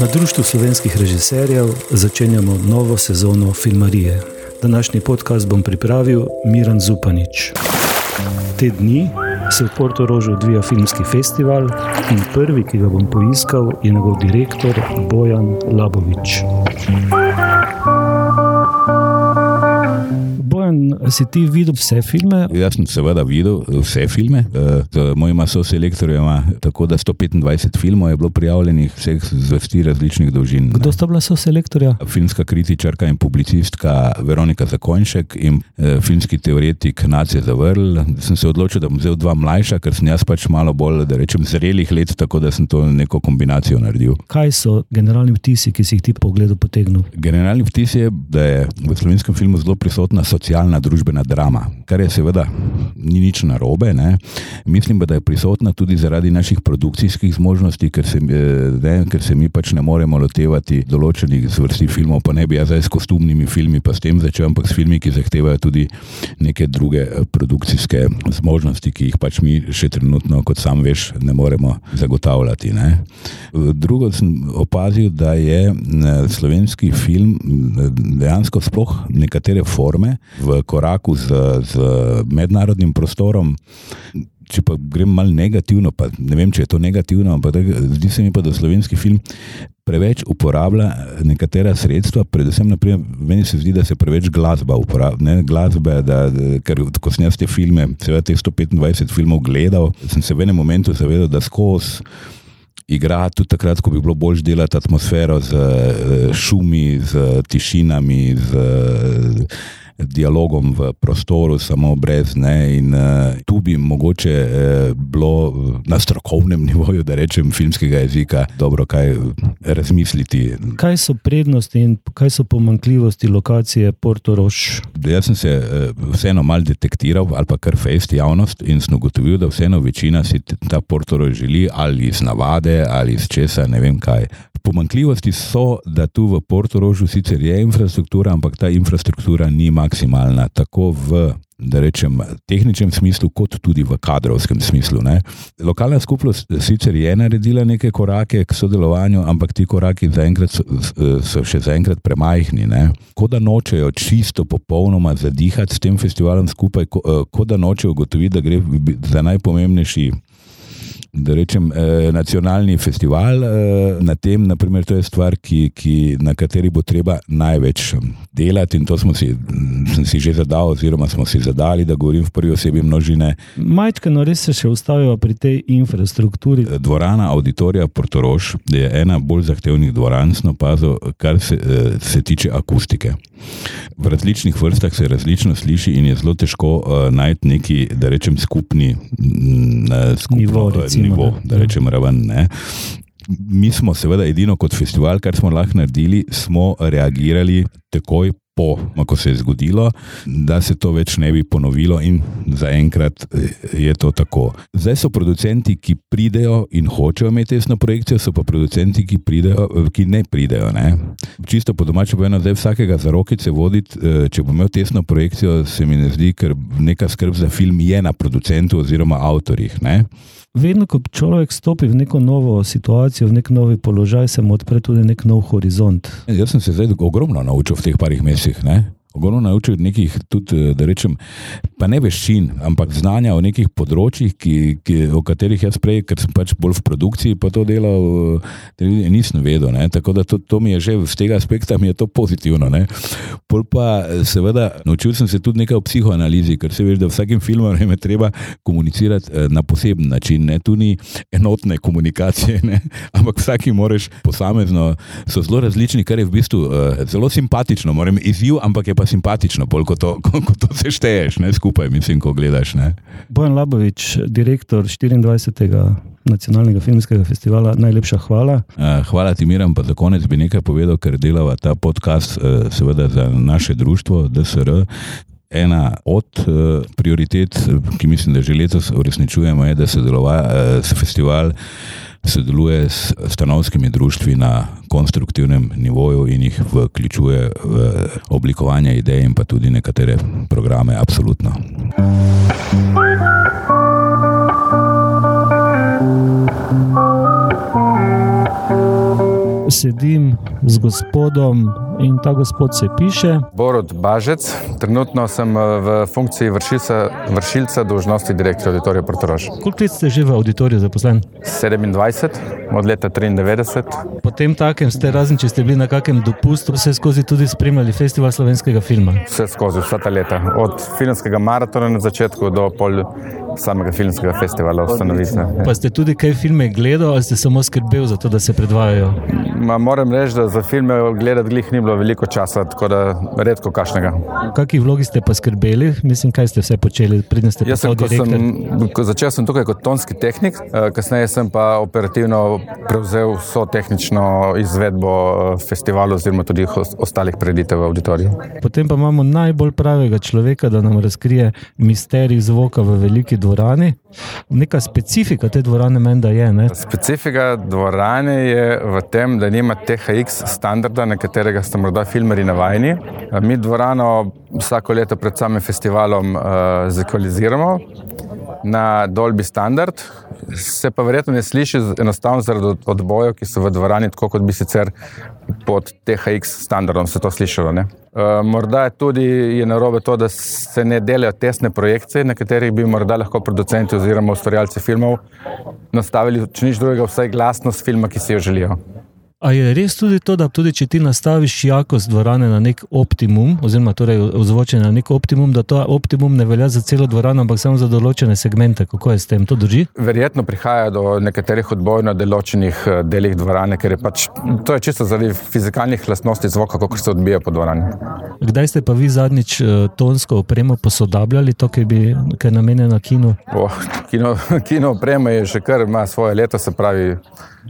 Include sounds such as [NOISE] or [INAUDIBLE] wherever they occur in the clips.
Na Društvu slovenskih režiserjev začenjamo novo sezono filmarije. Današnji podcast bom pripravil Miran Zupanič. Te dni se v Porto Rožu odvija filmski festival in prvi, ki ga bom poiskal, je njegov direktor Bojan Labovič. Bojan, si ti videl vse filme? Jaz sem seveda videl vse filme, z mojima soselektorjema, tako da 125 filmov je bilo prijavljenih, vseh zvrsti različnih dolžin. Kdo sta bila soselektorja? Filmska kritičarka in publicistka Veronika Zakonšek in eh, filmski teoretik Nacije Zavrl. Sem se odločil, da bom vzel dva mlajša, ker sem jaz pač malo bolj, da rečem, zrelih let, tako da sem to neko kombinacijo naredil. Kaj so generalni vtisi, ki si jih ti po ogledu potegnil? Generalni vtis je, da je v slovenskem filmu zelo prisotna socialna družbena drama, kar je seveda ni nič narobe. Ne. Mislim pa, da je prisotna tudi zaradi naših produkcijskih zmožnosti, ker se, ne, ker se mi pač ne moremo lotevati določenih zvrsti filmov, pa ne bi jaz zdaj s kostumnimi filmi, pa s tem začel, ampak s filmi, ki zahtevajo tudi neke druge eh, produkcijske zmožnosti, ki jih pač mi še trenutno, kot sam veš, ne moremo zagotavljati. Ne. Drugo sem opazil, da je eh, slovenski film eh, dejansko sploh nekatere forme v koraku z, z mednarodnim prostorom. Če pa grem malo negativno, pa ne vem, če je to negativno, ampak zdi se mi pa, da slovenski film preveč uporablja nekatera sredstva, predvsem, naprimer, meni se zdi, da se preveč glasba uporablja. Glasbe, da, ker ko sem jaz te filme, seveda teh 125 filmov gledal, sem se v enem momentu zavedal, da skozi. Igra tudi takrat, ko bi bilo bolj delati atmosfero z šumi, z tišinami, z dialogom v prostoru, samo brez ne. In uh, tu bi mogoče uh, bilo na strokovnem [LAUGHS] nivoju, da rečem, filmskega jezika, dobro kaj razmisliti. Kaj so prednosti in kaj so pomankljivosti lokacije Porto Rož? Jaz sem se uh, vseeno mal detektiral, ali pa kar fejst javnost, in sem ugotovil, da vseeno večina si ta Porto Rož želi ali iz navade ali iz česa, ne vem kaj. Pomankljivosti so, da tu v Porto Rožu sicer je infrastruktura, ampak ta infrastruktura ni maksimalna, tako v rečem, tehničnem smislu, kot tudi v kadrovskem smislu. Ne. Lokalna skupnost sicer je naredila neke korake k sodelovanju, ampak ti koraki zaenkrat so, so še zaenkrat premajhni. Ne. Ko da nočejo čisto popolnoma zadihati s tem festivalom skupaj, ko, ko da nočejo ugotoviti, da gre za najpomembnejši da rečem, eh, nacionalni festival eh, na tem, naprimer, to je stvar, ki, ki, na kateri bo treba največ delati in to smo si, si že zadali, oziroma smo si zadali, da govorim v prvi osebi množine. Majčkano res se še ustavijo pri tej infrastrukturi. Dvorana auditorija Portorož je ena bolj zahtevnih dvoran, snopazov, kar se, eh, se tiče akustike. V različnih vrstah se različno sliši in je zelo težko uh, najti neki, da rečem, skupni uh, skupno, nivo, recimo, nivo da rečem, raven. Ne. Mi smo seveda edino kot festival, kar smo lahko naredili, smo reagirali takoj po, ko se je zgodilo, da se to več ne bi ponovilo in zaenkrat je to tako. Zdaj so producenti, ki pridejo in hočejo imeti tesno projekcijo, so pa producenti, ki, pridejo, ki ne pridejo. Ne? Čisto po domačem povedano, zdaj vsakega za rokice voditi, če bo imel tesno projekcijo, se mi ne zdi, ker neka skrb za film je na producentu oziroma avtorjih. Ne? Vedno, ko človek stopi v neko novo situacijo, v nek novi položaj, se mu odpre tudi nek nov horizont. Jaz sem se zdaj ogromno naučil v teh parih mesecih. Leipzig, ne? Ogromno naučil nekih, tudi, da rečem, pa ne veščin, ampak znanja o nekih področjih, ki, ki, o katerih jaz prej, ker sem pač bolj v produkciji, pa to delal, nisem vedel. Ne? Tako da to, to mi je že z tega aspekta pozitivno. Ne? Pol pa seveda naučil sem se tudi nekaj o psihoanalizi, ker se veš, da vsakim filmom je treba komunicirati na poseben način. Ne? Tu ni enotne komunikacije, ne? [LAUGHS] ampak vsaki moraš posamezno, so zelo različni, kar je v bistvu zelo simpatično, moram izziv, ampak je pa simpatično, bolj kot to, [LAUGHS] ko, to sešteješ, ne skupaj, mislim, ko gledaš. Ne. Bojan Labovič, direktor 24. nacionalnega filmskega festivala, najlepša hvala. Hvala ti, Miram, pa za konec bi nekaj povedal, ker delava ta podcast, seveda za naše društvo DSR. Ena od uh, prioritet, ki mislim, da že letos uresničujemo, je, da se deluje uh, festival sodeluje s stanovskimi društvi na konstruktivnem nivoju in jih vključuje v oblikovanje idej in pa tudi nekatere programe. Absolutno. Sedim z gospodom in ta gospod se piše. Borod Bažec, trenutno sem eh, v funkciji vršilca, vršilca dožnosti direktorja auditorija Portorož. Koliko let ste že v auditoriju zaposlen? 27, od leta 93. Potem takem ste, razen če ste bili na kakem dopustu, vse skozi tudi spremljali festival slovenskega filma. Vse skozi, vsa ta leta. Od filmskega maratona na začetku do pol samega filmskega festivala ustanovitve. Pa ste tudi kaj filme gledali ali ste samo skrbeli za to, da se predvajajo? Ma, moram reči, da za filme gledati glih ni bilo veliko časa, tako da redko kašnega. V kakšni vlogi ste pa skrbeli? Mislim, kaj ste vse počeli, predtem ste Jaz sem, sem, začel sem tukaj kot tonski tehnik, eh, kasneje sem pa operativno prevzel vso tehnično izvedbo eh, festivala oziroma tudi os- ostalih preditev v auditoriju. Potem pa imamo najbolj pravega človeka, da nam razkrije misterij zvoka v veliki dvorani. Neka specifika te dvorane menda je. Ne? Specifika dvorane je v tem, da nima THX standarda, na katerega ste morda filmari navajeni. Mi dvorano vsako leto pred samim festivalom uh, zakvaliziramo na Dolby standard, se pa verjetno ne sliši enostavno zaradi od- odbojev, ki so v dvorani, tako kot bi sicer pod THX standardom se to slišalo. Ne? Uh, morda je tudi je narobe to, da se ne delajo tesne projekcije, na katerih bi morda lahko producenti oziroma ustvarjalci filmov nastavili, če nič drugega, vsaj glasnost filma, ki si jo želijo. A je res tudi to, da tudi če ti nastaviš jakost dvorane na nek optimum, oziroma torej ozvočenje na nek optimum, da to optimum ne velja za celo dvorano, ampak samo za določene segmente. Kako je s tem? To drži? Verjetno prihaja do nekaterih odbojev na določenih eh, delih dvorane, ker je pač to je čisto zaradi fizikalnih lastnosti zvoka, kako se odbija po dvorani. Kdaj ste pa vi zadnjič eh, tonsko opremo posodabljali, to, ki bi ki je namenjeno kinu? Oh, kino, [LAUGHS] kino oprema je že kar ima svoje leto, se pravi,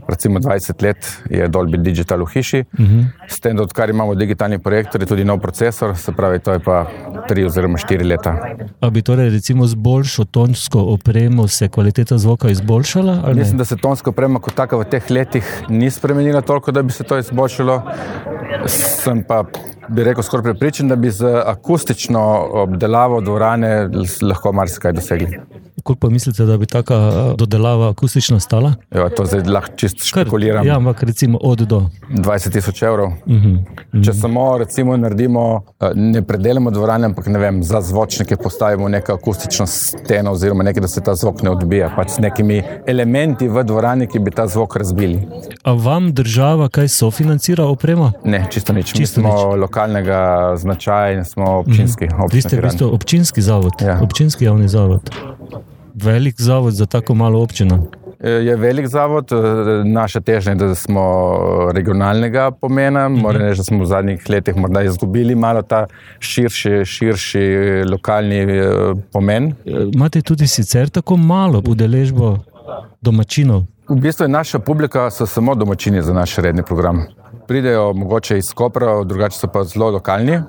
recimo 20 let je Dolby Digital v hiši. Uh -huh. S tem, da odkar imamo digitalni projektor, je tudi nov procesor, se pravi, to je pa 3 oziroma 4 leta. A bi torej recimo z boljšo tonsko opremo se kvaliteta zvoka izboljšala? ali? Mislim, da se tonska oprema kot taka v teh letih ni spremenila toliko, da bi se to izboljšalo. Sem pa, bi rekel, skoraj prepričan, da bi z akustično obdelavo dvorane lahko marsikaj dosegli. Koliko pa mislite, da bi taka eh, dodelava akustično stala? Jo, to zdaj lahko čist Kar- špekuliram. Ja, ampak recimo od do. 20 tisoč evrov. Uh -huh. Če samo recimo naredimo, eh, ne predelamo dvorane, ampak ne vem, za zvočnike postavimo neko akustično steno oziroma nekaj, da se ta zvok ne odbija, pač s nekimi elementi v dvorani, ki bi ta zvok razbili. A vam država kaj sofinancira opremo? Ne, čisto nič. Mi Čisto smo nič. lokalnega značaja in smo občinski. Vi občina ste v bistvu občinski zavod, Ja. občinski javni zavod. Velik zavod za tako malo občino. Eh, Je velik zavod, eh, naša težnja je, da smo regionalnega pomena. Moram reči, da smo v zadnjih letih morda izgubili malo ta širši, širši lokalni eh, pomen. Imate tudi sicer tako malo udeležbo domačinov. V bistvu je naša publika samo domačini za naš redni program. Pridejo mogoče iz Kopra, drugače so pa zelo lokalni.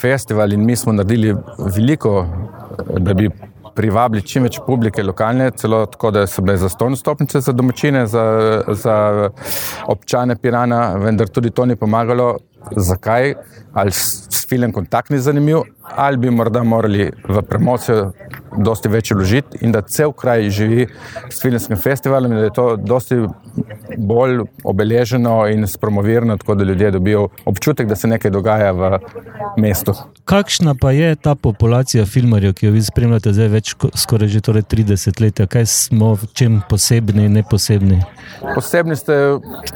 Festival in mi smo naredili veliko, da bi privabili čim več publike lokalne, celo tako, da so bile zastonj stopnice za domačine, za, za občane Pirana, vendar tudi to ni pomagalo. Zakaj? Ali s film kontakt ni zanimiv, ali bi morda morali v promocijo dosti več vložiti in da cel kraj živi s filmskim festivalom in da je to dosti bolj obeleženo in spromovirano, tako da ljudje dobijo občutek, da se nekaj dogaja v mestu. Kakšna pa je ta populacija filmarjev, ki jo vi spremljate zdaj več kot skoraj že torej 30 let? Kaj smo, v čem posebni, ne posebni? Posebni ste,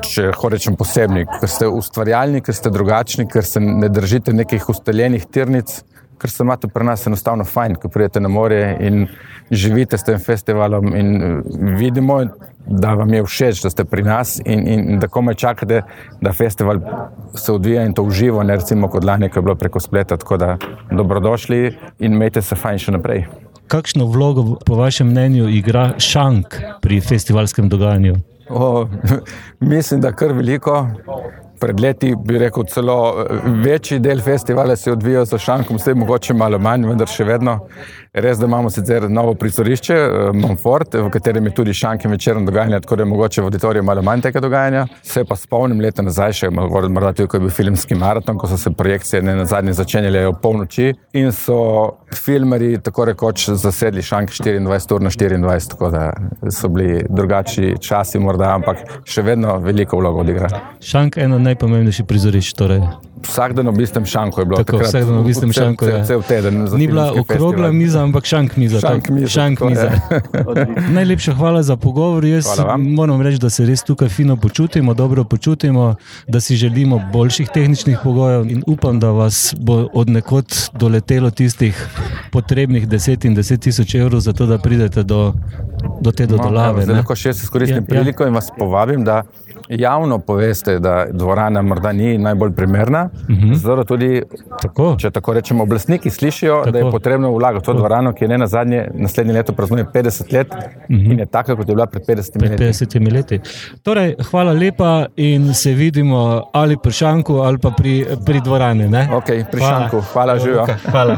če lahko rečem posebni, ker ste ustvarjalni, ker ste drugačni, ker se ne držite nekih ustaljenih tirnic, ker se imate pri nas enostavno fajn, ko pridete na morje in živite s tem festivalom in eh, vidimo, da vam je všeč, da ste pri nas in, in da komaj čakate, da festival se odvija in to uživo, ne recimo kot lani, ko je bilo preko spleta, tako da dobrodošli in imejte se fajn še naprej. Kakšno vlogo, po vašem mnenju, igra šank pri festivalskem dogajanju? O, [LAUGHS] mislim, da kar veliko. Pred leti bi rekel, celo eh, večji del festivala se odvija za šankom, zdaj mogoče malo manj, vendar še vedno. Res, da imamo sicer novo prizorišče, eh, Monfort, v katerem je tudi šank in večerno dogajanje, tako da je mogoče v auditoriju malo manj tega dogajanja. Se pa spomnim leta nazaj, še morda tudi, ko je bil filmski maraton, ko so se projekcije ne na zadnje začenjale ob polnoči in so filmari tako rekoč zasedli šank 24 ur na 24, tako da so bili drugačni časi morda, ampak še vedno veliko vlogo odigra. Šank je eno najpomembnejših prizorišč. Torej. Vsak dan v istem šanku je bilo. Tako, vsak dan v istem šanku je. Cel, cel teden. Ni bila okrogla miza, ampak šank miza. Šank miza, šank miza. [LAUGHS] Najlepša hvala za pogovor. Jaz moram reči, da se res tukaj fino počutimo, dobro počutimo, da si želimo boljših tehničnih pogojev in upam, da vas bo od nekod doletelo tistih potrebnih 10 in 10 tisoč evrov, zato da pridete do, do te dodolave. No, lahko še jaz izkoristim ja, priliko ja. in vas povabim, da javno poveste, da dvorana morda ni najbolj primerna. Uh Mhm. -huh. Zato tudi, tako. če tako rečemo, oblastniki slišijo, tako. da je potrebno vlagati v to dvorano, ki je ne na zadnje, naslednje leto praznuje 50 let uh Mhm. -huh. in je taka, kot je bila pred 50 pred leti. 50 leti. Torej, hvala lepa in se vidimo ali pri šanku ali pa pri, pri dvorani. Ne? Ok, pri hvala. šanku. Hvala, živijo. Hvala.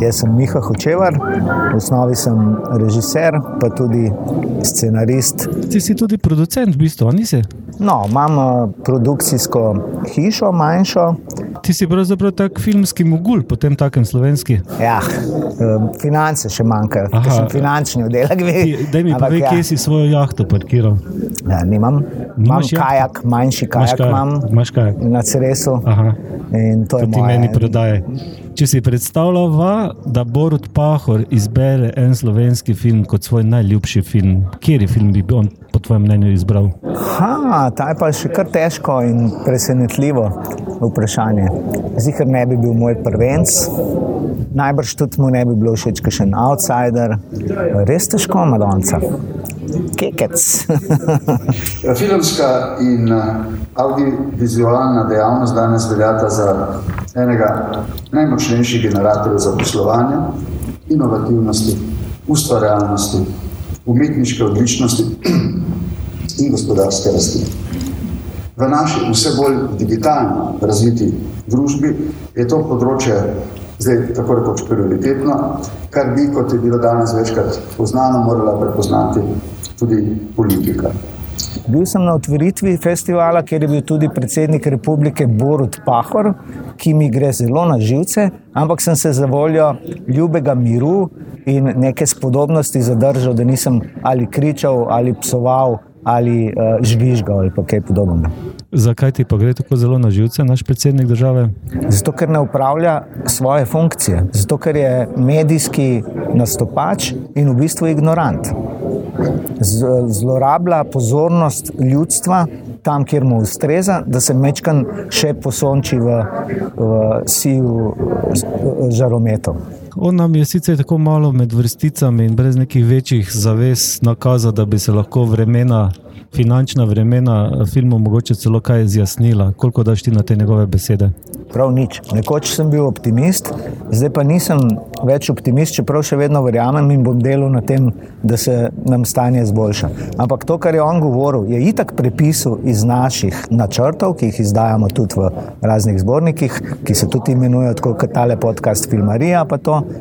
Jaz sem Miha Hočevar, v osnovi sem režiser, pa tudi scenarist. Ti si tudi producent, v bistvu, nisi? No, imam uh, produkcijsko hišo, manjšo. Ti si pravzaprav tak filmski mogul, potem takem slovenski. Ja, uh, finance še manjkajo, ker sem finančni oddelek. Da mi povej, ja. kje si svojo jahto parkiral. Ja, nimam. Imam kajak, manjši kajak, kaj, imam kajak. na Ceresu. Aha. In to je ti moje. meni prodaje. Če si predstavljava, da Borod Pahor izbere en slovenski film kot svoj najljubši film, kjer film bi on po tvojem mnenju izbral? Ha, ta je pa še kar težko in presenetljivo vprašanje. Zihar ne bi bil moj prvenc, najbrž tudi mu ne bi bilo všeč, ker še en outsider. Res težko, Madonca. Kekec. Filmska in audiovizualna dejavnost danes veljata za enega najmočnejših generatorjev zaposlovanja, inovativnosti, ustvarjalnosti, umetniške odličnosti in gospodarske rasti. V naši vse bolj digitalno razviti družbi je to področje zdaj tako rekoč prioritetno, kar bi, kot je bilo danes večkrat poznano, morala prepoznati tudi politika. Bil sem na otvoritvi festivala, kjer je bil tudi predsednik republike Borut Pahor, ki mi gre zelo na živce, ampak sem se za voljo ljubega miru in neke spodobnosti zadržal, da nisem ali kričal, ali psoval, ali uh, žvižgal, ali kaj podobnega. Zakaj ti pa gre tako zelo na živce, naš predsednik države? Zato, ker ne upravlja svoje funkcije, zato, ker je medijski nastopač in v bistvu ignorant. Zlorablja pozornost ljudstva tam, kjer mu ustreza, da se mečkan še posonči v, v siju žarometov. On nam je sicer tako malo med vrsticami in brez nekih večjih zavez nakazal, da bi se lahko vremena, finančna vremena filmu mogoče celo kaj izjasnila. Koliko daš ti na te njegove besede? Prav nič. Nekoč sem bil optimist, zdaj pa nisem več optimist, čeprav še vedno verjamem in bom delal na tem, da se nam stanje izboljša. Ampak to, kar je on govoril, je itak prepisal iz naših načrtov, ki jih izdajamo tudi v raznih zbornikih, ki se tudi imenujejo tako kot tale podcast Filmarija.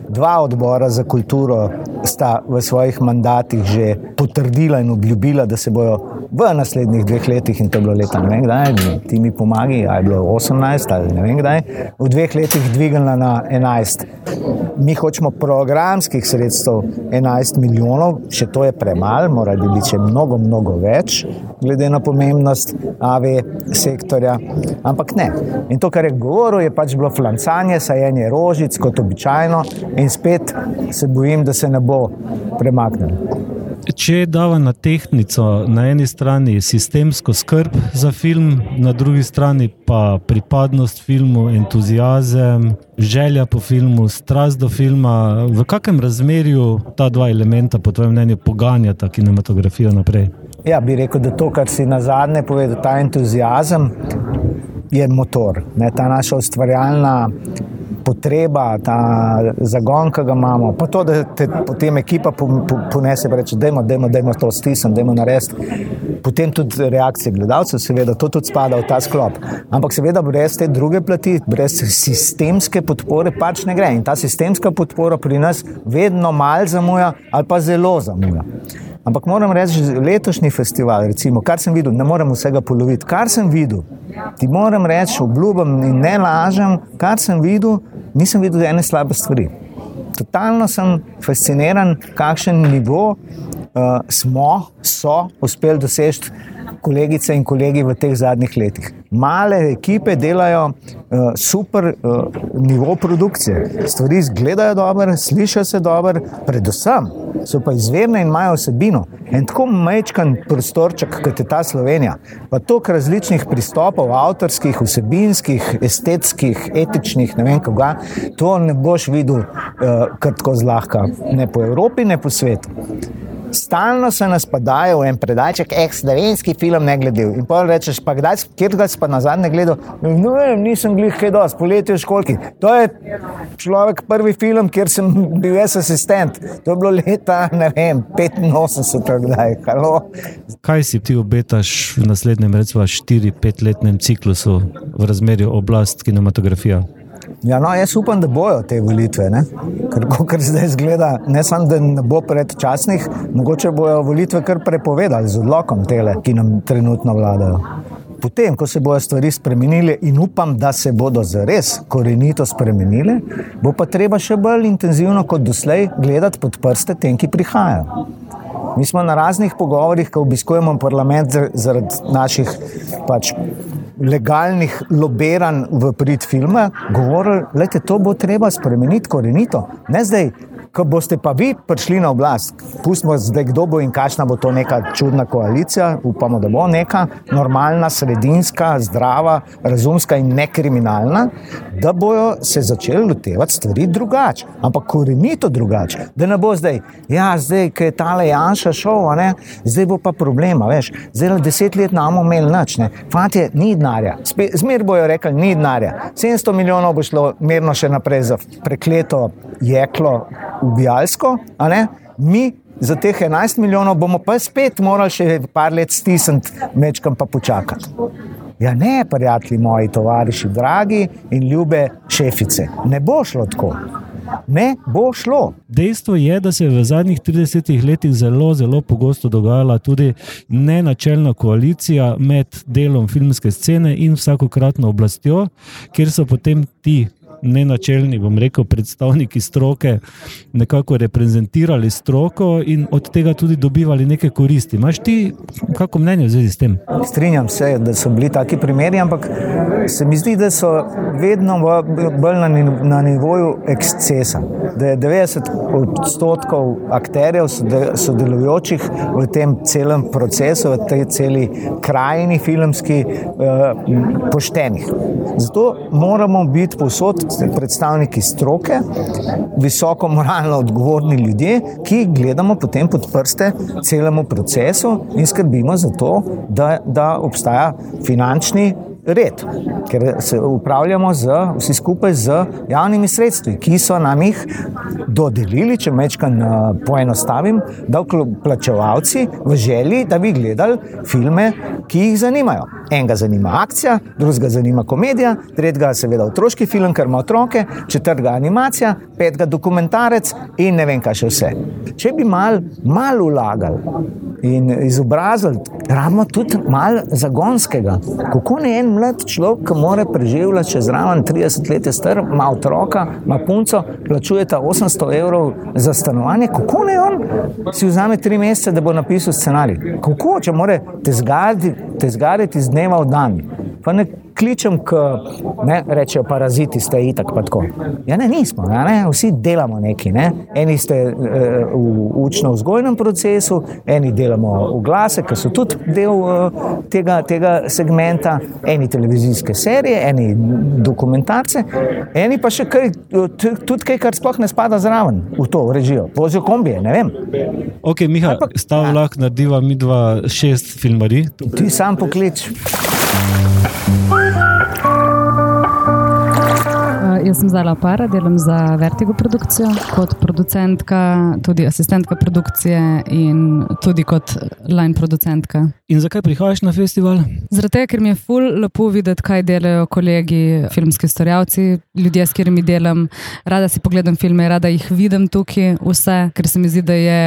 Dva odbora za kulturo sta v svojih mandatih že potrdila in obljubila, da se bodo v naslednjih dveh letih, in to je bilo leta ne vem kdaj, ti mi pomagi, ali je bilo 18 ali ne vem kdaj, v dveh letih dvignila na 11. Mi hočemo programskih sredstev 11 milijonov, še to je premalo, mora biti še mnogo, mnogo več, glede na pomembnost AV sektorja. Ampak ne. In to, kar je govoril, je pač bilo flancanje, sajenje rožic, kot običajno, in spet se bojim, da se ne bo premaknil. Če dava na tehnico, na eni strani sistemsko skrb za film, na drugi strani pa pripadnost filmu, entuzijazem, želja po filmu, strast do filma, v kakem razmerju ta dva elementa, po tvojem mnenju, poganjata kinematografijo naprej? Ja, bi rekel, da to, kar si na zadnje povedal, ta entuzijazem je motor, ne, ta naša ustvarjalna potreba, ta zagon, ki ga imamo, pa to, da te potem ekipa po, po, ponese in reče: Dajmo, dajmo, dajmo to stisniti, dajmo narediti. Potem tudi reakcije gledalcev, seveda, to tudi spada v ta sklop. Ampak seveda brez te druge plati, brez sistemske podpore pač ne gre. In ta sistemska podpora pri nas vedno malo zamuja ali pa zelo zamuja. Ampak moram reči, letošnji festival, recimo, kar sem videl, ne morem vsega poloviti. Kar sem videl, ti moram reči, obljubim in ne lažem, kar sem videl, nisem videl ene slabe stvari. Totalno sem fasciniran, kakšen nivo uh, smo, so uspeli doseči kolegice in kolegi v teh zadnjih letih. Male ekipe delajo uh, super uh, nivo produkcije, stvari izgledajo dobro, slišijo se dobro, predvsem so pa izvirne in imajo vsebino. En tako majčkan prostorček, kot je ta Slovenija, pa toliko različnih pristopov, avtorskih, vsebinskih, estetskih, etičnih, ne vem kako, to ne boš videl uh, kar tako zlahka, ne po Evropi, ne po svetu. Stalno se nas podajo v en predajček, ex-slovenski film, ne gledal. In pa rečeš, pa kdaj, kjer ga si pa nazaj ne gledal? No, vem, nisem glih kaj dosti, poletje v školki. To je človek prvi film, kjer sem bil jaz asistent. To je bilo leta, ne vem, 85, kdaj. Halo. Kaj si ti obetaš v naslednjem, recimo, 4-5-letnem ciklusu v razmerju oblast-kinematografija? Ja, no, jaz upam, da bojo te volitve. Ne? Ker, kar zdaj zgleda, ne samo, da ne bo predčasnih, mogoče bojo volitve kar prepovedali z odlokom tele, ki nam trenutno vladajo. Potem, ko se bodo stvari spremenile in upam, da se bodo zares korenito spremenile, bo pa treba še bolj intenzivno kot doslej gledati pod prste tem, ki prihajajo. Mi smo na raznih pogovorih, ko obiskujemo parlament zaradi naših pač, legalnih lobiranj v prid filma, govorili, da to bo treba spremeniti korenito. Ne zdaj, ko boste pa vi prišli na oblast, pustimo zdaj, kdo bo in kakšna bo to neka čudna koalicija, upamo, da bo neka normalna, sredinska, zdrava, razumska in nekriminalna, da bojo se začeli lotevati stvari drugače, ampak korenito drugače. Da ne bo zdaj, ja, zdaj, ki je tale Janša šel, ne, zdaj bo pa problema, veš, zdaj le deset let nam omel nič, ne, fantje, ni denarja, zmer bojo rekli, ni denarja, 700 milijonov bo šlo mirno še naprej za prekleto jeklo ubijalsko, mi za teh 11 milijonov bomo pa spet morali še par let stisniti, mečkam pa počakati. Ja, ne, prijatelji moji, tovariši, dragi in ljube šefice, ne bo šlo tako. Ne bo šlo. Dejstvo je, da se je v zadnjih 30 letih zelo, zelo pogosto dogajala tudi nenačelna koalicija med delom filmske scene in vsakokratno oblastjo, kjer so potem ti ne načelni, bom rekel, predstavniki stroke, nekako reprezentirali stroko in od tega tudi dobivali neke koristi. Imáš ti kako mnenje v zvezi s tem? Strinjam se, da so bili taki primeri, ampak se mi zdi, da so vedno bolj na, na nivoju ekscesa. Da je 90 odstotkov akterjev sodelujočih v tem celem procesu, v tej celi krajini filmski, eh, poštenih. Zato moramo biti posod predstavniki stroke, visoko moralno odgovorni ljudje, ki gledamo potem pod prste celemu procesu in skrbimo za to, da, da obstaja finančni red, ker se upravljamo z, vsi skupaj z javnimi sredstvi, ki so nam jih dodelili, če mečkam poenostavim, da plačevalci v želji, da bi gledali filme, ki jih zanimajo. Enega zanima akcija, drugega zanima komedija, tretjega seveda otroški film, ker ima otroke, četrtega animacija, petega dokumentarec in ne vem, kaj še vse. Če bi mal, mal ulagali in izobrazili, rabimo tudi mal zagonskega. Kako ne en mlad človek, ki mora preživljati čez raven 30 let, je star, ima otroka, ima punco, plačuje ta 800 evrov za stanovanje, kako ne on si vzame tri mesece, da bo napisal scenarij? Kako, če more te zgariti iz dneva v dan? Pa ne kličem, ki rečejo, paraziti ste itak. Ja, ne, nismo, ja, ne, vsi delamo nekaj. Ne. Eni ste e, v učno-vzgojnem procesu, eni delamo v glase, ki so tudi del e, tega, tega segmenta, eni televizijske serije, eni dokumentarce, eni pa še kaj, tudi kaj, kar sploh ne spada zraven v to režijo. Vozijo kombije, ne vem. Ok, Miha, stav ja. lahko narediva mi dva šest filmarij. Ti sam poklič. Música jaz sem Zala Para, delam za Vertigo produkcijo kot producentka, tudi asistentka produkcije in tudi kot line producentka. In zakaj prihajaš na festival? Zaradi tega, ker mi je ful lepo videti, kaj delajo kolegi, filmski ustvarjalci, ljudje, s katerimi delam. Rada si pogledam filme, rada jih vidim tukaj, vse, ker se mi zdi, da je,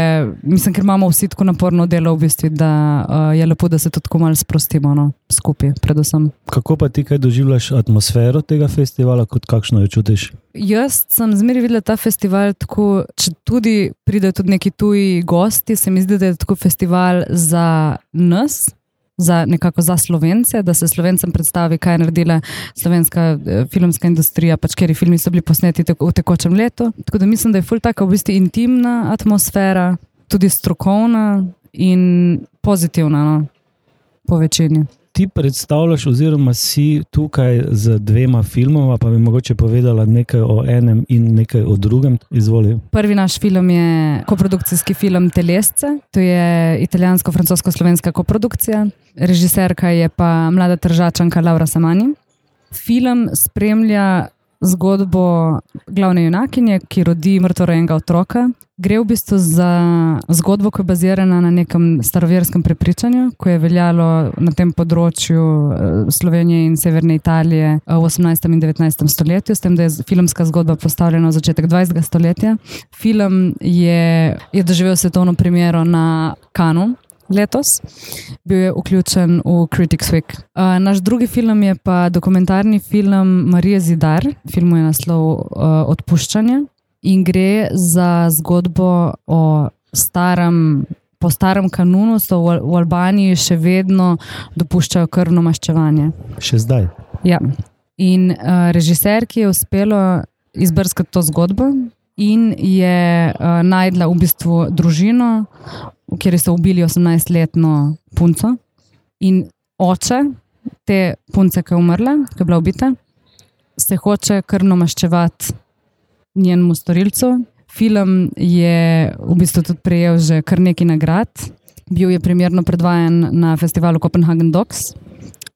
mislim, ker imamo vsi tako naporno delo, v bistvu, da uh, je lepo, da se tudi malo sprostimo no, skupaj, predvsem. Kako pa ti kaj doživljaš atmosfero tega festivala, kot kakšno jo čutiš? Jaz sem zmeraj videla ta festival tako, če tudi pridejo tudi neki tuji gosti, se mi zdi, da je tako festival za nas. Za nekako za slovence, da se slovencem predstavi, kaj je naredila slovenska eh, filmska industrija, pač ker filmi so bili posneti v tekočem letu. Tako da mislim, da je ful tako v bistvu intimna atmosfera, tudi strokovna in pozitivna no, po večini ti predstavljaš, oziroma si tukaj z dvema filmoma, pa bi mogoče povedala nekaj o enem in nekaj o drugem. Izvoli. Prvi naš film je koprodukcijski film Telesce, to je italijansko-francosko-slovenska koprodukcija, režiserka je pa mlada tržačanka Laura Samani. Film spremlja zgodbo glavne junakinje, ki rodi mrtvorojenega otroka. Gre v bistvu za zgodbo, ki je bazirana na nekem staroverskem prepričanju, ko je veljalo na tem področju eh, Slovenije in Severne Italije eh, v 18. in 19. stoletju, s tem, da je filmska zgodba postavljena v začetek 20. stoletja. Film je, je doživel svetovno premiero na Kanu letos, bil je vključen v Critics Week. Uh, naš drugi film je pa dokumentarni film Marije Zidar, film je naslov uh, Odpuščanje in gre za zgodbo o starem. Po starem kanunu so v, v Albaniji še vedno dopuščajo krvno maščevanje. Še zdaj. Ja. In uh, režiser, ki je uspelo izbrskati to zgodbo in je uh, najdla v bistvu družino, kjer so ubili 18-letno punco. In oče te punce, ki je umrla, ki je bila ubita, se hoče krvno maščevati njenemu storilcu. Film je v bistvu tudi prejel že kar nekaj nagrad. Bil je primerno predvajan na festivalu Copenhagen Docs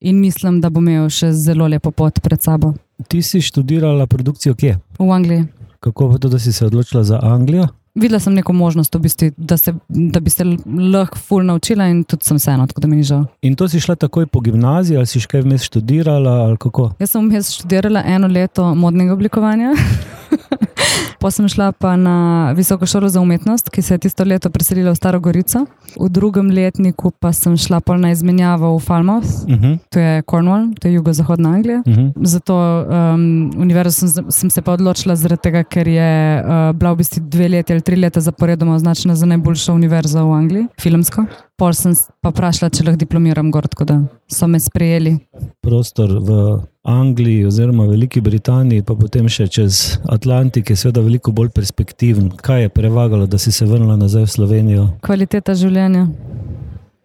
in mislim, da bo imel še zelo lepo pot pred sabo. Ti si študirala produkcijo kje? V Angliji. Kako pa to, da si se odločila za Anglijo? Videla sem neko možnost, v bistvu, da, se, da bi se lahko ful naučila, in tudi sem vseeno, tako da mi ni žal. In to si šla takoj po gimnaziji, ali si še kaj vmes študirala? Jaz sem vmes študirala eno leto modnega oblikovanja. [LAUGHS] Potem sem šla pa na visoko šolo za umetnost, ki se je tisto leto preselila v Staro Gorico. V drugem letniku pa sem šla pa na izmenjavo v Falmouth, uh mhm. -huh. to je Cornwall, to je jugozahodna Anglija. Uh mhm. -huh. Zato um, univerzo sem, sem se pa odločila tega, ker je uh, bila v bistvu dve leti ali tri leta zaporedoma označena za najboljšo univerzo v Angliji, filmsko. Pol sem pa vprašala, če lahko diplomiram gor, tako da so me sprejeli. Prostor v Angliji oziroma Veliki Britaniji, pa potem še čez Atlantik, je seveda veliko bolj perspektiven. Kaj je prevagalo, da si se vrnila nazaj v Slovenijo? Kvaliteta življenja.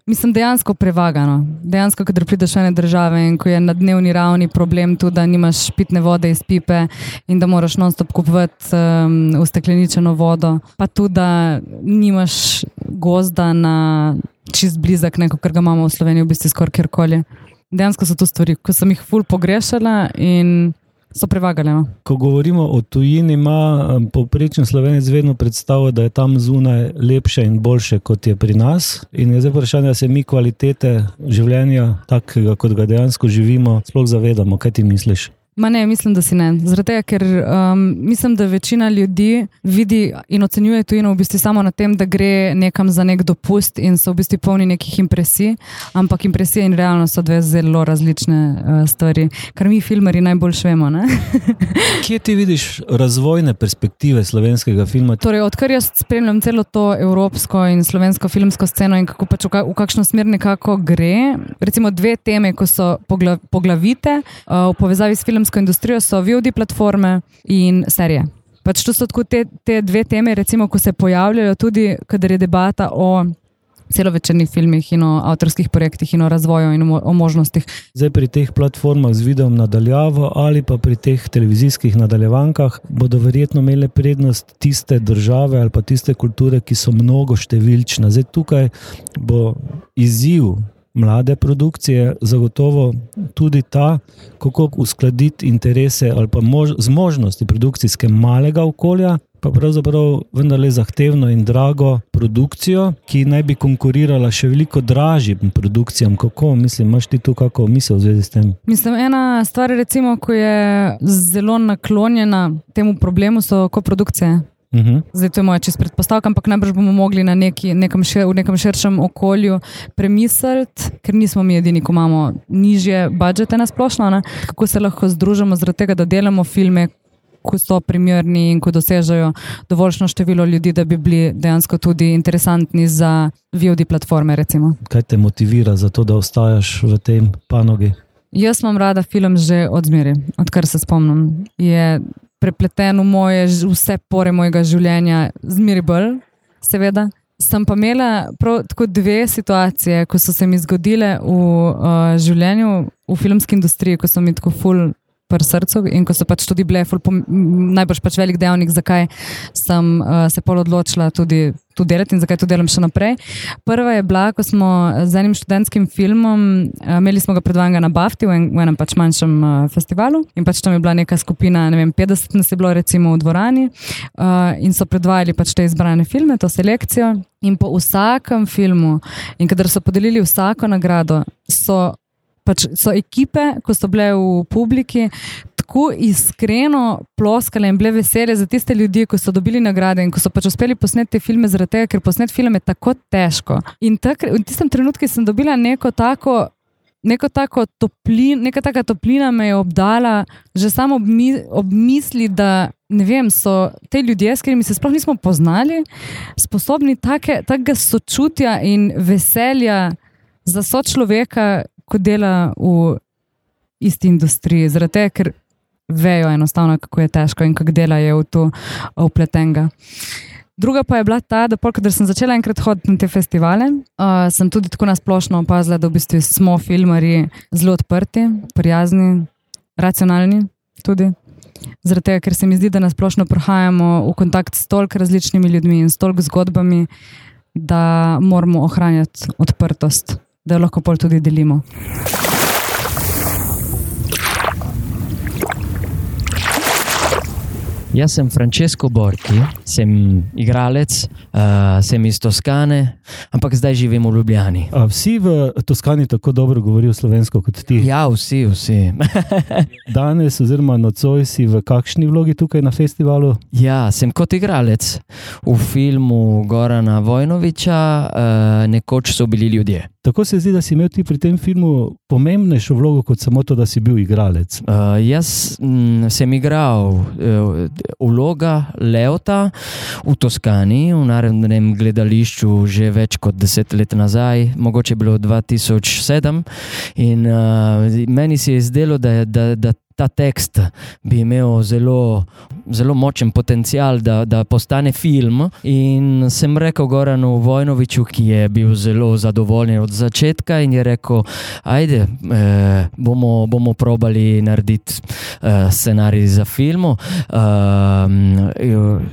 Mislim, dejansko prevagano. Dejansko, ko prideš v ene države in ko je na dnevni ravni problem tudi, da nimaš pitne vode iz pipe in da moraš non-stop kupovati um, ustekleničeno vodo, pa tudi, da nimaš gozda na čist blizak, neko, kar ga imamo v Sloveniji, v bistvu skoraj kjerkoli dejansko so to stvari, ki sem jih ful pogrešala in so prevagale. No. Ko govorimo o tujini, ima um, povprečen slovenec vedno predstavo, da je tam zunaj lepše in boljše kot je pri nas. In je zdaj vprašanje, ali se mi kvalitete življenja, takega kot ga dejansko živimo, sploh zavedamo. Kaj ti misliš? Ma ne, mislim, da si ne. Zaradi tega, ker um, mislim, da večina ljudi vidi in ocenjuje tujino v bistvu samo na tem, da gre nekam za nek dopust in so v bistvu polni nekih impresij, ampak impresije in realnost so dve zelo različne uh, stvari, kar mi, filmari, najbolj vemo. [LAUGHS] Kje ti vidiš razvojne perspektive slovenskega filma? Torej, odkar jaz spremljam celo to evropsko in slovensko filmsko sceno in kako pač v, ka v kakšno smer nekako gre, recimo dve teme, ko so pogla poglavite uh, v povezavi s filmom filmsko industrijo so VOD platforme in serije. Pač to so tako te, te dve teme, recimo, ko se pojavljajo tudi, kadar je debata o celovečernih filmih in o avtorskih projektih in o razvoju in o možnostih. Zdaj pri teh platformah z videom nadaljavo ali pa pri teh televizijskih nadaljevankah bodo verjetno imele prednost tiste države ali pa tiste kulture, ki so mnogo številčne. Zdaj tukaj bo izziv mlade produkcije, zagotovo tudi ta, kako uskladiti interese ali pa mož, zmožnosti produkcijske malega okolja. Pa pravzaprav vendarle zahtevno in drago produkcijo, ki naj bi konkurirala še veliko dražjim produkcijam. Kako, mislim, imaš ti tu kakšno misel v zvezi s tem? Mislim, ena stvar, recimo, ko je zelo naklonjena temu problemu, so koprodukcije. Uh -huh. Zdaj, to je moja čist predpostavka, ampak najbrž bomo mogli na neki, nekem še, v nekem širšem okolju premisliti, ker nismo mi edini, ko imamo nižje budžete na splošno, ne? kako se lahko združimo zaradi tega, da delamo filme, ko so primerni in ko dosežejo dovoljšno število ljudi, da bi bili dejansko tudi interesantni za VOD platforme. Recimo. Kaj te motivira za to, da ostajaš v tem panogi? Jaz imam rada film že od zmeri, odkar se spomnim. Je prepleten v moje, vse pore mojega življenja, zmeri bolj, seveda. Sem pa imela prav tako dve situacije, ko so se mi zgodile v uh, življenju, v filmski industriji, ko so mi tako ful pri srcu in ko so pač tudi bile ful, najbrž pač velik dejavnik, zakaj sem uh, se pol odločila tudi tu delati in zakaj to delam še naprej. Prva je bila, ko smo z enim študentskim filmom, uh, imeli smo ga predvajanja na Bafti v, en, v enem pač manjšem uh, festivalu in pač tam je bila neka skupina, ne vem, 50 nas je bilo recimo v dvorani uh, in so predvajali pač te izbrane filme, to selekcijo. In po vsakem filmu, in kadar so podelili vsako nagrado, so pač so ekipe, ko so bile v publiki, tako iskreno ploskale in bile vesele za tiste ljudi, ki so dobili nagrade in ko so pač uspeli posneti te filme, zaradi tega, ker posnet film je tako težko. In takr, v tistem trenutku sem dobila neko tako. Neko tako toplin, neka taka toplina me je obdala, že samo ob, mi, ob misli, da vem, so te ljudje, s katerimi se sploh nismo poznali, sposobni take, takega sočutja in veselja za sočloveka, ko dela v isti industriji, zaradi tega, ker vejo enostavno, kako je težko in kako delajo v to upletenga. Druga pa je bila ta, da polk, da sem začela enkrat hoditi na te festivale, uh, sem tudi tako nasplošno opazila, da v bistvu smo filmari zelo odprti, prijazni, racionalni tudi. Zaradi tega, ker se mi zdi, da nasplošno prihajamo v kontakt s toliko različnimi ljudmi in s toliko zgodbami, da moramo ohranjati odprtost da jo lahko pol tudi delimo. Jaz sem Francesco Borki, sem igralec, uh, sem iz Toskane, ampak zdaj živim v Ljubljani. A vsi v Toskani tako dobro govorijo slovensko kot ti? Ja, vsi, vsi. [LAUGHS] Danes, oziroma nocoj, si v kakšni vlogi tukaj na festivalu? Ja, sem kot igralec v filmu Gorana Vojnoviča, uh, nekoč so bili ljudje. Tako se zdi, da si imel ti pri tem filmu pomembnejšo vlogo kot samo to, da si bil igralec. Uh, jaz m, sem igral uh, vloga Leota v Toskani, v narodnem gledališču, že več kot deset let nazaj, mogoče bilo 2007. In uh, meni se je zdelo, da, da, da ta tekst bi imel zelo, zelo močen potencial, da, da postane film. In sem rekel Goranu Vojnoviču, ki je bil zelo zadovoljen od začetka, in je rekel: Ajde, eh, bomo, bomo probali narediti eh, scenarij za film. Eh,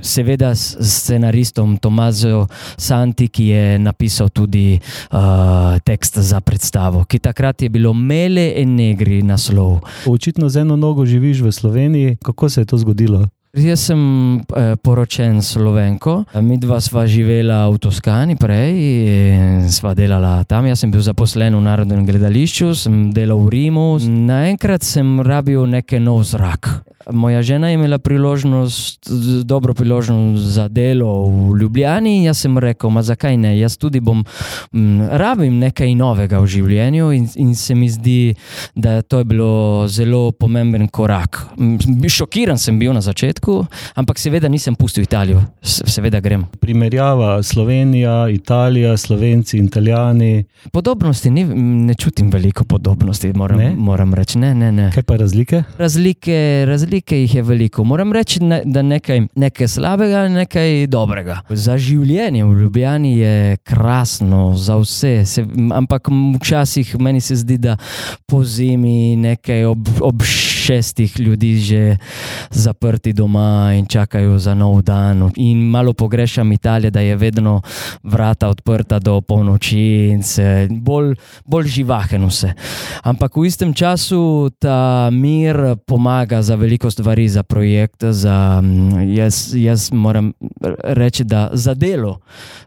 seveda s scenaristom Tomazo Santi, ki je napisal tudi eh, tekst za predstavo, ki takrat je bilo Mele in Negri naslov. Očitno z eno nogo živiš v Sloveniji. Kako se je to zgodilo? Jaz sem eh, poročen s Slovenko, mi dva sva živela v Toskani prej in sva delala tam. Jaz sem bil zaposlen v Narodnem gledališču, sem delal v Rimu. Naenkrat sem rabil neki nov zrak. Moja žena je imela priložnost, dobro priložnost za delo v Ljubljani, in jaz sem rekel, ma zakaj ne, jaz tudi bom, m, rabim nekaj novega v življenju, in, in se mi zdi, da to je bilo zelo pomemben korak. Šokiran sem bil na začetku, ampak seveda nisem pustil Italijo, seveda grem. Primerjava Slovenija, Italija, Slovenci in Italijani. Podobnosti ni, ne čutim veliko podobnosti, moram, Ne? moram reči. Ne, ne, ne. Kaj pa razlike? Razlike, razlike je veliko. Moram reči, ne, da nekaj, nekaj slabega, nekaj dobrega. Za življenje v Ljubljani je krasno, za vse. Se, ampak včasih meni se zdi, da po zimi nekaj ob, ob šestih ljudi že zaprti doma in čakajo za nov dan. In malo pogrešam Italijo, da je vedno vrata odprta do polnoči in se bolj, bolj živahen vse. Ampak v istem času ta mir pomaga za veliko stvari, za projekt, za jaz, jaz moram reči, da za delo.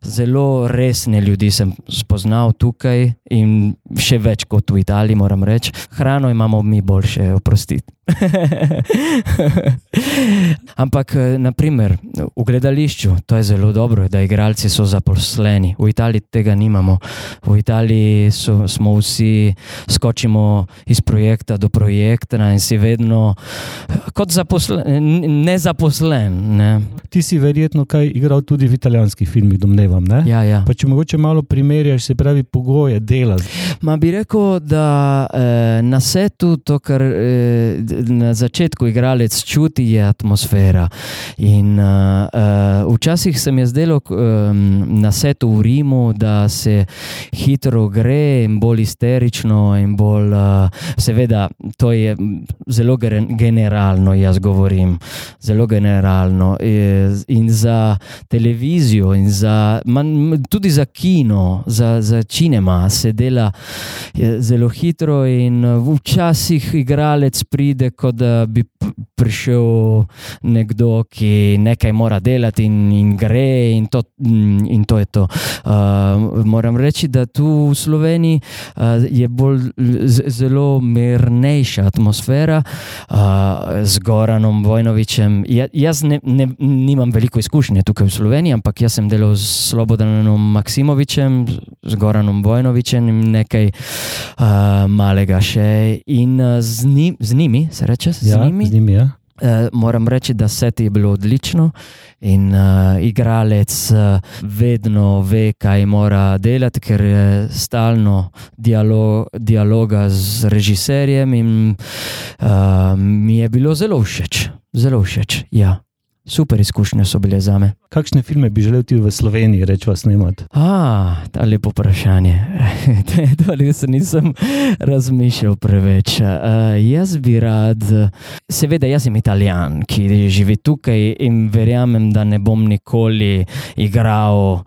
Zelo resne ljudi sem spoznal tukaj in še več kot v Italiji, moram reči. Hrano imamo mi boljše, oprostite. [LAUGHS] Ampak, naprimer, v gledališču to je zelo dobro, da igralci so zaposleni. V Italiji tega nimamo. V Italiji so, smo vsi skočimo iz projekta do projekta in si vedno kot zaposlen, nezaposlen. Ne. Ti si verjetno kaj igral tudi v italijanskih filmih, domnevam. Ja, ja. Pa če mogoče malo primerjaš, se pravi, pogoje dela. Ma bi rekel, da eh, na setu to, kar eh, na začetku igralec čuti, je atmosfera. In uh, uh, včasih se mi je zdelo um, na setu v Rimu, da se hitro gre in bolj isterično, in bolj, uh, seveda, to je zelo generalno, jaz govorim, zelo generalno. In za televizijo, in za, man, tudi za kino, za, za cinema se dela zelo hitro, in včasih igralec ide kod eh, bi prišel nekdo, ki nekaj mora delati in, in gre, in to, in to je to. Uh, moram reči, da tu v Sloveniji uh, je bolj zelo mirnejša atmosfera uh, z Goranom Vojnovičem. Ja, jaz ne, ne, nimam veliko izkušnje tukaj v Sloveniji, ampak jaz sem delal s Slobodanom Maksimovičem, z Goranom Vojnovičem in nekaj uh, malega še. In uh, z, njim, z njimi, se reče, z Ja, njimi. z njimi, ja. Uh, moram reči, da se ti je bilo odlično, in uh, igralec uh, vedno ve, kaj mora delati, ker je stalno dialo dialoga z režiserjem. In uh, mi je bilo zelo všeč, zelo všeč. Ja. Super izkušnje so bile za me. Kakšne filme bi želel ti v Sloveniji, reči, snemati? Ah, ta lepo vprašanje. [LAUGHS] to res nisem razmišljal preveč. Uh, jaz bi rad, seveda, jaz sem italijan, ki živi tukaj in verjamem, da ne bom nikoli igral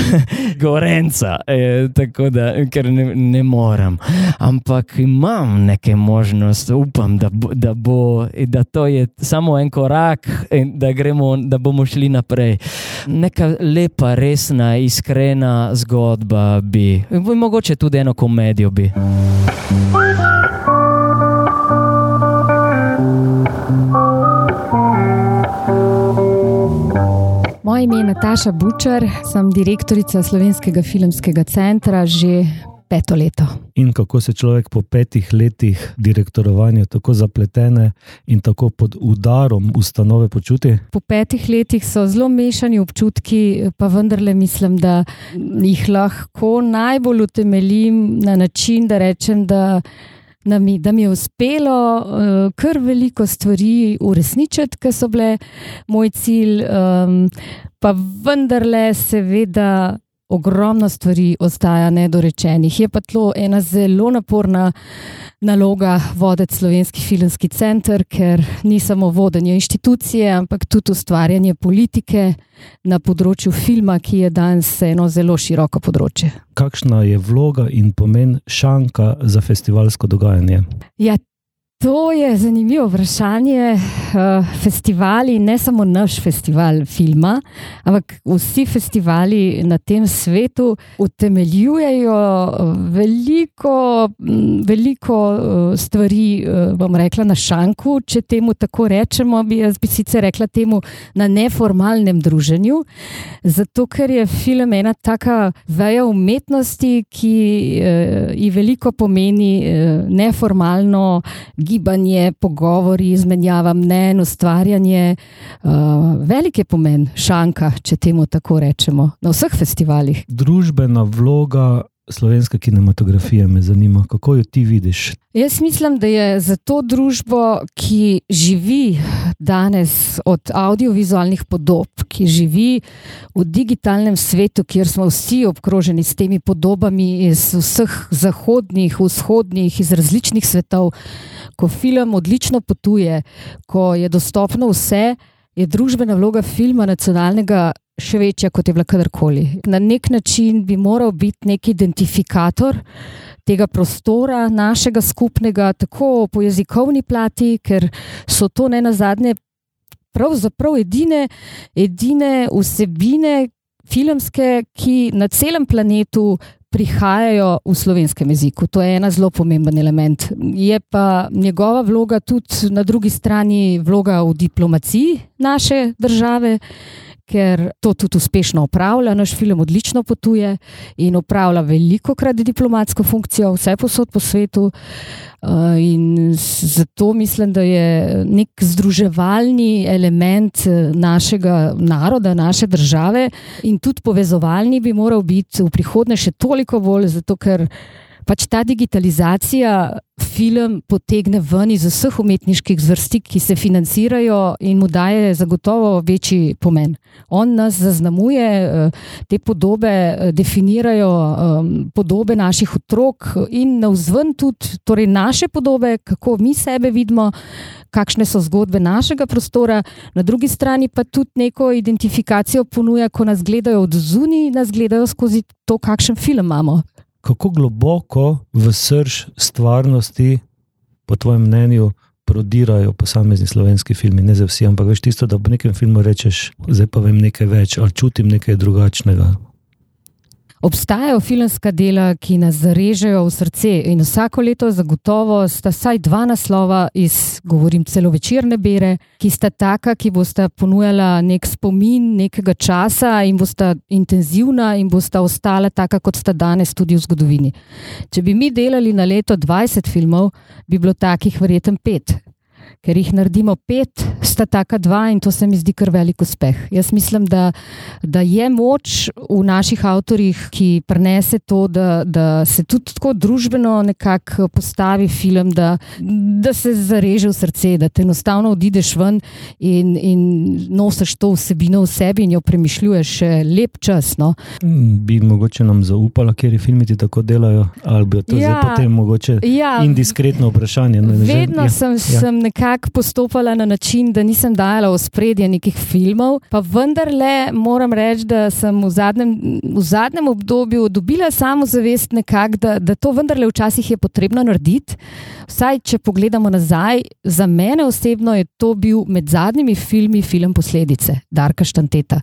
[LAUGHS] Gorenca, e, tako da, ker ne, ne morem. Ampak imam neke možnosti, upam, da, bo, da, bo, da to je samo en korak in da, gremo, da bomo šli naprej. Neka lepa, resna, iskrena zgodba bi, mogoče tudi eno komedijo bi. Moje ime je Nataša Bučar, sem direktorica Slovenskega filmskega centra že peto leto. In kako se človek po petih letih direktorovanja tako zapletene in tako pod udarom ustanove počuti? Po petih letih so zelo mešani občutki, pa vendarle mislim, da jih lahko najbolj utemeljim na način, da rečem, da. Da mi, da mi je uspelo uh, kar veliko stvari uresničiti, ki so bile moj cilj, um, pa vendarle, seveda, ogromno stvari ostaja nedorečenih. Je pa to ena zelo naporna naloga voditi Slovenski filmski center, ker ni samo vodenje inštitucije, ampak tudi ustvarjanje politike na področju filma, ki je danes eno zelo široko področje. Kakšna je vloga in pomen šanka za festivalsko dogajanje? Ja, To je zanimivo vprašanje. Festivali, ne samo naš festival filma, ampak vsi festivali na tem svetu utemeljujejo veliko, veliko stvari, bom rekla, na šanku, če temu tako rečemo. Bi jaz bi sicer rekla temu na neformalnem druženju, zato ker je film ena taka veja umetnosti, ki ji veliko pomeni neformalno gibanje, pogovori, izmenjava mnen, ustvarjanje. Uh, velik je pomen šanka, če temu tako rečemo, na vseh festivalih. Družbena vloga slovenske kinematografije, me zanima, kako jo ti vidiš. Jaz mislim, da je za to družbo, ki živi danes od audiovizualnih podob, ki živi v digitalnem svetu, kjer smo vsi obkroženi s temi podobami iz vseh zahodnih, vzhodnih, iz različnih svetov, ko film odlično potuje, ko je dostopno vse, je družbena vloga filma nacionalnega še večja, kot je bila kadarkoli. Na nek način bi moral biti nek identifikator tega prostora, našega skupnega, tako po jezikovni plati, ker so to ne na zadnje pravzaprav edine, edine vsebine filmske, ki na celem planetu. Prihajajo v slovenskem jeziku. To je ena zelo pomemben element. Je pa njegova vloga tudi na drugi strani vloga v diplomaciji naše države, ker to tudi uspešno upravlja. Naš film odlično potuje in upravlja veliko krat diplomatsko funkcijo, vse posod po svetu. Uh, in zato mislim, da je nek združevalni element eh, našega naroda, naše države, in tudi povezovalni bi moral biti v prihodnje še toliko bolj, zato ker pač ta digitalizacija film potegne ven iz vseh umetniških zvrsti, ki se financirajo in mu daje zagotovo večji pomen. On nas zaznamuje, eh, te podobe eh, definirajo ehm, podobe naših otrok in navzven tudi torej naše podobe, kako mi sebe vidimo. Kakšne so zgodbe našega prostora, na drugi strani pa tudi neko identifikacijo ponuja, ko nas gledajo od zunaj, nas gledajo skozi to, kakšen film imamo kako globoko v srč stvarnosti, po tvojem mnenju, prodirajo posamezni slovenski filmi. Ne za vsi, ampak veš tisto, da v nekem filmu rečeš, zdaj pa vem nekaj več ali čutim nekaj drugačnega. Obstajajo filmska dela, ki nas zarežejo v srce, in vsako leto zagotovo sta vsaj dva naslova iz, govorim, celo večerne bere, ki sta taka, ki bosta ponujala nek spomin nekega časa in bosta intenzivna in bosta ostala taka, kot sta danes tudi v zgodovini. Če bi mi delali na leto 20 filmov, bi bilo takih verjetno pet ker jih naredimo pet, sta taka dva in to se mi zdi kar velik uspeh. Jaz mislim, da, da je moč v naših avtorjih, ki prenese to, da, da se tudi tako družbeno nekako postavi film, da, da se zareže v srce, da te enostavno odideš ven in, in nosiš to vsebino v sebi in jo premišljuješ lep čas. No? Bi mogoče nam zaupala, ker je filmi ti tako delajo, ali bi to ja, zdaj potem mogoče ja, indiskretno vprašanje. Ne, vedno ja, sem, ja. sem nekako nekako postopala na način, da nisem dajala v spredje nekih filmov. Pa vendarle moram reči, da sem v zadnjem, v zadnjem obdobju dobila samo zavest, nekak, da, da to vendarle včasih je potrebno narediti. Vsaj, če pogledamo nazaj, za mene osebno je to bil med zadnjimi filmi film Posledice, Darka Štanteta.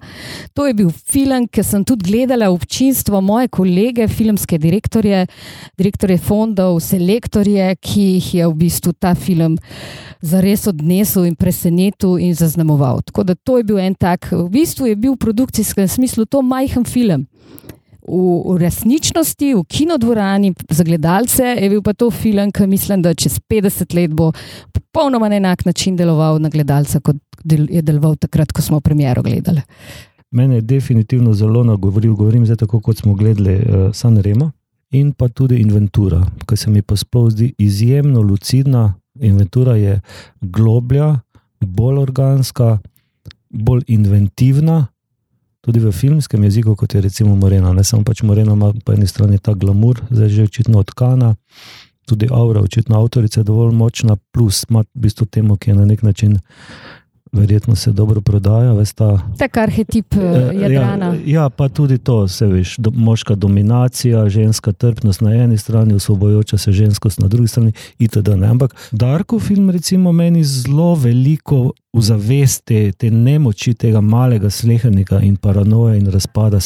To je bil film, ki sem tudi gledala občinstvo, moje kolege, filmske direktorje, direktorje fondov, selektorje, ki jih je v bistvu ta film zares odnesel in presenetil in zaznamoval. Tako da to je bil en tak, v bistvu je bil v produkcijskem smislu to majhen film. V, v resničnosti, v kinodvorani za gledalce je bil pa to film, ki mislim, da čez 50 let bo popolnoma na enak način deloval na gledalca, kot je deloval takrat, ko smo premiero gledali. Mene je definitivno zelo nagovoril, govorim zdaj tako, kot smo gledali uh, San Remo in pa tudi Inventura, ki se mi pa sploh zdi izjemno lucidna, Inventura je globlja, bolj organska, bolj inventivna, tudi v filmskem jeziku, kot je recimo Morena. Ne samo pač Morena, ima po eni strani ta glamur, zdaj že očitno odkana, tudi aura, očitno avtorica je dovolj močna, plus ima v bistvu temu, ki je na nek način verjetno se dobro prodaja. Tak arhetip eh, eh, Jadrana. Ja, ja, pa tudi to, se veš, do, moška dominacija, ženska trpnost na eni strani, osvobojoča se ženskost na drugi strani, itd. Ne? Ampak Darko film, recimo, meni zelo veliko v zavesti te nemoči tega malega slehenika in paranoje in razpada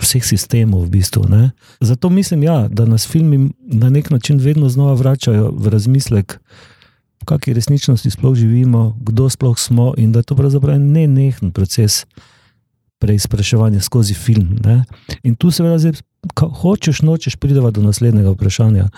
vseh sistemov v bistvu. Ne? Zato mislim, ja, da nas filmi na nek način vedno znova vračajo v razmislek, kakšni resničnosti sploh živimo, kdo sploh smo in da je to pravzaprav ne nehen proces preizpraševanja skozi film. Ne? In tu seveda zdaj, hočeš, nočeš, prideva do naslednjega vprašanja.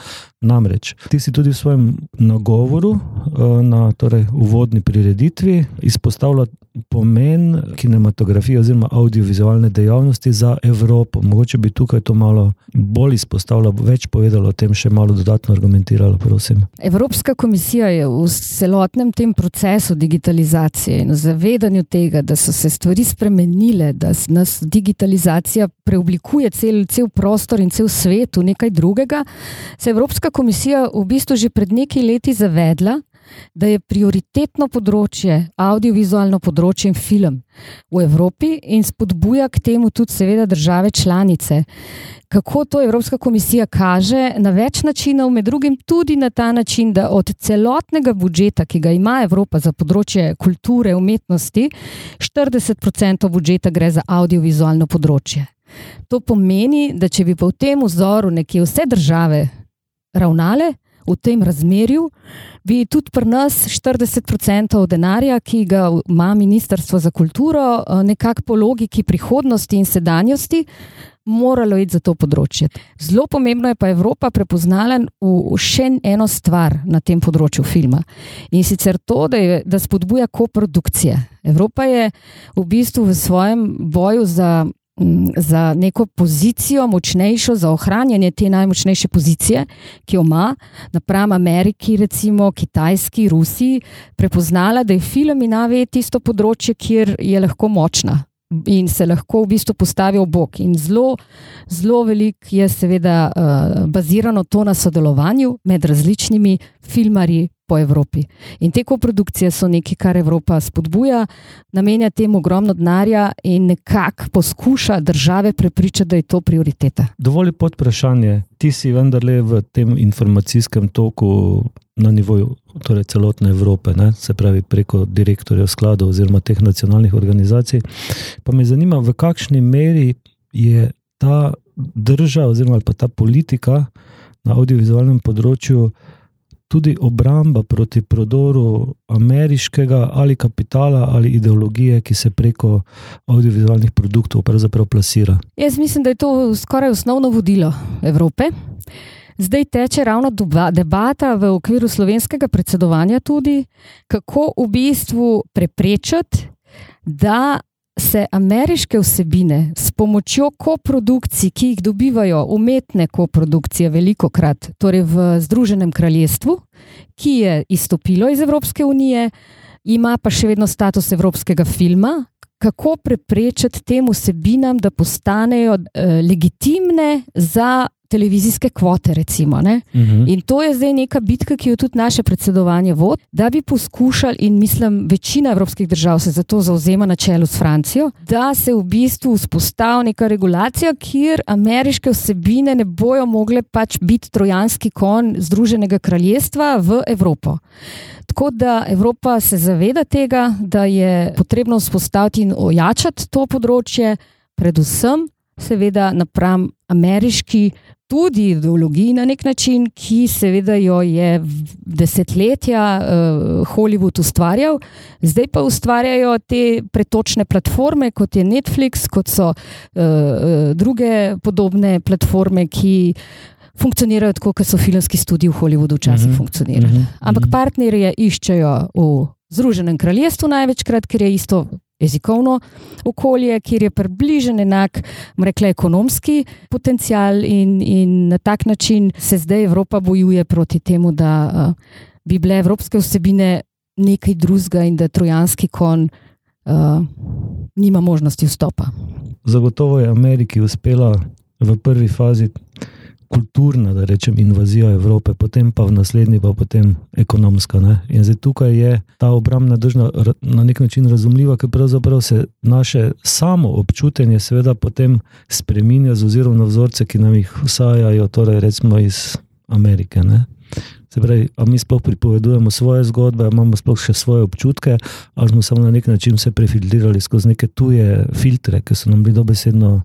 Namreč, ti si tudi v svojem nagovoru eh, na torej, uvodni prireditvi izpostavljal pomen kinematografije oziroma audiovizualne dejavnosti za Evropo. Mogoče bi tukaj to malo bolj izpostavila, več povedala o tem, še malo dodatno argumentirala, prosim. Evropska komisija je v celotnem tem procesu digitalizacije in zavedanju tega, da so se stvari spremenile, da nas digitalizacija preoblikuje cel, cel prostor in cel svet v nekaj drugega, se je Evropska komisija v bistvu že pred nekaj leti zavedla, da je prioritetno področje audiovizualno področje in film v Evropi in spodbuja k temu tudi, seveda, države članice. Kako to Evropska komisija kaže na več načinov, med drugim tudi na ta način, da od celotnega budžeta, ki ga ima Evropa za področje kulture, umetnosti, 40% budžeta gre za audiovizualno področje. To pomeni, da če bi po tem vzoru nekje vse države ravnale v tem razmerju, bi tudi pri nas 40% denarja, ki ga ima Ministrstvo za kulturo, eh, nekako po logiki prihodnosti in sedanjosti, moralo iti za to področje. Zelo pomembno je pa Evropa prepoznala v še eno stvar na tem področju filma in sicer to, da, je, da spodbuja koprodukcije. Evropa je v bistvu v svojem boju za za neko pozicijo, močnejšo, za ohranjanje te najmočnejše pozicije, ki jo ima napram Ameriki, recimo Kitajski, Rusiji, prepoznala, da je film in AV tisto področje, kjer je lahko močna. In se lahko v bistvu postavi v bok. In zelo, zelo veliko je, seveda, uh, bazirano to na sodelovanju med različnimi filmarji, po Evropi. In te koprodukcije so nekaj, kar Evropa spodbuja, namenja temu ogromno denarja in nekako poskuša države prepričati, da je to prioriteta. Dovolj pod vprašanje. Ti si vendarle v tem informacijskem toku na nivoju torej celotne Evrope, ne? se pravi preko direktorjev skladov oziroma teh nacionalnih organizacij. Pa me zanima, v kakšni meri je ta država oziroma ta politika na audiovizualnem področju tudi obramba proti prodoru ameriškega ali kapitala ali ideologije, ki se preko audiovizualnih produktov pravzaprav plasira. Jaz mislim, da je to skoraj osnovno vodilo Evrope. Zdaj teče ravno debata v okviru slovenskega predsedovanja, tudi kako v bistvu preprečiti, da se ameriške vsebine s pomočjo koprodukcij, ki jih dobivajo umetne koprodukcije, veliko krat, torej v Združenem kraljestvu, ki je izstopilo iz Evropske unije, ima pa še vedno status evropskega filma. Kako preprečiti tem vsebinam, da postanejo eh, legitimne za televizijske kvote. Recimo, uh mhm. -huh. In to je zdaj neka bitka, ki jo tudi naše predsedovanje vodi, da bi poskušali, in mislim, večina evropskih držav se za to zauzema na čelu s Francijo, da se v bistvu vzpostavi neka regulacija, kjer ameriške vsebine ne bojo mogle pač biti trojanski kon Združenega kraljestva v Evropo. Tako da Evropa se zaveda tega, da je potrebno vzpostaviti in ojačati to področje, predvsem, seveda, napram ameriški tudi ideologiji na nek način, ki seveda jo je desetletja uh, Hollywood ustvarjal, zdaj pa ustvarjajo te pretočne platforme, kot je Netflix, kot so uh, druge podobne platforme, ki. Funkcionirajo tako, kot so filmski studii v Hollywoodu včasih uh -huh, funkcionirali. Uh -huh, uh -huh. Ampak partnerje iščejo v Združenem kraljestvu največkrat, ker je isto jezikovno okolje, kjer je približen enak, rekla, ekonomski potencial, in, in na tak način se zdaj Evropa bojuje proti temu, da uh, bi bile evropske vsebine nekaj drugega in da trojanski kon uh, nima možnosti vstopa. Zagotovo je Ameriki uspela v prvi fazi kulturna, da rečem, invazija Evrope, potem pa v naslednji, pa potem ekonomska. Ne? In zdaj tukaj je ta obrambna država na nek način razumljiva, ker pravzaprav se naše samo občutenje, seveda, potem spremenja z ozirom na vzorce, ki nam jih vsajajo, torej recimo iz Amerike. Ne? Se pravi, ali mi sploh pripovedujemo svoje zgodbe, imamo sploh še svoje občutke, ali smo samo na nek način se prefiltrirali skozi neke tuje filtre, ki so nam bili dobesedno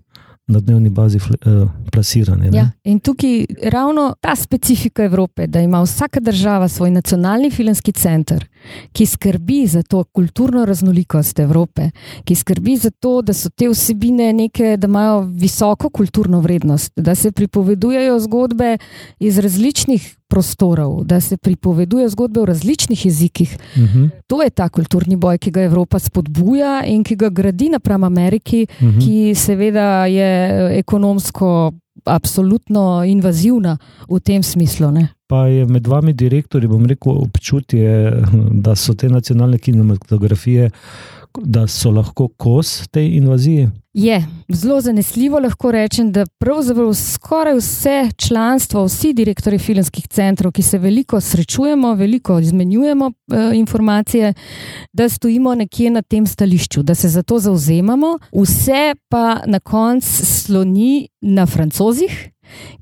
na dnevni bazi uh, plasirane. Ja, in tukaj ravno ta specifika Evrope, da ima vsaka država svoj nacionalni filmski center, ki skrbi za to kulturno raznolikost Evrope, ki skrbi za to, da so te vsebine neke, da imajo visoko kulturno vrednost, da se pripovedujejo zgodbe iz različnih prostorov, da se pripovedujejo zgodbe v različnih jezikih. Uh -huh. To je ta kulturni boj, ki ga Evropa spodbuja in ki ga gradi napram Ameriki, Uh -huh. ki seveda je ekonomsko. Absolutno invazivna v tem smislu. Ne? Pa je med vami direktorji, bom rekel, občutje, da so te nacionalne kinematografije, da so lahko kos tej invaziji. Je zelo zanesljivo lahko rečem, da pravzaprav skoraj vse članstvo, vsi direktori filmskih centrov, ki se veliko srečujemo, veliko izmenjujemo eh, informacije, da stojimo nekje na tem stališču, da se za to zauzemamo, vse pa na koncu sloni na francozih.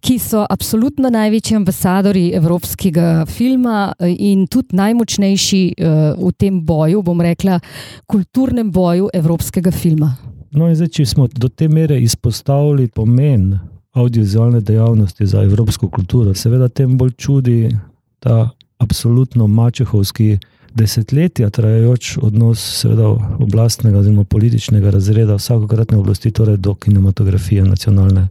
Ki so absolutno največji ambasadori evropskega filma eh, in tudi najmočnejši uh, v tem boju, bom rekla, kulturnem boju evropskega filma. No, in zdaj, če smo do te mere izpostavili pomen audiovizualne dejavnosti za evropsko kulturo, seveda tem bolj čudi ta absolutno mačehovski desetletja trajajoč odnos seveda oblastnega oziroma političnega razreda vsakokratne oblasti, torej do kinematografije nacionalne.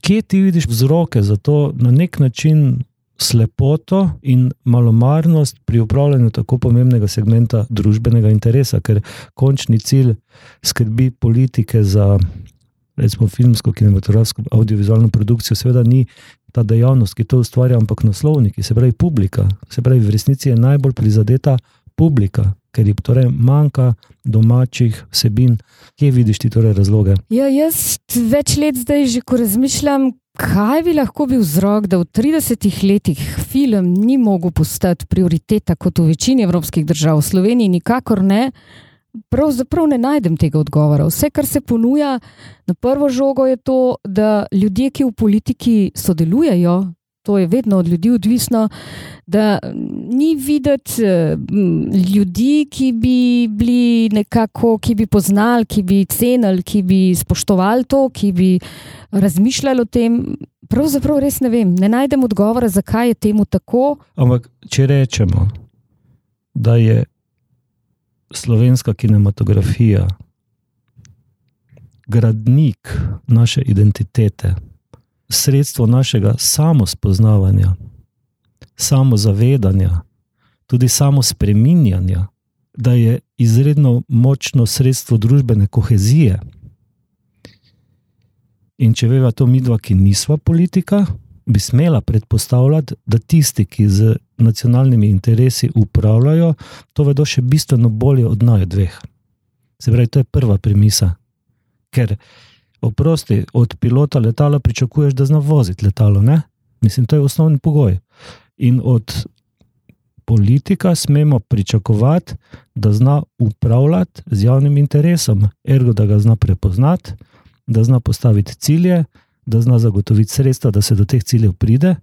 Kje ti vidiš vzroke za to na nek način slepoto in malomarnost pri upravljanju tako pomembnega segmenta družbenega interesa, ker končni cilj skrbi politike za recimo filmsko, kinematografsko, audiovizualno produkcijo, seveda ni ta dejavnost, ki to ustvarja, ampak naslovniki, se pravi publika. Se pravi, v resnici je najbolj prizadeta publika, ker ji torej manjka domačih vsebin. Kje vidiš ti torej razloge? Ja, jaz več let zdaj že ko razmišljam, kaj bi lahko bil vzrok, da v 30 letih film ni mogel postati prioriteta kot v večini evropskih držav, v Sloveniji nikakor ne. Pravzaprav ne najdem tega odgovora. Vse, kar se ponuja na prvo žogo, je to, da ljudje, ki v politiki sodelujejo, to je vedno od ljudi odvisno, da ni videti ljudi, ki bi bili nekako, ki bi poznali, ki bi cenili, ki bi spoštovali to, ki bi razmišljali o tem. Pravzaprav res ne vem, ne najdem odgovora, zakaj je temu tako. Ampak, če rečemo, da je slovenska kinematografija gradnik naše identitete, sredstvo našega samospoznavanja, samozavedanja, tudi samospreminjanja, da je izredno močno sredstvo družbene kohezije. In če veva to midva, ki nisva politika, bi smela predpostavljati, da tisti, ki z nacionalnimi interesi upravljajo, to vedo še bistveno bolje od naju dveh. Se pravi, to je prva premisa. Ker, oprosti, od pilota letala pričakuješ, da zna voziti letalo. Ne? Mislim, to je osnovni pogoj. In od politika smemo pričakovati, da zna upravljati z javnim interesom, ergo, da ga zna prepoznati, da zna postaviti cilje, da zna zagotoviti sredstva, da se do teh ciljev pride.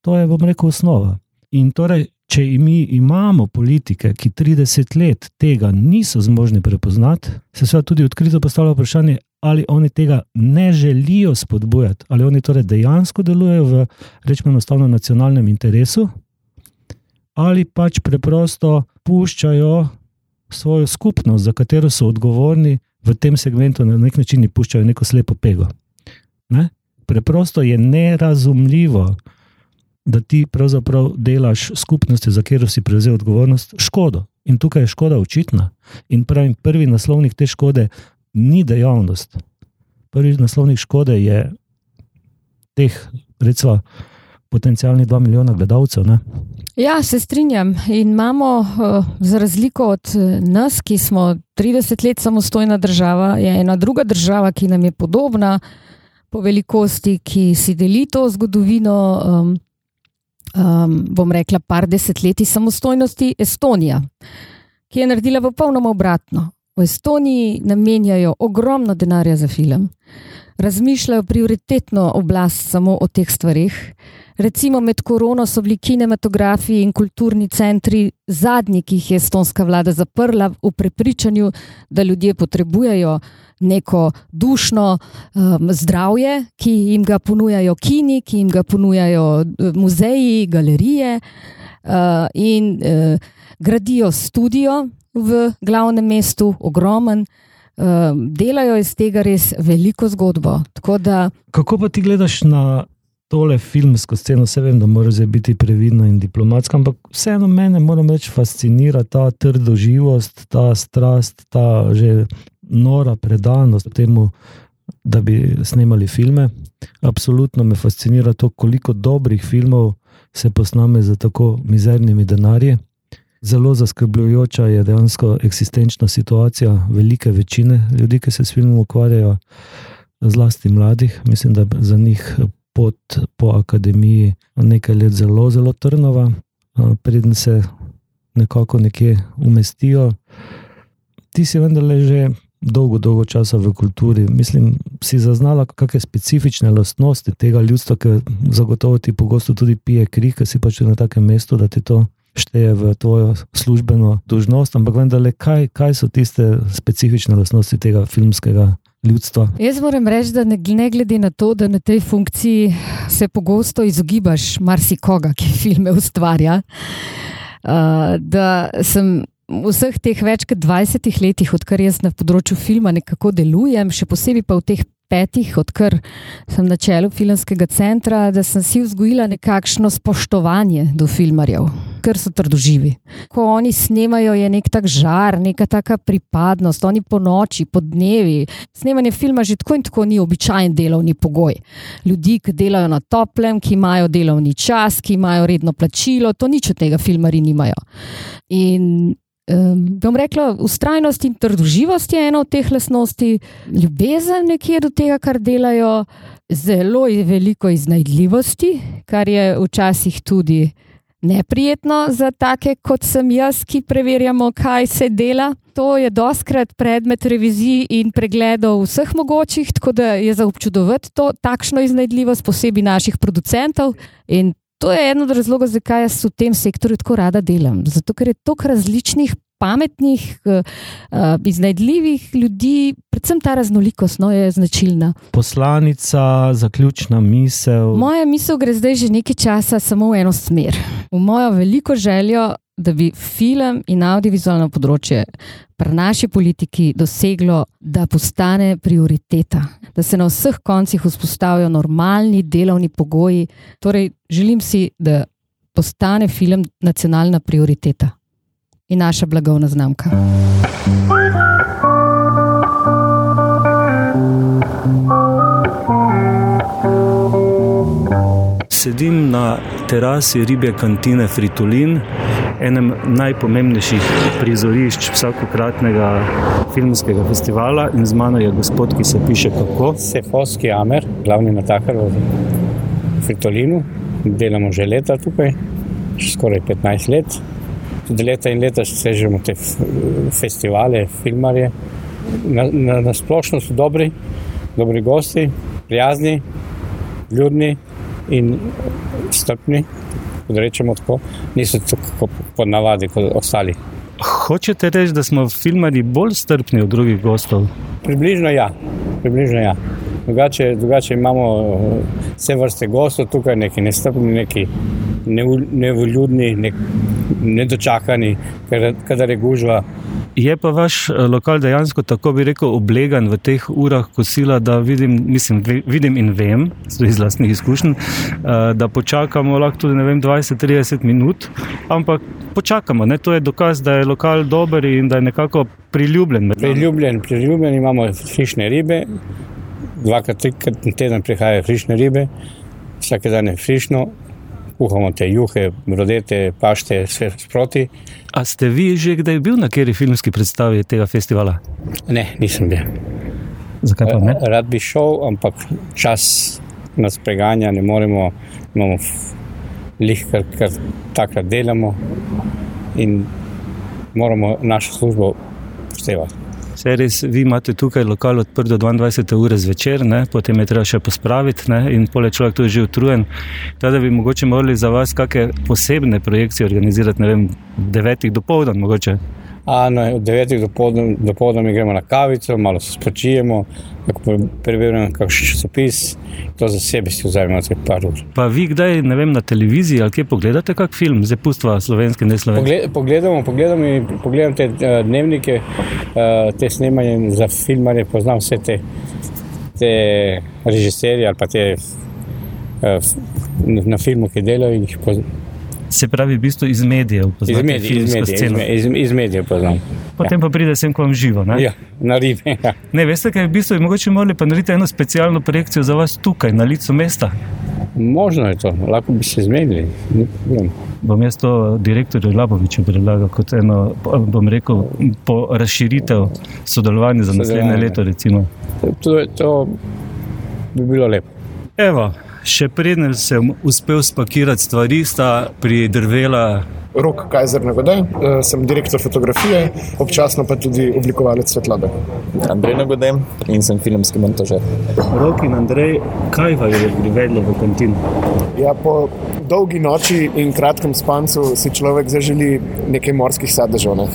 To je, bom rekel, osnova. In torej, če mi imamo politike, ki 30 let tega niso zmožni prepoznati, se seveda tudi odkrito postavlja vprašanje, ali oni tega ne želijo spodbujati, ali oni torej dejansko delujejo v, rečemo, enostavno nacionalnem interesu, ali pač preprosto puščajo svojo skupnost, za katero so odgovorni v tem segmentu, na nek način puščajo neko slepo pego. Ne? Preprosto je nerazumljivo, da ti pravzaprav delaš skupnosti, za katero si prevzel odgovornost, škodo. In tukaj je škoda očitna. In pravim, prvi naslovnik te škode ni dejavnost. Prvi naslovnik škode je teh, recimo, potencijalnih 2 milijona gledalcev. Ne? Ja, se strinjam. In imamo, uh, za razliko od nas, ki smo 30 let samostojna država, je ena druga država, ki nam je podobna po velikosti, ki si deli to zgodovino. Um, um, bom rekla, par desetletij samostojnosti, Estonija, ki je naredila popolnoma obratno. V Estoniji namenjajo ogromno denarja za film, razmišljajo prioritetno oblast samo o teh stvarih. Recimo med korono so bili kinematografi in kulturni centri zadnji, ki jih je estonska vlada zaprla, v prepričanju, da ljudje potrebujejo neko dušno um, zdravje, ki jim ga ponujajo kini, ki jim ga ponujajo muzeji, galerije. Uh, in uh, gradijo studio v glavnem mestu, ogromen. Um, delajo iz tega res veliko zgodbo. Da... Kako pa ti gledaš na tole filmsko sceno? Vse vem, da moraš biti previdna in diplomatska, ampak vseeno mene, moram reči, fascinira ta trdoživost, ta strast, ta že nora predanost temu, da bi snemali filme. Absolutno me fascinira to, koliko dobrih filmov se posname za tako mizernimi denarji. Zelo zaskrbljujoča je dejansko eksistenčna situacija velike večine ljudi, ki se s filmom ukvarjajo, zlasti mladih. Mislim, da za njih pot po akademiji nekaj let zelo, zelo trnova, preden se nekako nekje umestijo. Ti si vendarle že dolgo, dolgo časa v kulturi. Mislim, si zaznala kakšne specifične lastnosti tega ljudstva, ki zagotovo ti pogosto tudi pije kri, ker si pač na takem mestu, da ti to šteje v tvojo službeno dožnost. Ampak vendarle, kaj, kaj so tiste specifične lastnosti tega filmskega? Ljudstva. Jaz moram reči, da ne, ne glede na to, da na tej funkciji se pogosto izogibaš marsikoga, ki filme ustvarja, uh, da sem v vseh teh več kot 20 letih, odkar jaz na področju filma nekako delujem, še posebej pa v teh petih, odkar sem na čelu filmskega centra, da sem si vzgojila nekakšno spoštovanje do filmarjev, ker so trdoživi. Ko oni snemajo, je nek tak žar, neka taka pripadnost, oni po noči, po dnevi. Snemanje filma že tako in tako ni običajen delovni pogoj. Ljudi, ki delajo na toplem, ki imajo delovni čas, ki imajo redno plačilo, to nič od tega filmari nimajo. In Um, bom rekla, ustrajnost in trdoživost je ena od teh lasnosti, ljubezen nekje do tega, kar delajo, zelo je veliko iznajdljivosti, kar je včasih tudi neprijetno za take, kot sem jaz, ki preverjamo, kaj se dela. To je doskrat predmet revizij in pregledov vseh mogočih, tako da je za občudovati to takšno iznajdljivost, posebej naših producentov. In To je eno od razlogov, zakaj jaz v tem sektorju tako rada delam. Zato, ker je toliko različnih, pametnih, uh, iznajdljivih ljudi, predvsem ta raznolikost no, je značilna. Poslanica, zaključna misel. Moja misel gre zdaj že nekaj časa samo v eno smer, v mojo veliko željo, da bi film in audiovizualno področje pri naši politiki doseglo, da postane prioriteta, da se na vseh koncih vzpostavijo normalni delovni pogoji. Torej, želim si, da postane film nacionalna prioriteta in naša blagovna znamka. Sedim na terasi ribje kantine Fritolin enem najpomembnejših prizorišč vsakokratnega filmskega festivala in z mano je gospod, ki se piše kako. Sefovski Amer, glavni natakar v Fritolinu. Delamo že leta tukaj, skoraj 15 let. Leta in leta sežemo te festivale, filmarje. Na, na, na splošno so dobri, dobri gosti, prijazni, ljudni in strpni da rečemo tako, niso tako po navadi kot ostali. Hočete reči, da smo filmari bolj strpni od drugih gostov? Približno ja. Približno ja. Drugače, drugače imamo vse vrste gostov, tukaj neki nestrpni, neki nevoljudni, nek, nedočakani, kadar je gužva. Je pa vaš eh, lokal dejansko tako, bi rekel, oblegan v teh urah kosila, da vidim, mislim, vidim in vem, iz vlastnih izkušenj, eh, da počakamo lahko tudi 20-30 minut, ampak počakamo. Ne? To je dokaz, da je lokal dober in da je nekako priljubljen. Priljubljen, priljubljen imamo frišne ribe, dvakrat, trikrat na teden prihajajo frišne ribe, vsake dan je frišno, kuhamo te juhe, brodete, pašte, vse sproti. A ste vi že kdaj bil na kateri filmski predstavi tega festivala? Ne, nisem bil. Zakaj pa ne? Rad bi šel, ampak čas nas preganja, ne moremo, imamo lih, kar, kar takrat delamo in moramo našo službo upoštevati. Vse res, vi imate tukaj lokal odprt do 22. ure zvečer, ne? potem je treba še pospraviti ne? in pole človek tu je že utrujen. Teda bi mogoče morali za vas kakšne posebne projekcije organizirati, ne vem, devetih do povdan mogoče. A no, od 9 do povdne, do povdne mi gremo na kavico, malo se spočijemo, preberemo kakšen časopis, to za sebe si vzamemo teh par ur. Pa vi kdaj, ne vem, na televiziji ali kje pogledate kak film, zdaj pustva slovenske, ne slovenske? Pogled, pogledamo, pogledamo, in pogledam te uh, dnevnike, uh, te snemanje za filmarje, poznam vse te, te režiserje ali pa te uh, na filmu, ki delajo in jih poznam. Se pravi, v bistvu iz medijev. Iz medijev, iz medijev, iz, iz medijev poznam. Potem ja. pa pride sem k vam živo. Ne? Ja, na ribe. Ja. Ne, veste, kaj je v bistvu, mogoče morali pa narediti eno specialno projekcijo za vas tukaj, na licu mesta. Možno je to, lahko bi se zmenili. Bom jaz to direktorju Laboviču predlagal kot eno, bom rekel, po razširitev sodelovanja za naslednje leto. Recimo. To, to bi bilo lepo. Evo, še preden sem uspel spakirati stvari, sta pridrvela. Rok Kajzer Nagodaj, sem direktor fotografije, občasno pa tudi oblikovalec svetlobe. Andrej Nagodaj in sem filmski montažer. Rok in Andrej, kaj vas je privedlo v kantino? Ja, po dolgi noči in kratkem spancu si človek zaželi nekaj morskih sadežev. Ne?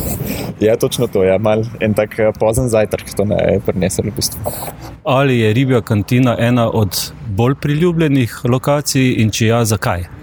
Ja, točno to je, ja. mal en tak pozen zajtrk, to ne je prinesel v bistvu. Ali je ribja kantina ena od bolj priljubljenih lokacij in če ja, zakaj?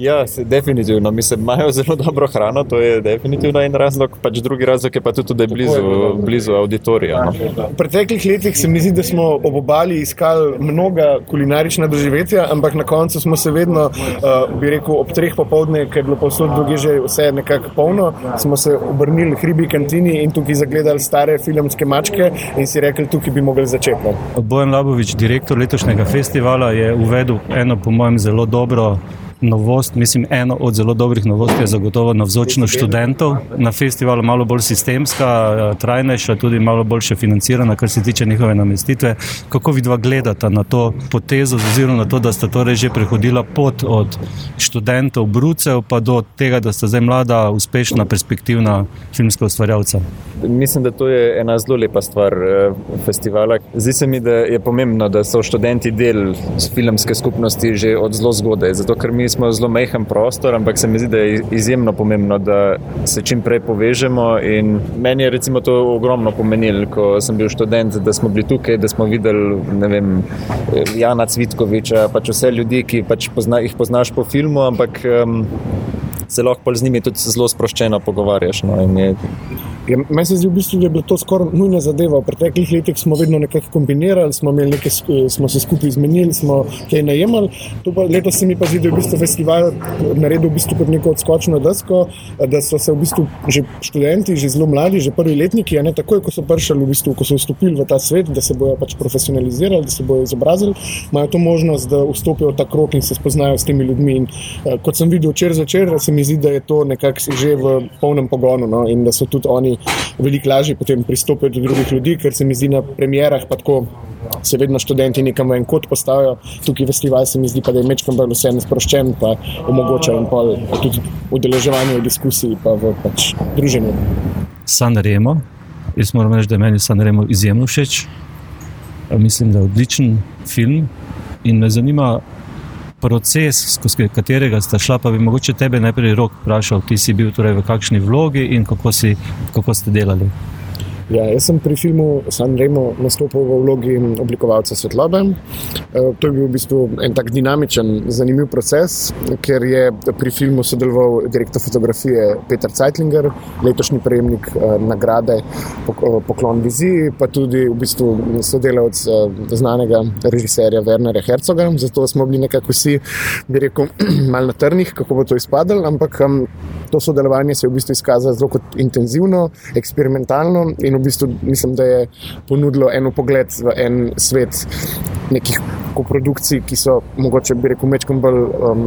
Ja, se, definitivno. Mislim, imajo zelo dobro hrano, to je definitivno en razlog. Pač drugi razlog je pa tudi, da je blizu, blizu auditorija. No. V preteklih letih se mi zdi, da smo ob obali iskali mnoga kulinarična doživetja, ampak na koncu smo se vedno, uh, bi rekel, ob treh popovdne, ker je bilo posod druge že vse nekako polno, smo se obrnili k ribi kantini in tukaj zagledali stare filmske mačke in si rekli, tukaj bi mogli začeti. No. Bojan Labovič, direktor letošnjega festivala, je uvedel eno, po mojem, zelo dobro novost, mislim, eno od zelo dobrih novosti je zagotovo navzočnost študentov na festivalu, malo bolj sistemska, eh, trajnejša, tudi malo boljše financirana, kar se tiče njihove namestitve. Kako vidva gledata na to potezo, oziroma na to, da sta torej že prehodila pot od študentov, brucev, pa do tega, da sta zdaj mlada, uspešna, perspektivna filmska ustvarjalca? Mislim, da to je ena zelo lepa stvar eh, festivala. Zdi se mi, da je pomembno, da so študenti del filmske skupnosti že od zelo zgodaj. Zato, ker mi smo zelo majhen prostor, ampak se mi zdi, da je izjemno pomembno, da se čim prej povežemo. Meni je recimo to ogromno pomenilo, ko sem bil študent, da smo bili tukaj, da smo videli vem, Jana Cvitkoviča, pač vse ljudi, ki pač pozna, jih poznaš po filmu, ampak um, se lahko z njimi tudi zelo sproščeno pogovarjaš. No, Ja, meni se zdi, v bistvu, da je bilo to skoraj nujna zadeva. V preteklih letih smo vedno nekaj kombinirali, smo, nekaj, smo se skupaj izmenili, smo kaj najemali. Letos se mi pa zdi, da je v bistvu festival naredil v bistvu kot neko odskočno desko, da so se v bistvu že študenti, že zelo mladi, že prvi letniki, ne takoj, ko so prišli, v bistvu, ko so vstopili v ta svet, da se bodo pač profesionalizirali, da se bodo izobrazili, imajo to možnost, da vstopijo v ta krok in se spoznajo s temi ljudmi. In, uh, kot sem videl včeraj zvečer, se mi zdi, da je to nekako že v polnem pogonu no? in da so tudi oni veliko lažje potem pristopijo do drugih ljudi, ker se mi zdi na premjerah pa tako. Se vedno študenti nekam v en kot postavijo, tukaj festival se mi zdi, pa, da je mečkam bolj vse sproščen, pa omogoča pa tudi udeleževanje v diskusiji, pa v pač druženju. San Remo, jaz moram reči, da meni San Remo izjemno všeč. Mislim, da je odličen film in me zanima, proces, skozi katerega sta šla, pa bi mogoče tebe najprej rok vprašal, ti si bil torej v kakšni vlogi in kako, si, kako ste delali. Ja, jaz sem pri filmu San Remo nastopil v vlogi oblikovalca svetlobe. Eh, to je bil v bistvu en tak dinamičen, zanimiv proces, ker je pri filmu sodeloval direktor fotografije Peter Zeitlinger, letošnji prejemnik eh, nagrade eh, Poklon Viziji, pa tudi v bistvu sodelavec znanega režiserja Wernera Herzoga. Zato smo bili nekako vsi, bi rekel, [CLEARS THROAT] mal na trnih, kako bo to izpadalo, ampak to sodelovanje se je v bistvu izkazalo zelo intenzivno, eksperimentalno in v bistvu mislim, da je ponudilo eno pogled v en svet nekih koprodukcij, ki so mogoče bi rekel mečkom bolj um,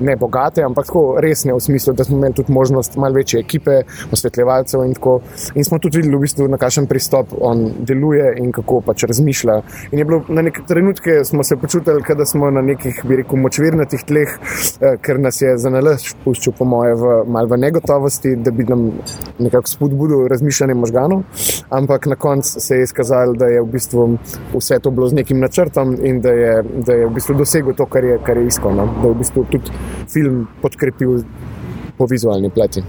ne bogate, ampak tako resne v smislu, da smo imeli tudi možnost malo večje ekipe, osvetljevalcev in tako. In smo tudi videli, v bistvu, na kakšen pristop on deluje in kako pač razmišlja. In je bilo na neke trenutke, smo se počutili, da smo na nekih, bi rekel, močvirnatih tleh, eh, ker nas je za nalaž puščal, po moje, v, mal v negotovosti, da bi nam nekako spodbudil razmišljanje možganov. Ampak na koncu se je izkazalo, da je v bistvu vse to bilo z nekim načrtom in da je da je v bistvu dosegel to, kar je, kar je iskal. No? Da je v bistvu tudi film podkrepil po vizualni plati.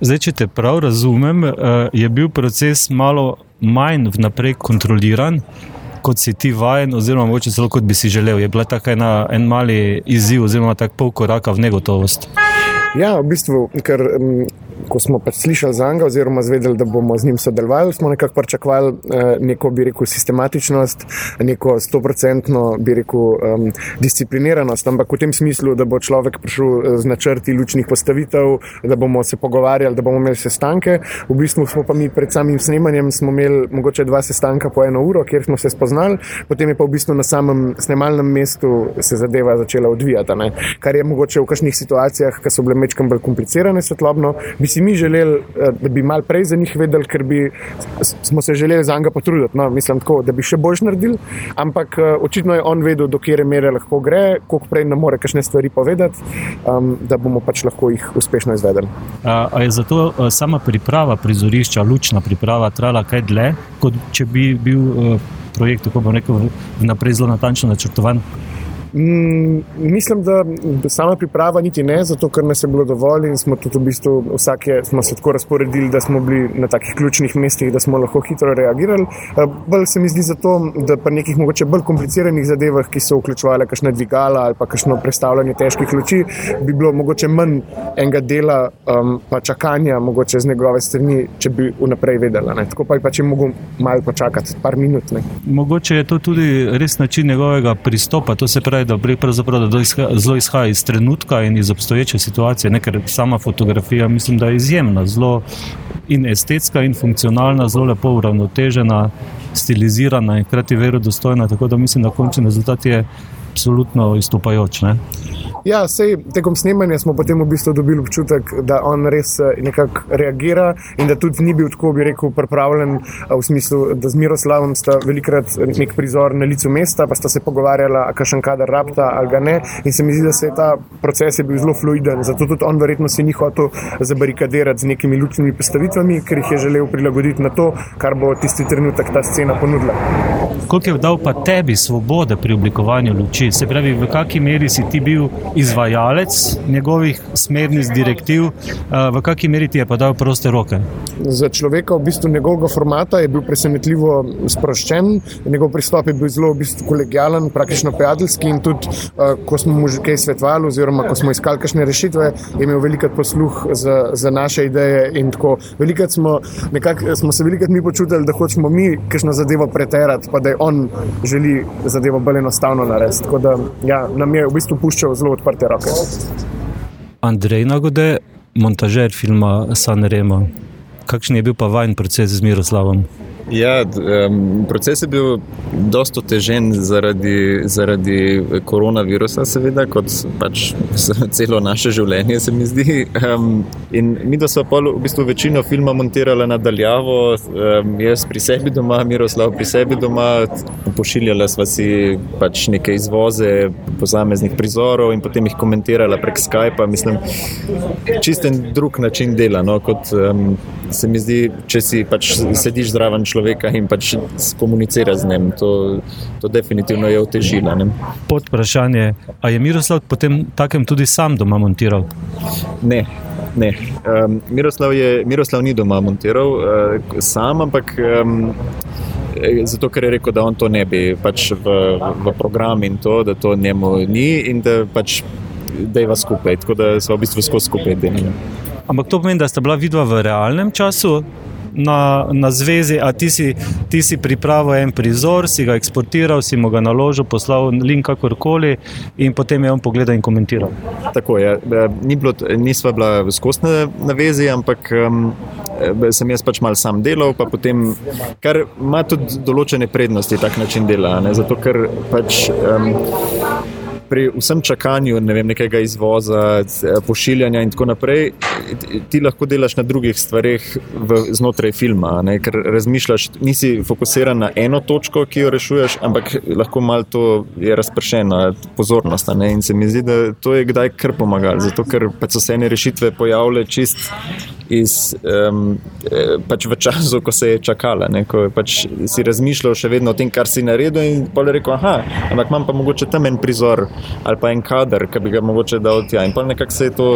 Zdaj, če te prav razumem, eh, je bil proces malo manj vnaprej kontroliran, kot si ti vajen, oziroma mogoče celo kot bi si želel. Je bila tako ena, en mali izziv, oziroma tako pol koraka v negotovost. Ja, v bistvu, ker um, ko smo pač slišali za njega, oziroma zvedeli, da bomo z njim sodelovali, smo nekako pričakovali uh, neko, bi rekel, sistematičnost, neko stoprocentno, bi rekel, um, discipliniranost, ampak v tem smislu, da bo človek prišel z načrti lučnih postavitev, da bomo se pogovarjali, da bomo imeli sestanke. V bistvu smo pa mi pred samim snemanjem imeli mogoče dva sestanka po eno uro, kjer smo se spoznali, potem je pa v bistvu na samem snemalnem mestu se zadeva začela odvijati. Ne? Kar je mogoče v kakšnih situacijah, ki so bile mečkam bolj komplicirane svetlobno, bi si mi želeli, eh, da bi mal prej za njih vedeli, ker bi smo se želeli za njega potruditi. No, mislim, tako, da bi še boljš naredili, ampak eh, očitno je on vedel, do kere mere lahko gre, koliko prej nam more kakšne stvari povedati, um, da bomo pač lahko jih uspešno izvedeli. A, a je zato a, sama priprava prizorišča, lučna priprava, trajala kaj dlje, kot če bi bil a, projekt, kako bom rekel, vnaprej zelo natančno načrtovan? Mm, mislim, da, sama priprava niti ne, zato ker nas je bilo dovolj in smo tudi v bistvu vsake, smo se tako razporedili, da smo bili na takih ključnih mestih, da smo lahko hitro reagirali. Eh, bolj se mi zdi zato, da pa nekih mogoče bolj kompliciranih zadevah, ki so vključovale kakšne dvigala ali pa kakšno predstavljanje težkih luči, bi bilo mogoče manj enega dela um, pa čakanja mogoče z njegove strani, če bi vnaprej vedela. Ne. Tako pa je pač mogel malo počakati, par minut. Ne. Mogoče je to tudi res način njegovega pristopa. To se pravi, da, da izha, zelo izhaja iz trenutka in iz obstoječe situacije. Ne, ker sama fotografija, mislim, da je izjemna, zelo in estetska, in funkcionalna, zelo lepo uravnotežena, stilizirana in hkrati verodostojna. Tako da mislim, da končni rezultat je absolutno izstopajoč. Ne. Ja, sej, tekom snemanja smo potem v bistvu dobili občutek, da on res eh, nekako reagira in da tudi ni bil tako, bi rekel, pripravljen eh, v smislu, da z Miroslavom sta velikrat nek prizor na licu mesta, pa sta se pogovarjala, a kakšen kader rabta ali ga ne. In se mi zdi, da se je ta proces je bil zelo fluiden, zato tudi on verjetno se ni hotel zabarikadirati z nekimi lučnimi postavitvami, ker jih je želel prilagoditi na to, kar bo tisti trenutek ta scena ponudila. Koliko je dal pa tebi svobode pri oblikovanju luči? Se pravi, v kakšni meri si ti bil izvajalec njegovih smernic, direktiv, eh, v kakšni meri ti je pa dal proste roke? Za človeka, v bistvu njegovega formata, je bil presenetljivo sproščen, njegov pristop je bil zelo v bistvu kolegijalen, praktično prijateljski. In tudi, uh, ko smo mu že kaj svetovali, oziroma ko smo iskali kakšne rešitve, je imel velikrat posluh za, za naše ideje. Velikrat smo, nekak, smo se velikrat mi počutili, da hočemo mi kakšno zadevo preterati, pa da je on želi zadevo bolj enostavno narediti. Tako da ja, nam je v bistvu puščal zelo odprte roke. Andrej Nagode, montažer filma San Remo. Kakšen je bil pa vajen proces z Miroslavom? Ja, um, proces je bil dosta težen zaradi, zaradi koronavirusa, seveda, kot pač celo naše življenje, se mi zdi. Um, in mi, da smo pa v bistvu večino filma montirali nadaljavo, um, jaz pri sebi doma, Miroslav pri sebi doma, pošiljala sva si pač neke izvoze posameznih prizorov in potem jih komentirala prek Skypa. Mislim, čisten drug način dela. No, kot, um, se mi zdi, če si pač sediš zraven človeka človeka in pač komunicira z njim. To, to definitivno je otežilo. Pod vprašanje, ali je Miroslav potem takem tudi sam doma montiral? Ne. Ne. Um, Miroslav, je, Miroslav ni doma montiral, uh, sam, ampak um, zato, ker je rekel, da on to ne bi pač v, v program in to, da to njemu ni in da pač deva skupaj. Tako da smo v bistvu skozi skupaj delali. Ampak to pomeni, da sta bila vidva v realnem času, na, na zvezi, a ti si, ti si pripravil en prizor, si ga eksportiral, si mu ga naložil, poslal link kakorkoli in potem je on pogledal in komentiral. Tako je. Ja. Ni bilo, nisva bila skozi na, na vezi, ampak um, sem jaz pač mal sam delal, pa potem, kar ima tudi določene prednosti tak način dela, ne? zato ker pač. Um, pri vsem čakanju ne vem, nekega izvoza, pošiljanja in tako naprej, ti lahko delaš na drugih stvarih v, znotraj filma, ne? ker razmišljaš, nisi fokusiran na eno točko, ki jo rešuješ, ampak lahko malo to je razpršena pozornost. Ne? In se mi zdi, da to je kdaj kar pomagalo, ker pa so se ene rešitve pojavile čist iz, um, pač v času, ko se je čakala, ne? ko pač si razmišljal še vedno o tem, kar si naredil in pa je rekel, ampak imam pa mogoče tam en prizor ali pa en kader, ki bi ga mogoče dal tja. In pa nekako se je to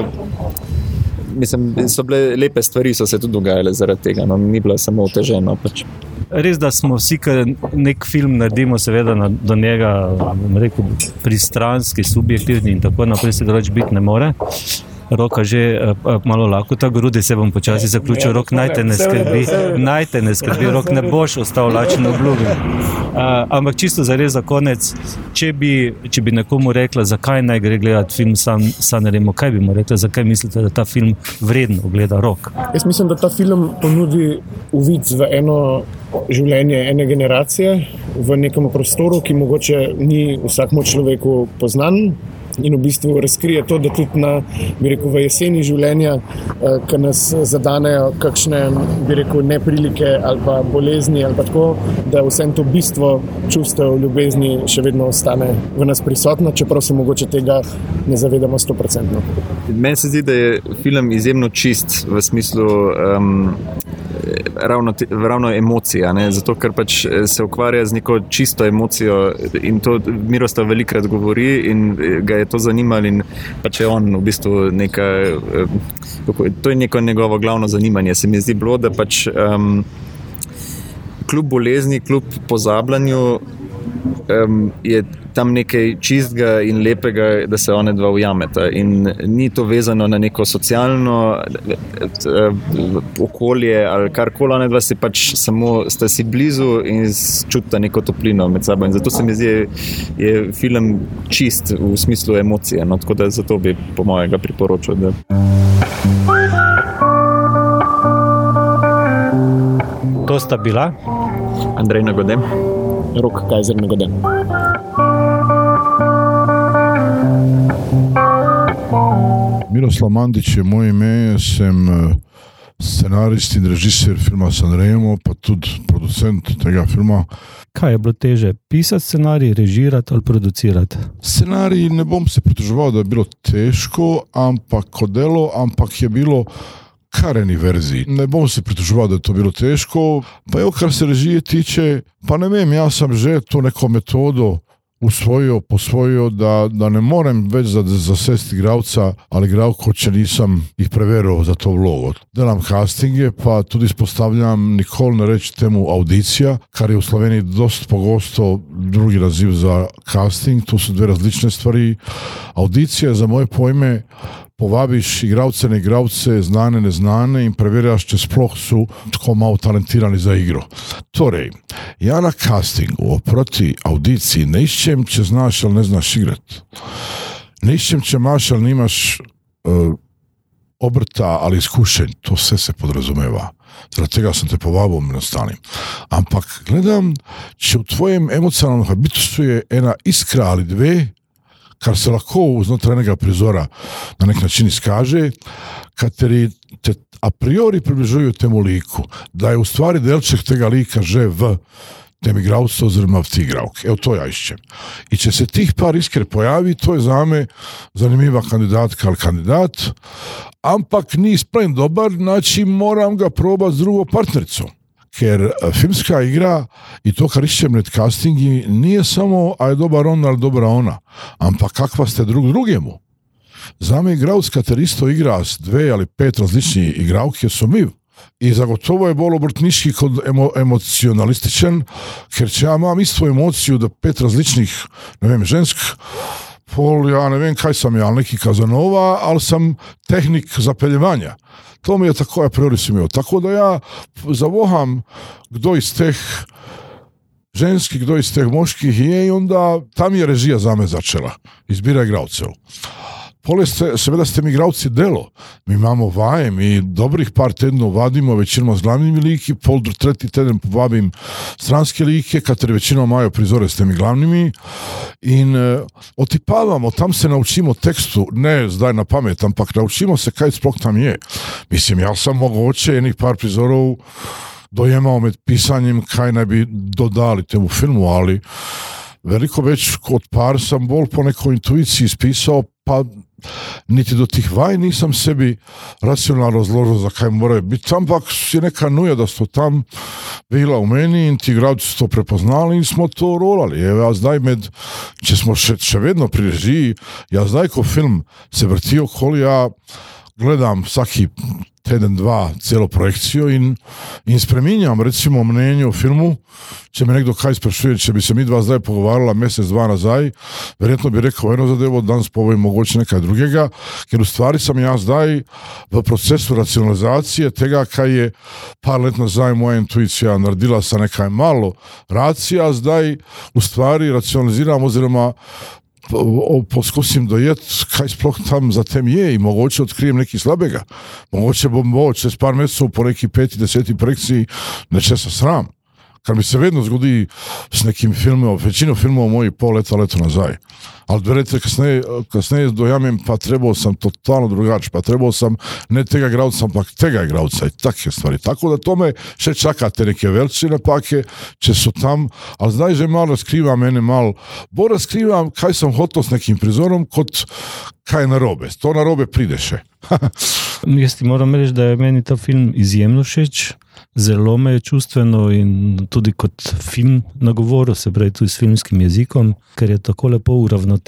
mislim, so bile lepe stvari, so se tudi dogajale zaradi tega, no, ni bilo samo oteženo. Pač. Res, da smo vsi, ki nek film naredimo, seveda na, do njega rekel, pristranski, subjektivni in tako naprej, se drugače biti ne more roka že uh, malo lahko, tako grude se bom počasi zaključil, rok naj te ne skrbi, naj te ne skrbi, rok ne boš ostal lačen obljubi. Uh, [LAUGHS] ampak čisto za res za konec, če bi, če bi nekomu rekla, zakaj naj gre gledati film San, San Remo, kaj bi mu rekla, zakaj mislite, da ta film vredno gleda rok? Jaz mislim, da ta film ponudi uvid v eno življenje ene generacije, v nekem prostoru, ki mogoče ni vsakmu človeku poznan in v bistvu razkrije to, da tudi na, rekel, v jeseni življenja, eh, ki nas zadanejo kakšne rekel, neprilike ali pa bolezni, ali pa tako, da vse to bistvo čustev ljubezni še vedno ostane v nas prisotno, čeprav se mogoče tega ne zavedamo sto procentno. Meni se zdi, da je film izjemno čist v smislu. Um, ravno, ravno emocija, ne? zato ker pač eh, se ukvarja z neko čisto emocijo in to Miroslav velikrat govori in eh, ga je to zanimalo in pač je on v bistvu neka, eh, to je neko njegovo glavno zanimanje. Se mi zdi bilo, da pač um, kljub bolezni, kljub pozabljanju um, je tam nekaj čistega in lepega, da se one dva ujameta. In ni to vezano na neko socialno okolje ali karkoli, one dva si pač samo sta si blizu in čutita neko toplino med sabo. In zato se mi zdi, da je film čist v smislu emocije. No, tako da zato bi, po mojega, priporočil. Da... To sta bila Andrej Nagodem, Rok Kajzer Nagodem. Miroslav Mandić je moje ime, sem eh, scenarist in režiser filma Sanremo, pa tudi producent tega filma. Kaj je bilo teže, pisati scenarij, režirati ali producirati? Scenarij ne bom se pritoževal, da je bilo težko, ampak kot delo, ampak je bilo kar eni verziji. Ne bom se pritoževal, da je to bilo težko, pa jo, kar se režije tiče, pa ne vem, jaz sem že to neko metodo usvojil, posvojil, da, da ne morem več zasesti igralca ali igralko, če nisem jih preveril za to vlogo. Delam castinge, pa tudi spostavljam nikoli ne reči temu audicija, kar je v Sloveniji dost pogosto drugi naziv za casting, to so dve različne stvari. Audicija za moje pojme povabiš igralce, ne igralce, znane, neznane in preverjaš, če sploh so tako malo talentirani za igro. Torej, ja na castingu, oproti audiciji, ne iščem, če znaš ali ne znaš igrati. Ne iščem, če imaš ali nimaš uh, obrta ali izkušenj, to vse se podrazumeva. Zaradi tega sem te povabil in ostalim. Ampak gledam, če v tvojem emocionalnem habitusu je ena iskra ali dve, kar se lahko znotraj enega prizora na nek način izkaže, kateri te a priori približujejo temu liku, da je v stvari delček tega lika že v tem igravcu oziroma v ti igravki. Evo to ja iščem. I če se tih par iskre pojavi, to je za me zanimiva kandidatka ali kandidat, ampak ni sprejem dobar, znači moram ga probati z drugo partnerico ker eh, filmska igra i to kar išćem net castingi nije samo a je dobar on ali dobra ona, ampak kakva ste drug drugemu. Za me igralec, kater isto igra s dve ali pet različnih igravk je sumiv. I zagotovo je bolj obrtniški kot emo, emocionalističen, ker če ja imam istu emociju da pet različnih, ne vem, žensk, pol, ja ne vem kaj sam ja, neki kazanova, ali sam tehnik zapeljevanja. To mi je tako a priori sumio. Tako da ja zavoham kdo iz teh ženskih, kdo iz teh moških je i onda tam je režija za me začela. Izbira igralcev. Pole ste, seveda ste mi igravci delo. Mi imamo vaje, mi dobrih par tednov vadimo većinom s glavnimi liki, pol tretji teden povabim stranske like, kateri većinom imaju prizore s temi glavnimi in e, otipavamo, tam se naučimo tekstu, ne zdaj na pamet, ampak naučimo se kaj sploh tam je. Mislim, ja sam mogoče enih par prizorov dojemao med pisanjem kaj naj bi dodali temu filmu, ali veliko već kod par sam bolj po nekoj intuiciji ispisao, pa niti do tih vaj nisam sebi racionalno razložil, zakaj morajo biti, ampak je neka nuja, da so tam bila v meni in ti igralci so to prepoznali in smo to rolali. Evo, ja zdaj med, če smo še, še vedno pri režiji, ja zdaj, ko film se vrti okoli, ja gledam vsaki teden, dva, celo projekcijo in, in spremenjam, recimo, mnenje o filmu. Če me nekdo kaj sprašuje, če bi se mi dva zdaj pogovarjala, mesec, dva nazaj, verjetno bi rekel eno zadevo, danes povem mogoče nekaj drugega, ker v stvari sem jaz zdaj v procesu racionalizacije tega, kaj je par let nazaj moja intuicija naredila sa nekaj malo racija, zdaj v stvari racionaliziram oziroma poskusim dojeti, kaj sploh tam za tem je in mogoče odkrijem nekaj slabega. Mogoče bom bo čez par mesecev po neki peti, deseti projekciji nečesa sram. Kar mi se vedno zgodi s nekim filmom, večino filmov mojih pol leta, leto nazaj. Ali verjete, kasneje, kasneje dojamem, pa trebao sam totalno drugače, pa trebao sam ne tega igralca, ampak tega igralca i takve stvari. Tako da to me še čaka te neke velike napake, če su tam, ali zdaj že malo razkriva mene malo, bo razkrivam kaj sam hotel s nekim prizorom, kot kaj narobe. To narobe pride še. [LAUGHS] Jaz ti moram reči, da je meni ta film izjemno všeč. Zelo me je čustveno in tudi kot film nagovoril, se pravi, tudi s filmskim jezikom, ker je tako lepo uravnotežen,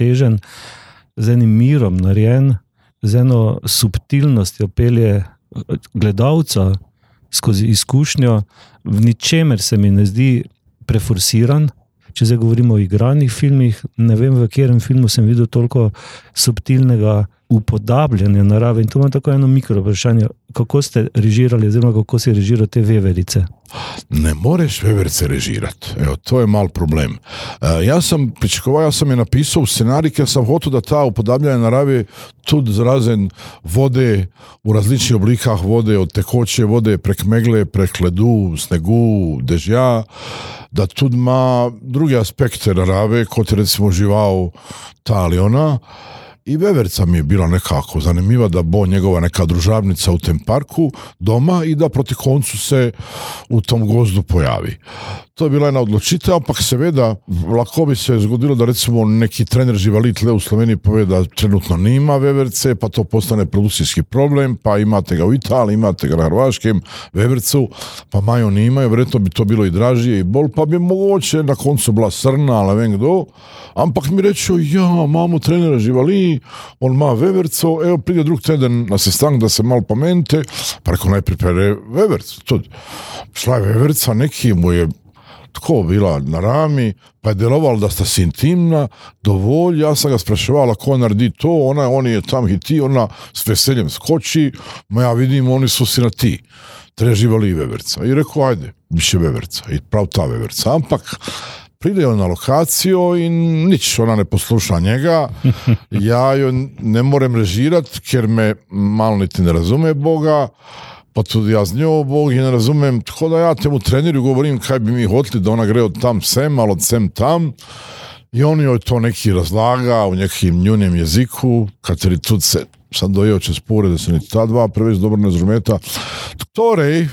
z enim mirom narejen, z eno subtilnostjo pelje gledalca skozi izkušnjo, v ničemer se mi ne zdi preforsiran. Če zdaj govorimo o igranih filmih, ne vem, v katerem filmu sem videl toliko subtilnega upodabljanja narave. In tu imam tako eno mikro vprašanje, kako ste režirali, oziroma kako si režiral te veverice. Ne moreš veverce režirati. Evo, to je mal problem. E, ja sam pričakovao, ja sam je napisao scenarij, ker sam hotel da ta upodabljanja narave tudi zrazen vode u različnih oblikah vode, od tekoče vode prek megle, prek ledu, snegu, dežja, da tudi ima druge aspekte narave, kot recimo žival ta ali ona. I Veverca mi je bila nekako zanimljiva da bo njegova neka družavnica u tem parku doma i da proti koncu se u tom gozdu pojavi. To je bila jedna odločitev, ampak seveda lahko bi se zgodilo da recimo neki trener živalit le u Sloveniji pove da trenutno nima veverce, pa to postane produkcijski problem, pa imate ga u Italiji, imate ga na Hrvaškem, vevercu, pa maju nimaju, vjerojatno bi to bilo i dražije i bol, pa bi mogoče na koncu bila srna, ali vem kdo, ampak mi reču, ja, mamo trenera živali, on ima veverco, evo pride drug teden na sestanak da se malo pomente, pa rekao najprije pere vevercu. Šla je veverca, neki mu je tako bila na rami, pa je delovalo da sta si intimna, dovolj, ja sam ga spraševala ko naredi to, ona, on je tam hiti, ona s veseljem skoči, ma ja vidim, oni su si na ti. Treba živali i veverca. I rekao, ajde, biće veverca. I prav ta veverca. Ampak, pride on na lokaciju i nič, ona ne posluša njega. [LAUGHS] Ja joj ne morem režirat, ker me malo niti ne razume Boga, pa tudi ja z njo Bog i ne razumem, tako da ja temu treneru govorim kaj bi mi hotli da ona gre od tam sem, ali od sem tam. I on joj to neki razlaga u nekim njunem jeziku, kateri tudi se sam dojel čez pore, da se ni ta dva preveč dobro ne zrumeta. Torej,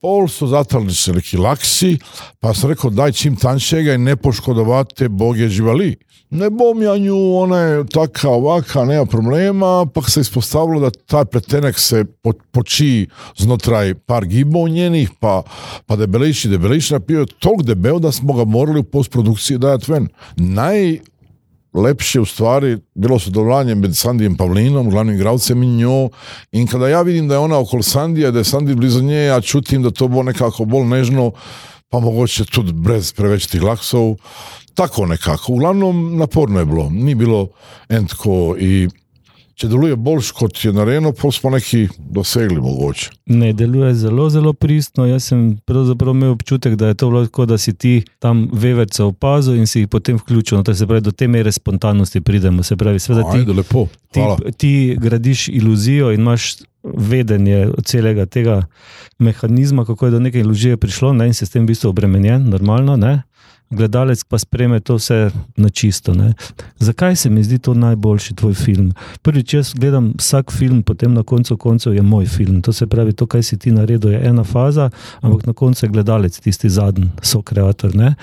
pol su zatrali se neki laksi, pa sam rekao daj čim tanšega i ne poškodovati te boge živali. Ne bom ja nju, ona je taka ovaka, nema problema, pa se ispostavilo da taj pretenek se po, poči znotraj par gibov njenih, pa, pa debelejši, debelejši, napio je tolk debel da smo ga morali u postprodukciji dajati ven. Naj lepše u stvari bilo sodelovanje med Sandijem Pavlinom, glavnim igralcem i njo. In kada ja vidim da je ona okolo Sandija, da je Sandi blizu nje, ja čutim da to bo nekako bolj nežno, pa mogoče tudi brez preveč tih laksov. Tako nekako. Uglavnom naporno je bilo. Ni bilo entko i če deluje boljš kot je narejeno, pa smo neki dosegli mogoče. Ne deluje zelo, zelo pristno. Jaz sem pravzaprav imel občutek, da je to bilo tako, da si ti tam veverce opazil in si jih potem vključil. No, se pravi, do te mere spontanosti pridemo. Se pravi, seveda ti, Ajde, lepo. ti, ti gradiš iluzijo in imaš vedenje celega tega mehanizma, kako je do neke iluzije prišlo ne, in si s tem v bistvu obremenjen, normalno. Ne? Gledalec pa spreme to vse na čisto. Ne? Zakaj se mi zdi to najboljši tvoj film? Prvič, jaz gledam vsak film, potem na koncu koncev je moj film. To se pravi, to, kaj si ti naredil, je ena faza, ampak na koncu je gledalec tisti zadnji, so kreator. Ne?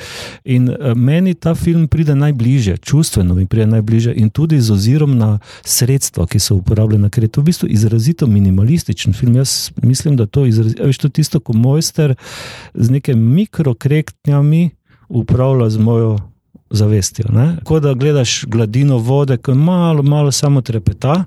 In eh, meni ta film pride najbližje, čustveno mi pride najbližje in tudi z ozirom na sredstva, ki so uporabljena, ker je to v bistvu izrazito minimalističen film. Jaz mislim, da to je veš, to tisto, ko mojster z nekimi mikrokrektnjami upravlja z mojo zavestjo. ne. Ko da gledaš gladino vode, ki malo, malo samo trepeta,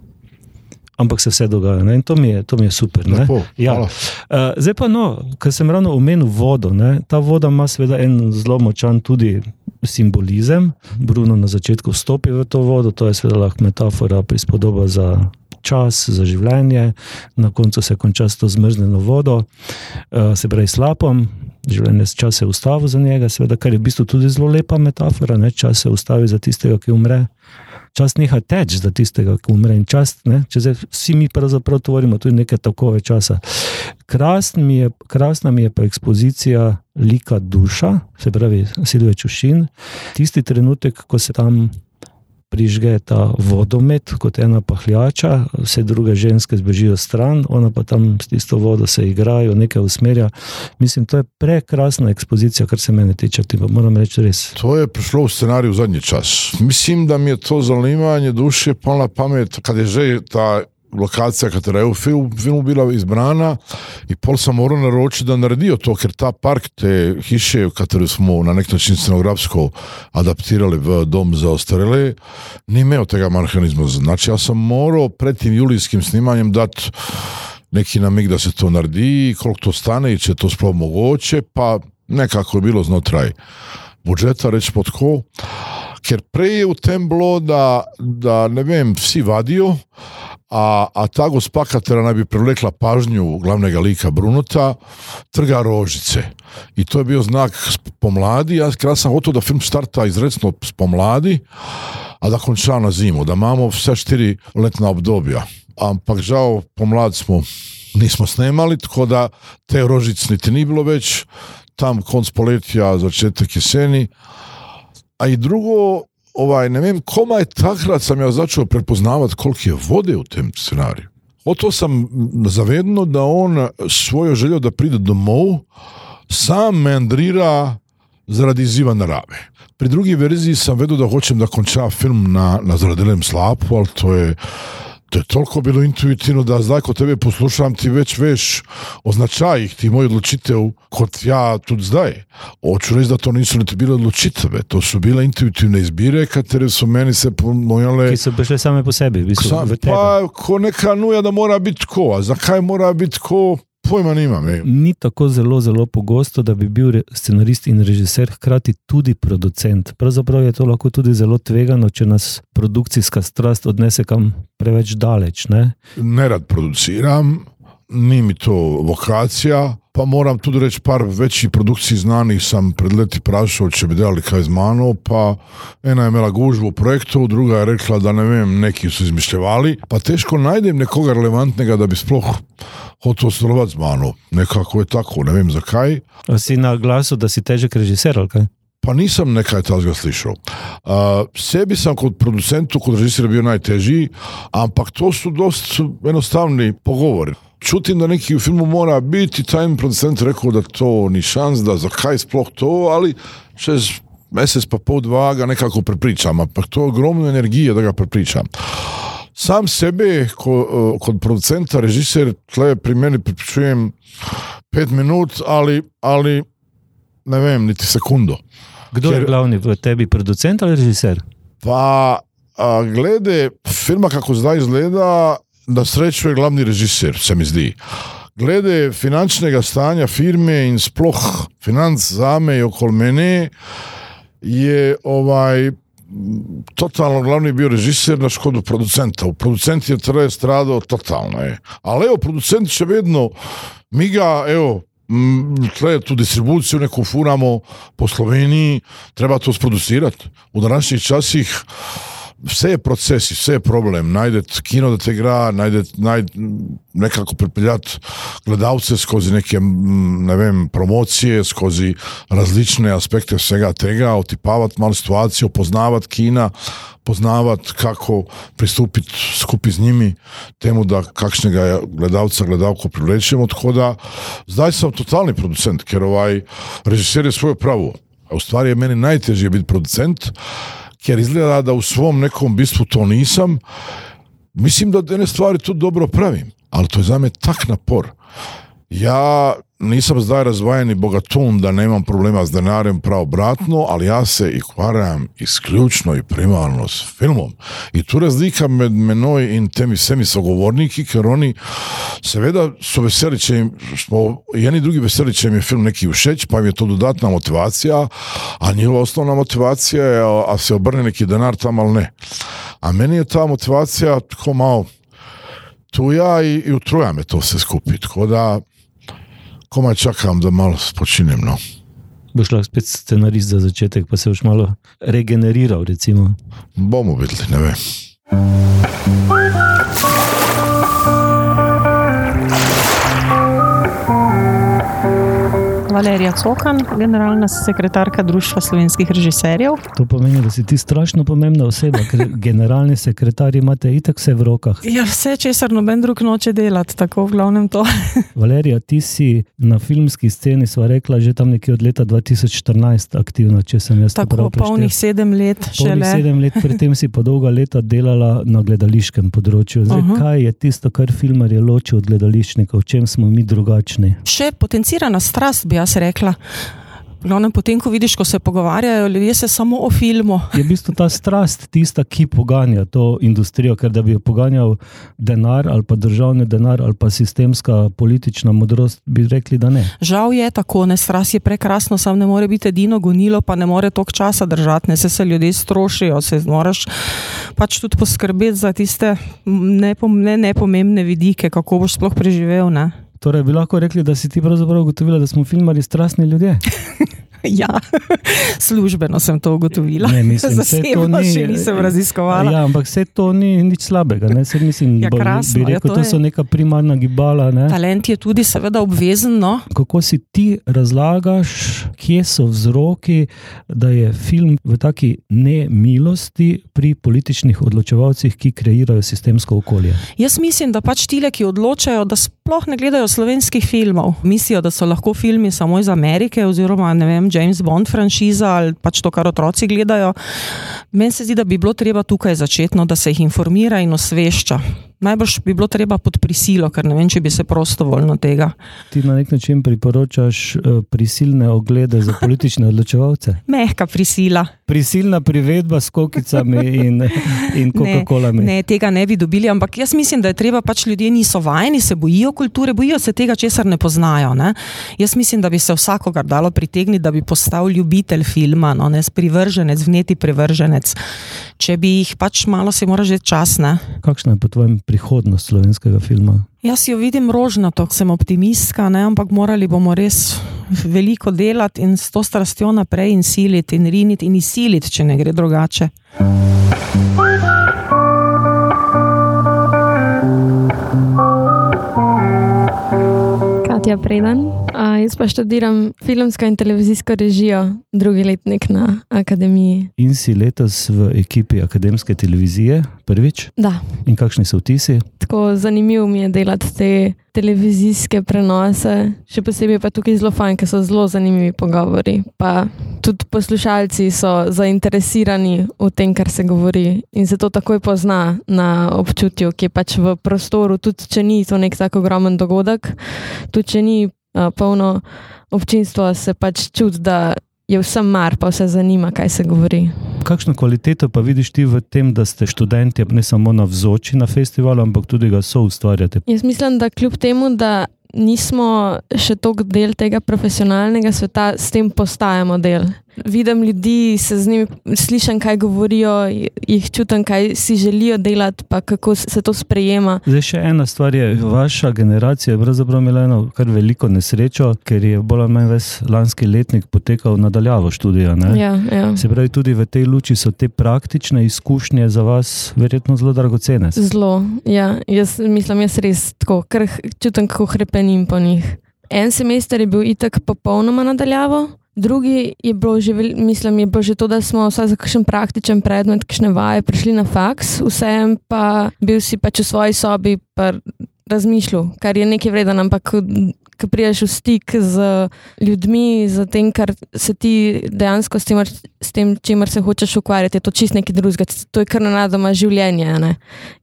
ampak se vse dogaja. Ne? In to mi je, to mi je super. Lepo, Ja. hvala. Uh, zdaj pa, no, ker sem ravno omenil vodo. Ne? Ta voda ima seveda en zelo močan tudi simbolizem. Bruno na začetku vstopi v to vodo, to je seveda lahko metafora, prispodoba za čas, za življenje, na koncu se konča s to zmrznjeno vodo, uh, se pravi slapom. Življenje čas je ustavil za njega, seveda, kar je v bistvu tudi zelo lepa metafora. Ne? Čas se ustavi za tistega, ki umre. Čas neha teči za tistega, ki umre. In čas, ne, če zdaj vsi mi pravzaprav tvorimo tudi neke takove časa. Krasn mi je, krasna mi je pa ekspozicija lika duša, se pravi Silve Čušin. Tisti trenutek, ko se tam prižge ta vodomet kot ena pahljača, vse druge ženske zbežijo stran, ona pa tam s tisto vodo se igrajo, nekaj usmerja. Mislim, to je prekrasna ekspozicija, kar se mene tiče, ti pa moram reči res. To je prišlo v scenariju zadnji čas. Mislim, da mi je to zanimanje duše palo na pamet, kad je že ta lokacija, katera je v film, filmu bila izbrana i pol sam morao naročiti da naredijo to, ker ta park, te hiše, katero smo na nek način scenografsko adaptirali v dom za ostarele, ni imeo tega mehanizma. Znači, ja sam morao pred tim julijskim snimanjem dati neki namig da se to naredi, koliko to stane če je to sploh mogoče, pa nekako je bilo znotraj budžeta, reći pod ko. Ker prej je v tem bilo, da, da ne vem, vsi vadijo, a, a ta gospa, katera naj bi privlekla pažnju glavnega lika Brunota, trga rožice. I to je bio znak pomladi. Ja, ja sam hotel da film starta izrecno spomladi, a da konča na zimu, da imamo vse štiri letna obdobja. Ampak žal pomlad smo nismo snemali, tako da te rožic niti ni bilo već, tam konc poletja, začetek jeseni. A i drugo, ovaj, ne vem, komaj takrat sam ja začeo prepoznavat koliko je vode u tem scenariju. Oto sam zavedno da on svojo željo da pride domov sam meandrira zaradi izziva narave. Pri drugi verziji sam vedo da hoćem da konča film na, na zaradelem slapu, ali to je to je toliko bilo intuitivno da zdaj ko tebe poslušam ti već veš o značajih ti moj odločitev kot ja tudi zdaj. Hoću reći da to nisu niti bile odločitve, to su bile intuitivne izbire katere su meni se pomojale Ki so prišle same po sebi, v bistvu, Sam, v tebe. pa ko neka nuja da mora biti ko, a zakaj mora biti ko, pojma nimam. ej. Ni tako zelo, zelo pogosto, da bi bil scenarist in režiser hkrati tudi producent. Pravzaprav je to lahko tudi zelo tvegano, če nas produkcijska strast odnese kam preveč daleč. Ne? Nerad produciram, ni mi to vokacija, pa moram tudi reći par većih produkcij znanih sam pred leti prašao če bi delali kaj z mano, pa ena je imela gužvu u projektu, druga je rekla da ne vem, neki su izmišljavali, pa teško najdem nekoga relevantnega da bi sploh hotel sodelovati z mano. Nekako je tako, ne vem zakaj. A Si na glasu, da si težek režiser ali kaj? Pa nisam nekaj tazga slišao. Uh, sebi sam kod producentu, kod režisera bio najtežiji, ampak to su dosta jednostavni pogovori. Čutim da neki u filmu mora biti, taj mi producent rekao da to ni šans, da zakaj sploh to, ali čez mjesec pa pol dva ga nekako prepričam, ampak to je ogromno energije da ga prepričam. Sam sebe ko, eh, kod producenta, režiser, tle pri meni prepričujem pet minut, ali, ali ne vem, niti sekundo. Kdo je Ker- glavni v tebi, producent ali režiser? Pa, a, glede filma kako zdaj izgleda, na sreću je glavni režiser, se mi zdi. Glede finančnega stanja firme in sploh financ zame i okol mene je ovaj totalno glavni bio režiser na škodu producenta. U producent je traje stradao totalno je. Ali evo, producent će vedno, mi ga, evo, treba tu distribuciju neku furamo po Sloveniji, treba to sproducirati. U današnjih časih sve je procesi, sve je problem. Najdet kino da te igra, najdet, najd, nekako pripeljati gledalce skozi neke, ne vem, promocije, skozi različne aspekte svega tega, otipavati malo situaciju, poznavat kina, poznavat kako pristupiti skupi z njimi temu da kakšnega gledalca, gledalko privlečemo, tako da zdaj sam totalni producent, ker ovaj režiser je svoje pravo. U stvari je meni najteže biti producent, ker izgleda da u svom nekom bistvu to nisam. Mislim da jedne stvari tu dobro pravim, ali to je za me tak napor. Ja nisam zdaj razvajeni bogatun, da nemam problema z denarjem, prav obratno, ali ja se ukvarjam izključno in primarno s filmom. In tu razlika med menoj in temi vsemi sogovorniki, ker oni seveda so veseli, če jim, smo eni drugi veseli, če je film neki všeč, pa jim je to dodatna motivacija, a njihova osnovna motivacija je, a, se obrne neki denar tam ali ne. A meni je ta motivacija tako malo tuja in, in utruja me to vse skupaj. Tako da komaj čakam, da malo spočinem. No. Boš lahko spet scenarist za začetek, pa se boš malo regeneriral. Recimo. Bomo videli, ne vem. Valerija Cokan, generalna sekretarka Društva slovenskih režiserjev. To pomeni, da si ti strašno pomembna oseba, ker generalni sekretar imate itak vse v rokah. Ja, vse, česar noben drug noče delati, tako v glavnem to. [LAUGHS] Valerija, ti si na filmski sceni, sva rekla, že tam nekje od leta 2014 aktivna, če sem jaz Tako prav polnih sedem let, Polnih šele. sedem let, predtem si pa dolga leta delala na gledališkem področju. Zdaj, uh. -huh. Kaj je tisto, kar filmarje loči od gledališčnika, v čem smo mi drugačni? Še potencirana strast, bi jaz rekla. V Glavnem, potem, ko vidiš, ko se pogovarjajo ljudje se samo o filmu. Je v bistvu ta strast tista, ki poganja to industrijo, ker da bi jo poganjal denar ali pa državni denar ali pa sistemska politična modrost, bi rekli, da ne. Žal je tako, ne strast je prekrasno, sam ne more biti edino gonilo, pa ne more toliko časa držati, ne se, se ljudje strošijo, se moraš pač tudi poskrbeti za tiste nepom, ne nepomembne vidike, kako boš sploh preživel. Ne? Torej, bi lahko rekli, da si ti pravzaprav ugotovila, da smo filmari strastni ljudje. [LAUGHS] Ja, službeno sem to ugotovila. Ne, mislim, [LAUGHS] saj to Zasebno ni- še nisem raziskovala. Ja, ampak vse to ni nič slabega. Ne? Saj mislim, Ja, krasno, bi ja, rekel, to to, je- so neka primarna gibala. Ne? Talent je tudi seveda obvezen. No? Kako si ti razlagaš, kje so vzroki, da je film v taki nemilosti pri političnih odločevalcih, ki kreirajo sistemsko okolje? Jaz mislim, da pač tile, ki odločajo, da sploh ne gledajo slovenskih filmov. Mislijo, da so lahko filmi samo iz Amerike, oziroma vem, James Bond franšiza ali pač to, kar otroci gledajo. Meni se zdi, da bi bilo treba tukaj začeti, no, da se jih informira in osvešča. Najbrž bi bilo treba pod prisilo, ker ne vem, če bi se prostovoljno tega. Ti na nek način priporočaš eh, prisilne oglede za politične odločevalce. [LAUGHS] Mehka prisila. Prisilna privedba s kokicami in, in Coca-Colami. Ne, ne, tega ne bi dobili, ampak jaz mislim, da je treba pač ljudje niso vajeni, se bojijo kulture, bojijo se tega, česar ne poznajo. Ne? Jaz mislim, da bi se vsakogar dalo pritegniti, da bi postal ljubitelj filma, no, ne privrženec, vneti privrženec. Če bi jih pač malo se mora že čas. Ne? Kakšna je po tvojem prihodnost slovenskega filma? Jaz jo vidim rožnato, sem optimistka, ne? ampak morali bomo res veliko delati in s to strastjo naprej in siliti in riniti in izsiliti, če ne gre drugače. Katja Predan. A, jaz pa študiram filmsko in televizijsko režijo, drugi letnik na akademiji. In si letos v ekipi akademske televizije, prvič. Da. In kakšni so vtisi? Tako zanimivo mi je delati te televizijske prenose, še posebej pa tukaj zelo fajn, ker so zelo zanimivi pogovori. Pa tudi poslušalci so zainteresirani v tem, kar se govori, in se to takoj pozna na občutju, ki je pač v prostoru, tudi če ni to nek tako ogromen dogodek, tudi če ni a, polno občinstva, se pač čuti, da je vsem mar, pa vse zanima, kaj se govori. Kakšno kvaliteto pa vidiš ti v tem, da ste študenti ne samo navzoči na festivalu, ampak tudi ga so ustvarjate? Jaz mislim, da kljub temu, da nismo še toliko del tega profesionalnega sveta, s tem postajamo del. Vidim ljudi, se z njimi slišim, kaj govorijo, jih čutim, kaj si želijo delati, pa kako se to sprejema. Zdaj, še ena stvar je, vaša generacija je pravzaprav imela eno kar veliko nesrečo, ker je bolj ali manj ves lanski letnik potekal nadaljavo študija. ne? Ja, ja. Se pravi, tudi v tej luči so te praktične izkušnje za vas verjetno zelo dragocene. Zelo, ja. Jaz mislim, jaz res tako, ker čutim, kako hrepenim po njih. En semester je bil itak popolnoma nadaljavo, drugi je bilo že, mislim, je bilo že to, da smo vsaj za kakšen praktičen predmet, kakšne vaje prišli na faks, vsem pa bil si pač v svoji sobi razmišljal, kar je nekaj vreden, ampak ko priješ v stik z ljudmi, z tem, kar se ti dejansko s tem, s tem čimer se hočeš ukvarjati, je to čist nekaj drugega. To je kar nenadoma življenje ne?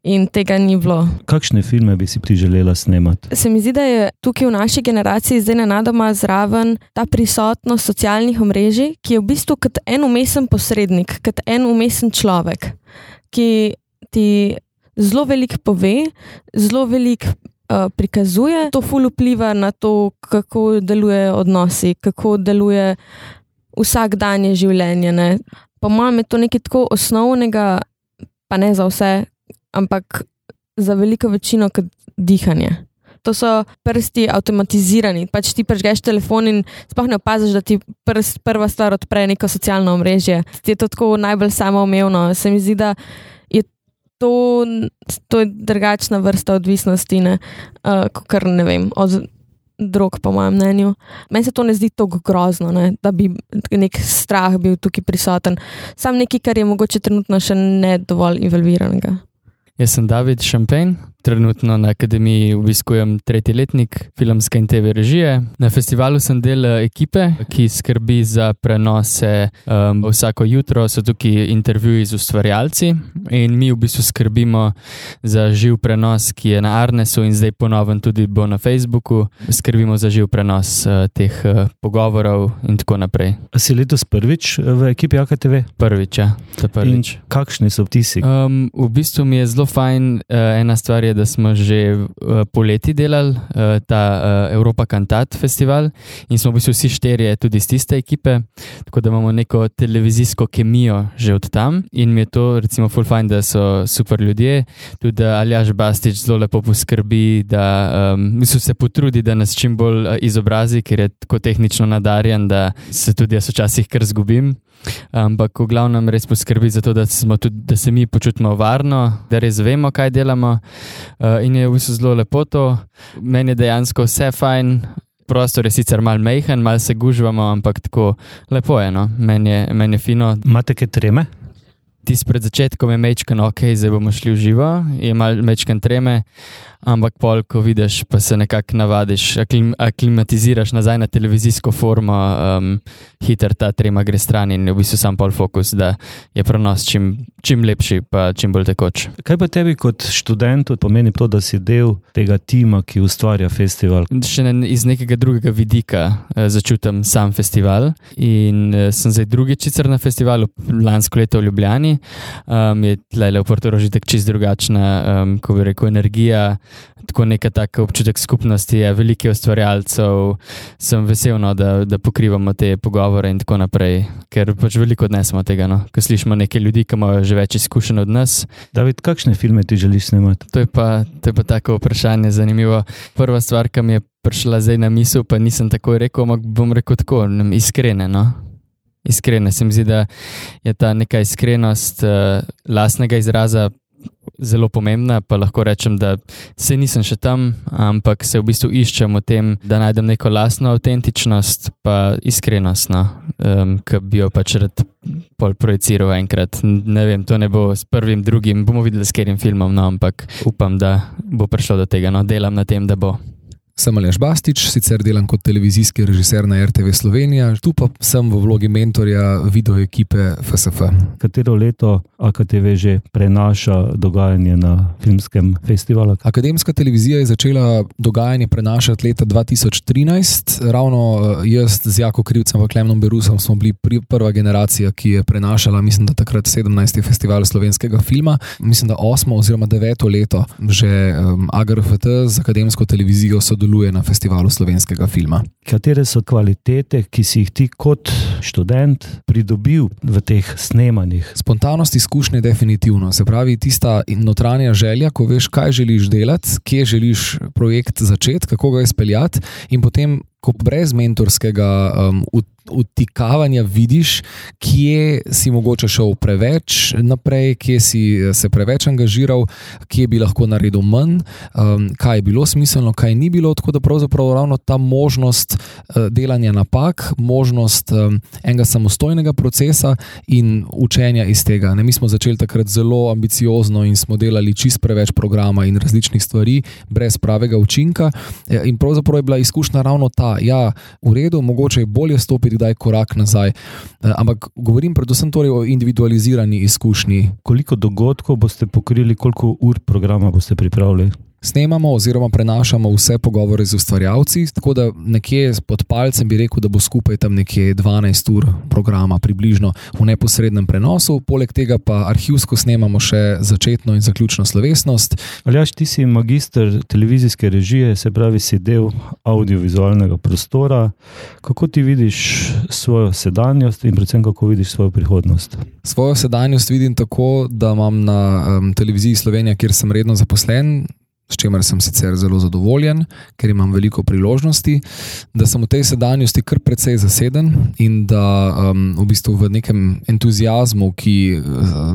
in tega ni bilo. Kakšne filme bi si ti želela snemati? Se mi zdi, da je tukaj v naši generaciji zdaj nenadoma zraven ta prisotnost socialnih omrežij, ki je v bistvu kot en umesen posrednik, kot en umesen človek, ki ti zelo veliko pove, zelo veliko uh, prikazuje, to ful vpliva na to, kako delujejo odnosi, kako deluje vsakdanje življenje. Ne. Po mojem je to nekaj tako osnovnega, pa ne za vse, ampak za veliko večino kot dihanje. To so prsti avtomatizirani. Pač ti prežgeš telefon in sploh ne opaziš, da ti prst, prva stvar odpre neko socialno omrežje. Ti je to tako najbolj samoumevno. Se mi zdi, da to, to je drugačna vrsta odvisnosti, uh, kot ne vem. Od, Drog, po mojem mnenju. Meni se to ne zdi tako grozno, ne? da bi nek strah bil tukaj prisoten. Sam nekaj, kar je mogoče trenutno še ne dovolj involviranega. Jaz sem David Šampen, trenutno na akademiji obiskujem tretji letnik filmske in TV režije. Na festivalu sem del eh, ekipe, ki skrbi za prenose. Um, vsako jutro so tukaj intervjuji z ustvarjalci in mi v bistvu skrbimo za živ prenos, ki je na Arnesu in zdaj ponovno tudi bo na Facebooku. Skrbimo za živ prenos uh, teh uh, pogovorov in tako naprej. A si letos prvič v ekipi AKTV? Prvič, ja. Prvič. Kakšni so vtisi? Um, v bistvu mi je zelo fajn, uh, ena stvar je da smo že uh, poleti delali uh, ta Evropa Cantat festival in smo v bistvu vsi štirje tudi iz tiste ekipe, tako da imamo neko televizijsko kemijo že od tam in mi je to recimo full fine, da so super ljudje, tudi Aljaš Bastič zelo lepo poskrbi, da um, se potrudi, da nas čim bolj izobrazi, ker je tako tehnično nadarjen, da se tudi jaz včasih kar zgubim. Ampak v glavnem res poskrbi za to, da, tudi, da se mi počutimo varno, da res vemo, kaj delamo. Uh, in je v bistvu zelo lepo to. Meni je dejansko vse fajn. Prostor je sicer mal mehen, mal se gužvamo, ampak tako lepo je. No? Meni je, men je fino. Imate kaj treme? Ti pred začetkom je mečkan, ok, zdaj bomo šli v živo, je mal mečkan treme ampak pol, ko vidiš, pa se nekako navadiš, aklim, aklimatiziraš nazaj na televizijsko formo, um, hiter ta trema gre stran in v bistvu sam pol fokus, da je prenos čim, čim lepši, pa čim bolj tekoč. Kaj pa tebi kot študentu pomeni to, da si del tega tima, ki ustvarja festival? Še ne, iz nekega drugega vidika uh, začutim sam festival in uh, sem zdaj drugič na festivalu, lansko leto v Ljubljani, um, je tle v že tako čist drugačna, um, ko bi rekel, energija tako neka taka občutek skupnosti, je veliko ustvarjalcev, sem vesel, no, da, da pokrivamo te pogovore in tako naprej, ker pač veliko odnesemo tega. No. Ko slišimo nekaj ljudi, ki imajo že več izkušenj od nas. David, kakšne filme ti želiš snemati? To je pa, to je pa tako vprašanje, zanimivo. Prva stvar, ki mi je prišla zdaj na misel, pa nisem tako rekel, ampak bom rekel tako, iskrene. No. Iskrene, se mi zdi, da je ta neka iskrenost uh, lastnega izraza zelo pomembna, pa lahko rečem, da se nisem še tam, ampak se v bistvu iščem v tem, da najdem neko lastno avtentičnost, pa iskrenost, no, um, ki bi jo pač rad pol projiciral enkrat. Ne vem, to ne bo s prvim, drugim, bomo videli s katerim filmom, no, ampak upam, da bo prišlo do tega. No, delam na tem, da bo. Sem Aleš Bastič, sicer delam kot televizijski režiser na RTV Slovenija, tu pa sem v vlogi mentorja video ekipe FSF. Katero leto AKTV že prenaša dogajanje na filmskem festivalu? Akademska televizija je začela dogajanje prenašati leta 2013. Ravno eh, jaz z Jako Krivcem in Klemnom Berusom smo bili prva generacija, ki je prenašala, mislim, da takrat 17. festival slovenskega filma. Mislim, da 8. oziroma 9. leto že um, AGRFT z akademsko televizijo sodeluje sodeluje na festivalu slovenskega filma. Katere so kvalitete, ki si jih ti kot študent pridobil v teh snemanjih? Spontanost izkušnje je definitivno. Se pravi, tista notranja želja, ko veš, kaj želiš delati, kje želiš projekt začeti, kako ga izpeljati, in potem ko brez mentorskega um, vtikavanja vidiš, kje si mogoče šel preveč naprej, kje si se preveč angažiral, kje bi lahko naredil manj, um, kaj je bilo smiselno, kaj ni bilo. Tako da pravzaprav ravno ta možnost uh, delanja napak, možnost um, enega samostojnega procesa in učenja iz tega. Ne, mi smo začeli takrat zelo ambiciozno in smo delali čist preveč programa in različnih stvari, brez pravega učinka. Ja, in pravzaprav je bila izkušnja ravno ta, da ja, je v redu, mogoče je bolje stopiti kdaj korak nazaj. Eh, ampak govorim predvsem torej o individualizirani izkušnji. Koliko dogodkov boste pokrili, koliko ur programa boste pripravili? Snemamo oziroma prenašamo vse pogovore z ustvarjalci. Tako da nekje pod palcem bi rekel, da bo skupaj tam nekje 12 ur programa, približno v neposrednem prenosu. Poleg tega pa arhivsko snemamo še začetno in zaključno slovesnost. Aljaš, ti si magister televizijske režije, se pravi, si del audiovizualnega prostora. Kako ti vidiš svojo sedanjost in predvsem kako vidiš svojo prihodnost? Svojo sedanjost vidim tako, da imam na um, televiziji Slovenija, kjer sem redno zaposlen, s čimer sem sicer zelo zadovoljen, ker imam veliko priložnosti, da sem v tej sedanjosti kar precej zaseden in da um, v bistvu v nekem entuzijazmu, ki uh,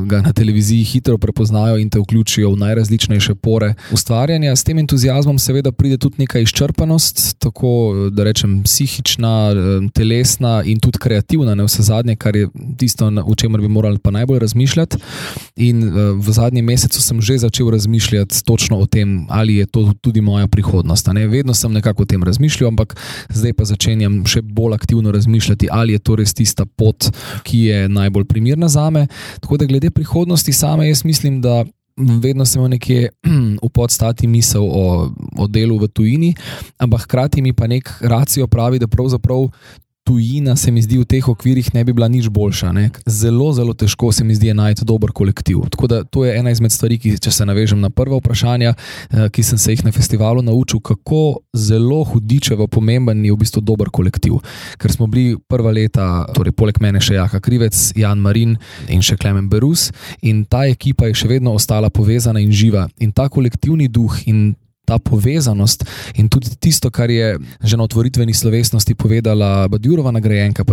ga na televiziji hitro prepoznajo in te vključijo v najrazličnejše pore ustvarjanja. S tem entuzijazmom seveda pride tudi neka izčrpanost, tako da rečem psihična, um, telesna in tudi kreativna, ne vse zadnje, kar je tisto, o čemer bi morali pa najbolj razmišljati. In uh, v zadnjem mesecu sem že začel razmišljati točno o tem, ali je to tudi moja prihodnost. Ne? Vedno sem nekako o tem razmišljal, ampak zdaj pa začenjam še bolj aktivno razmišljati, ali je to res tista pot, ki je najbolj primerna za me. Tako da glede prihodnosti same, jaz mislim, da. Vedno sem imel nekje [CLEARS THROAT] v podstati misel o, o delu v tujini, ampak hkrati mi pa nek racijo pravi, da pravzaprav tujina se mi zdi v teh okvirih ne bi bila nič boljša. Ne? Zelo, zelo težko se mi zdi najti dober kolektiv. Tako da to je ena izmed stvari, ki, če se navežem na prva vprašanja, eh, ki sem se jih na festivalu naučil, kako zelo hudičevo pomemben je v bistvu dober kolektiv. Ker smo bili prva leta, torej poleg mene še Jaka Krivec, Jan Marin in še Klemen Berus, in ta ekipa je še vedno ostala povezana in živa. In ta kolektivni duh in ta povezanost in tudi tisto, kar je že na otvoritveni slovesnosti povedala Badjurova nagrajenka,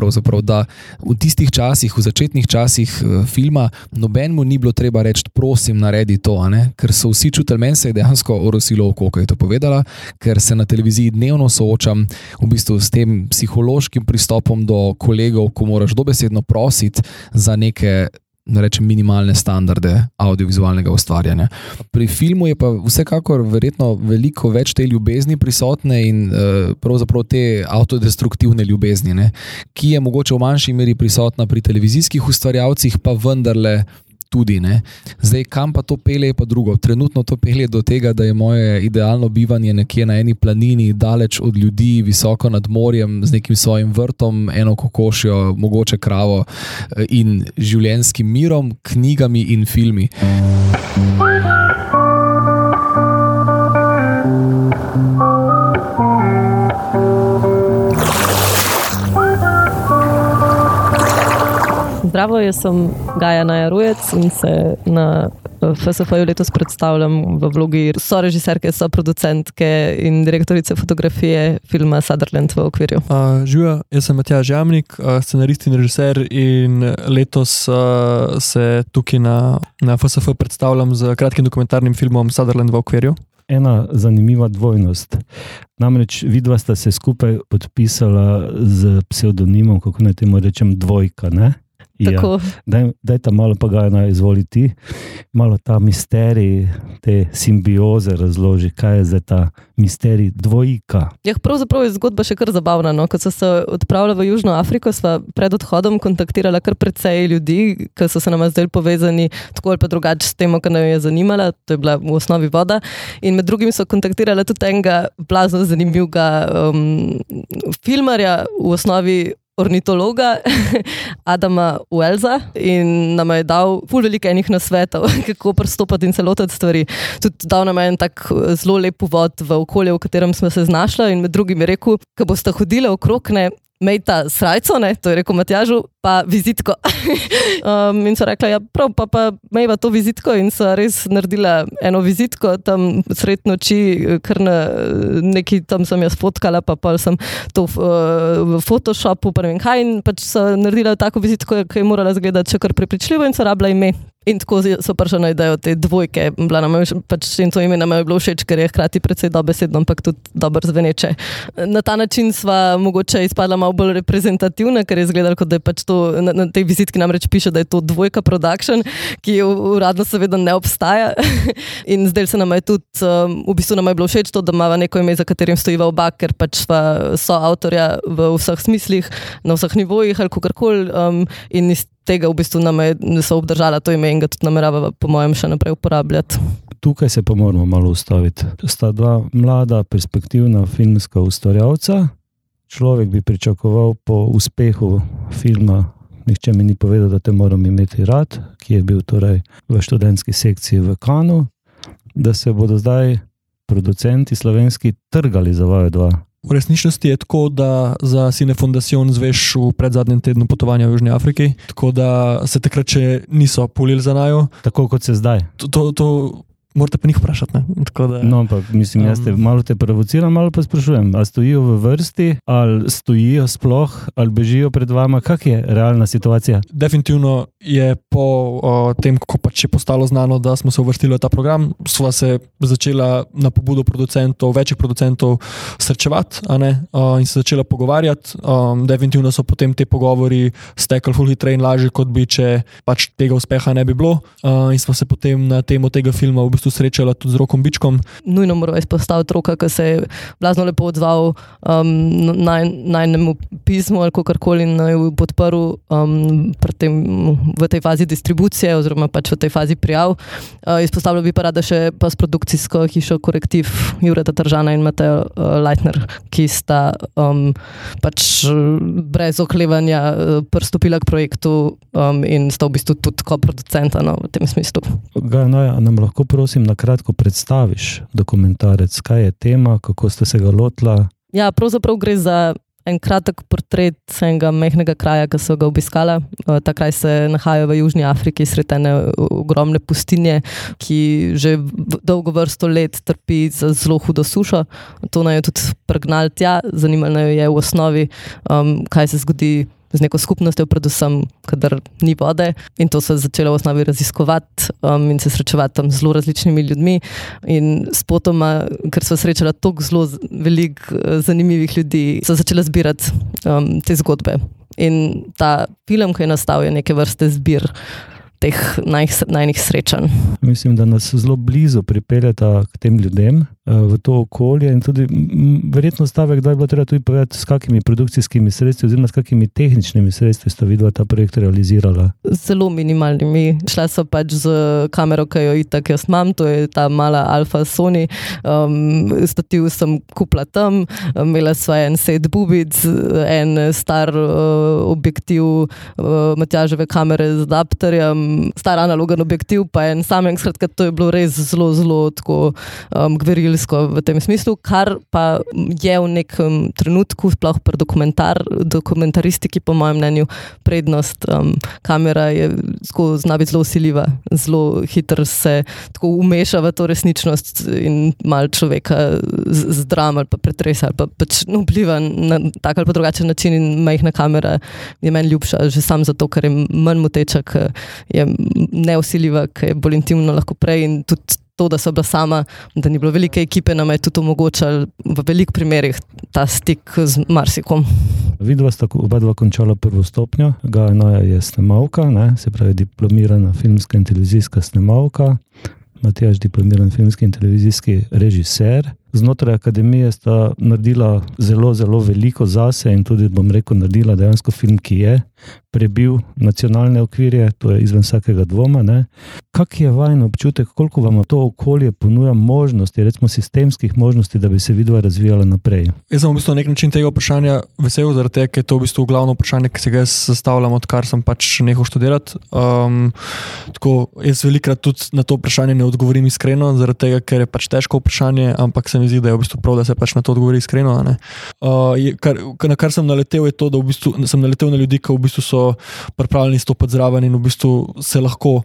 da v tistih časih, v začetnih časih eh, filma, nobenemu ni bilo treba reči, prosim, naredi to, ker so vsi čutili, meni se je dejansko orosilo oko, ko je to povedala, ker se na televiziji dnevno soočam v bistvu s tem psihološkim pristopom do kolegov, ko moraš dobesedno prositi za neke rečem, minimalne standarde audiovizualnega ustvarjanja. Pri filmu je pa vsekakor verjetno veliko več te ljubezni prisotne in uh, pravzaprav te avtodestruktivne ljubezni, ne, ki je mogoče v manjši meri prisotna pri televizijskih ustvarjalcih, pa vendarle tudi. Ne. Zdaj, kam pa to pelje, pa drugo. Trenutno to pelje do tega, da je moje idealno bivanje nekje na eni planini, daleč od ljudi, visoko nad morjem, z nekim svojim vrtom, eno kokošjo, mogoče kravo eh, in življenjskim mirom, knjigami in filmi. Zdravo, jaz sem Gaja Najarujec in se na eh, FSF-ju letos predstavljam v vlogi sorežiserke, soproducentke in direktorice fotografije filma Sutherland v okvirju. Uh, Živijo, jaz sem Matja Žamnik, uh, scenarist in režiser in letos uh, se tukaj na, na FSF predstavljam z kratkim dokumentarnim filmom Sutherland v okvirju. Ena zanimiva dvojnost. Namreč vidva sta se skupaj podpisala z psevdonimom, kako naj temu rečem, Dvojka. Ne? Ja, daj, daj ta malo pa ga naj izvoliti, malo ta misterij, te simbioze razloži, kaj je za ta misterij dvojika. Ja, pravzaprav je zgodba še kar zabavna. No? Ko so se odpravili v Južno Afriko, smo pred odhodom kontaktirali kar precej ljudi, ki so se nam zdaj povezani tako ali pa drugače s tem, kar nam je zanimalo, to je bila v osnovi voda. In med drugim so kontaktirali tudi enega blazno zanimivega um, filmarja, v osnovi ornitologa [LAUGHS] Adama Welza in nam je dal pol veliko enih nasvetov, [LAUGHS] kako pristopiti in se lotiti stvari. Tudi dal nam je en tak zelo lep uvod v okolje, v katerem smo se znašli in med drugim je rekel, ko boste hodili okrog ne. Mejta srajco, ne, to je rekel Matjažu, pa vizitko. [LAUGHS] um, in so rekla, ja, prav, pa, pa mejva to vizitko in so res naredila eno vizitko tam sred noči, ker na neki tam sem jaz fotkala, pa pa sem to v, v Photoshopu, pa ne vem kaj, in pač so naredila tako vizitko, ki je morala zgledati še kar prepričljivo in so rabila ime. In tako so prišli na idejo te dvojke. Je, pač in to ime nam je bilo všeč, ker je hkrati precej dobesedno, ampak tudi dobro zveneče. Na ta način sva mogoče izpadla malo bolj reprezentativna, ker je izgledalo, kot da je pač to na, na tej vizitki namreč piše, da je to dvojka production, ki uradno seveda ne obstaja. [LAUGHS] in zdaj se nam je tudi, um, v bistvu nam je bilo všeč to, da imamo neko ime, za katerim stojiva oba, ker pač so avtorja v vseh smislih, na vseh nivojih ali kakorkoli. Um, tega v bistvu nam je obdržala to ime in ga tudi namerava, po mojem, še naprej uporabljati. Tukaj se pa moramo malo ustaviti. Sta dva mlada, perspektivna filmska ustvarjalca. Človek bi pričakoval po uspehu filma, nihče mi ni povedal, da te moram imeti rad, ki je bil torej v študentski sekciji v Kanu, da se bodo zdaj producenti slovenski trgali za vaju dva. V resničnosti je tako, da za Cine Foundation zveš v predzadnjem tednu potovanja v Južni Afriki, tako da se takrat še niso pulili za najo. Tako kot se zdaj. To, to, to morate pa njih vprašati. Da, no, ampak mislim, jaz te um, malo te provociram, malo pa sprašujem, ali stojijo v vrsti, ali stojijo sploh, ali bežijo pred vama, kak je realna situacija? Definitivno je po o, tem, ko pač je postalo znano, da smo se uvrstili v ta program, sva se začela na pobudo producentov, večjih producentov srečevati o, in se začela pogovarjati. O, definitivno so potem te pogovori stekli fully train lažje, kot bi, če pač tega uspeha ne bi bilo. O, in smo se potem na temo tega filma v bistvu bistvu srečala tudi z rokom Bičkom. Nujno moramo izpostaviti roka, ki se je blazno lepo odzval um, naj, najnemu pismu ali kako koli in naj bi podprl um, tem, v tej fazi distribucije oziroma pač v tej fazi prijav. Uh, izpostavljal bi pa rada še pa s produkcijsko hišo Korektiv Jureta Tržana in Mateo uh, Leitner, ki sta um, pač brez oklevanja uh, pristopila k projektu um, in sta v bistvu tudi kot producenta no, v tem smislu. Ga, no, ja, nam lahko prosim prosim, na kratko predstaviš dokumentarec, kaj je tema, kako ste se ga lotili. Ja, pravzaprav gre za en kratek portret enega mehkega kraja, ki so ga obiskali. Eh, ta kraj se nahaja v Južni Afriki, sredene ogromne pustinje, ki že dolgo vrsto let trpi za zelo hudo sušo. To naj je tudi pregnal tja, zanimalo je v osnovi, um, kaj se zgodi z neko skupnostjo, predvsem, kadar ni vode. In to so začeli v osnovi raziskovati um, in se srečevati tam z zelo različnimi ljudmi. In spotoma, ker so srečali tako zelo veliko uh, zanimivih ljudi, so začeli zbirati um, te zgodbe. In ta film, ki je nastal, je neke vrste zbir teh najnih srečanj. Mislim, da nas zelo blizu pripeljeta k tem ljudem, eh, v to okolje. In tudi, verjetno, stavek, da je bilo treba tudi povedati, s kakimi produkcijskimi sredstvi, oziroma s kakimi tehničnimi sredstvi sta videla ta projekt realizirala. Zelo minimalnimi. Šla so pač z kamero, ki jo itak jaz imam, to je ta mala Alfa Sony. Um, stativ sem kupila tam, imela sva en set bubic, en star uh, objektiv uh, Matjaževe kamere z adapterjem star analogen objektiv, pa en samem, skratka, to je bilo res zelo, zelo tako um, gverilsko v tem smislu, kar pa je v nekem trenutku, sploh pri dokumentar, dokumentaristiki, po mojem mnenju, prednost. Um, kamera je zna biti zelo usiljiva, zelo hitro se tako umeša v to resničnost in mal človeka zdram ali pa pretresa ali pa pač no, vpliva na tak ali pa drugačen način in majhna kamera je meni ljubša, že sam zato, ker je manj moteča, ker je neusiljiva, ki je bolj intimna, lahko prej. In tudi to, da so bila sama, da ni bilo velike ekipe, nam je tudi omogočalo v velikih primerih ta stik z marsikom. Videla sta oba dva končala prvo stopnjo, Gajna je snemalka, ne? se pravi diplomirana filmska in televizijska snemalka, Matjaž diplomiran filmski in televizijski režiser znotraj akademije sta naredila zelo, zelo veliko zase in tudi, bom rekel, naredila dejansko film, ki je prebil nacionalne okvirje, to je izven vsakega dvoma. Kak je vajen občutek, koliko vam to okolje ponuja možnosti, recimo sistemskih možnosti, da bi se vidva razvijala naprej? Jaz sem v bistvu na nek način tega vprašanja vesel, zaradi tega, ker je to v bistvu glavno vprašanje, ki se ga zastavljam, odkar sem pač nehal študirati. Um, tako, jaz velikrat tudi na to vprašanje ne odgovorim iskreno, zaradi tega, ker je pač težko vprašanje, ampak sem mi zdi, da je v bistvu prav, da se pač na to odgovori iskreno. Uh, je, kar, na kar sem naletel, je to, da v bistvu, sem naletel na ljudi, ki v bistvu so pripravljeni stopiti zraven in v bistvu se lahko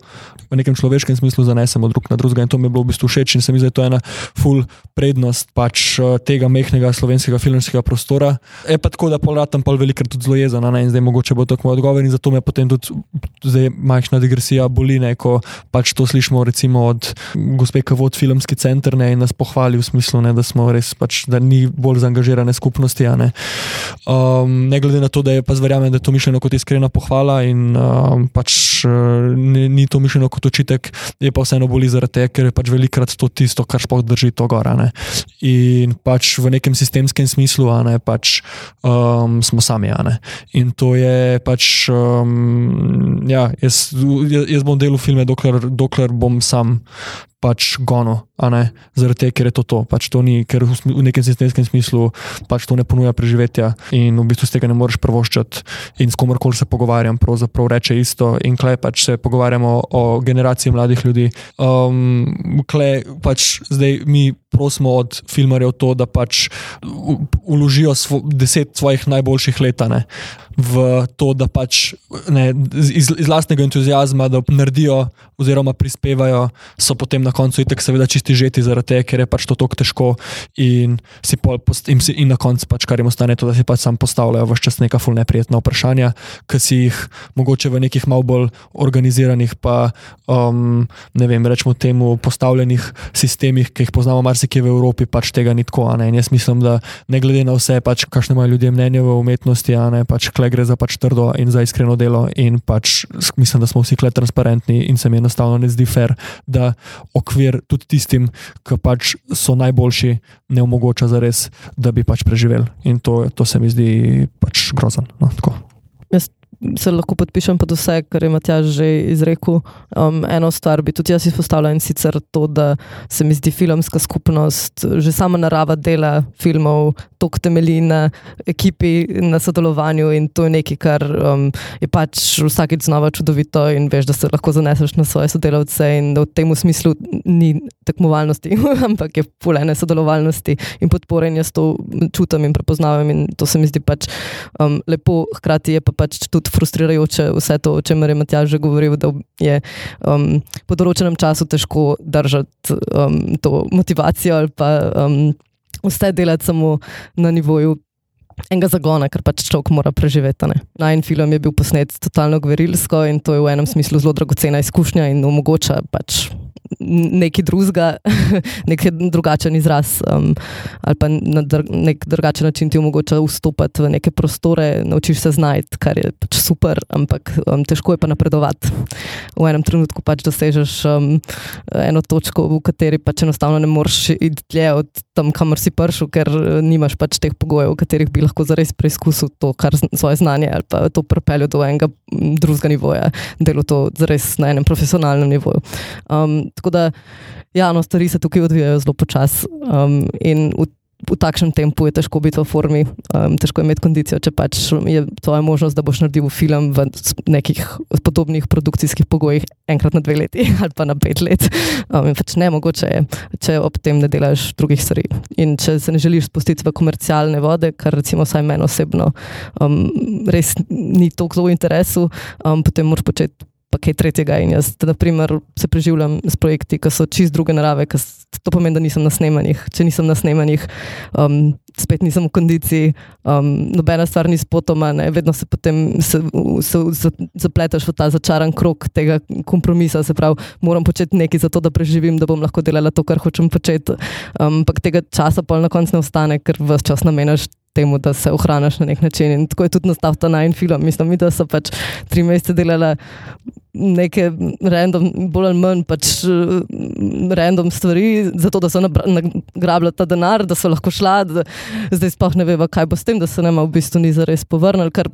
v nekem človeškem smislu zanesemo drug na drugega. In to mi je bilo v bistvu všeč in se mi zdi, da je to ena full prednost pač eh, tega mehkega slovenskega filmskega prostora. Je pa tako, da pol ratam pol velikrat tudi zelo jezen, ne, in zdaj mogoče bo moj odgovor in zato me potem tudi zdaj majhna digresija boli, ne, ko pač to slišimo recimo od gospe, ki vodi filmski center ne, in nas pohvali v smislu, ne, da smo res pač, da ni bolj zaangažirane skupnosti. a Ne. Um, ne glede na to, da je pa zverjamem, da je to mišljeno kot iskrena pohvala in um, pač uh, ni, ni to mišljeno kot očitek, je pa vseeno boli zaradi tega, ker je pač velikrat to tisto, kar sploh drži to gora. Ne. In pač v nekem sistemskem smislu, a ne pač um, smo sami. a ne. In to je pač, um, ja, jaz jaz bom delal filme, dokler, dokler bom sam pač ne, zaradi tega, ker je to to. Pač to ni, ker v nekem sistemskem smislu pač to ne ponuja preživetja in v bistvu z tega ne moreš prvoščati. In s komorkoli se pogovarjam, pravzaprav reče isto. In klej pač se pogovarjamo o generaciji mladih ljudi. Um, klej pač zdaj mi prosimo od filmarjev to, da pač uložijo svo, deset svojih najboljših let ne, v to, da pač ne, iz, iz lastnega entuzijazma, da naredijo oziroma prispevajo, so potem na koncu itek seveda čisti žeti zaradi tega, ker je pač to tako težko in, si pol, in, si, in na koncu pač kar jim ostane to, da si pač sam postavljajo vse čas neka ful neprijetna vprašanja, ki si jih mogoče v nekih malo bolj organiziranih pa um, ne vem, rečemo temu postavljenih sistemih, ki jih poznamo marsikje v Evropi, pač tega ni tako. jaz mislim, da ne glede na vse, pač, kakšne imajo ljudje mnenje v umetnosti, ne pač kle gre za pač trdo in za iskreno delo. In pač mislim, da smo vsi kle transparentni in se mi enostavno ne zdi fair, da okvir tudi tistim, ki pač so najboljši, ne omogoča za res, da bi pač preživeli. In to, to se mi zdi pač grozen. No, tako. Se lahko podpišem pod vse, kar je Matjaž že izrekel. Um, eno stvar bi tudi jaz izpostavila in sicer to, da se mi zdi filmska skupnost, že sama narava dela filmov, tok temelji na ekipi, na sodelovanju in to je nekaj, kar um, je pač vsakeč znova čudovito in veš, da se lahko zaneseš na svoje sodelavce in da v tem smislu ni tekmovalnosti, [LAUGHS] ampak je polene sodelovalnosti in podpore in jaz to čutim in prepoznavam in to se mi zdi pač um, lepo, hkrati je pa pač tudi frustrirajoče vse to, o čemer je Matjaž že govoril, da je um, po določenem času težko držati um, to motivacijo ali pa um, vse delati samo na nivoju. Enega zagona, ker pač človek mora preživeti. Najn film je bil posnet totalno gverilsko in to je v enem smislu zelo dragocena izkušnja in omogoča pač nekaj drugega, [LAUGHS] nek drugačen izraz um, ali pa na dr nek drugačen način ti omogoča vstopiti v neke prostore, naučiš se znajti, kar je pač super, ampak um, težko je pa napredovati. V enem trenutku pač dosežeš um, eno točko, v kateri pač enostavno ne moreš iti dlje od tam, kamor si prišel, ker eh, nimaš pač teh pogojev, v katerih bi lahko zares preizkusil to, kar svoje znanje ali pa to pripeljal do enega drugega nivoja, delo to zares na enem profesionalnem nivoju. Um, tako da, ja, no, stvari se tukaj odvijajo zelo počasi um, in v, v takšnem tempu je težko biti v formi, um, težko je imeti kondicijo, če pač je tvoja možnost, da boš naredil film v nekih podobnih produkcijskih pogojih enkrat na dve leti [LAUGHS] ali pa na pet let. Um, in pač ne mogoče je, če ob tem ne delaš drugih stvari. In če se ne želiš spustiti v komercialne vode, kar recimo vsaj meni osebno um, res ni toliko v interesu, um, potem moraš početi pa kaj tretjega. In jaz, na primer, se preživljam s projekti, ki so čist druge narave, s- to pomeni, da nisem na snemanjih. Če nisem na snemanjih, um, spet nisem v kondiciji, um, nobena stvar ni spotoma, ne, vedno se potem se, se, se zapletaš v ta začaran krok tega kompromisa. Se pravi, moram početi nekaj za to, da preživim, da bom lahko delala to, kar hočem početi. Um, Ampak tega časa pa na koncu ne ostane, ker vse čas namenaš temu, da se ohraniš na nek način. In tako je tudi nastal ta najn film. Mislim, mi, da so pač tri mesece delala neke random, bolj ali manj pač eh, random stvari, zato da so nagrabila ta denar, da so lahko šla, da zdaj sploh ne veva, kaj bo s tem, da se nama v bistvu ni zares povrnili, ker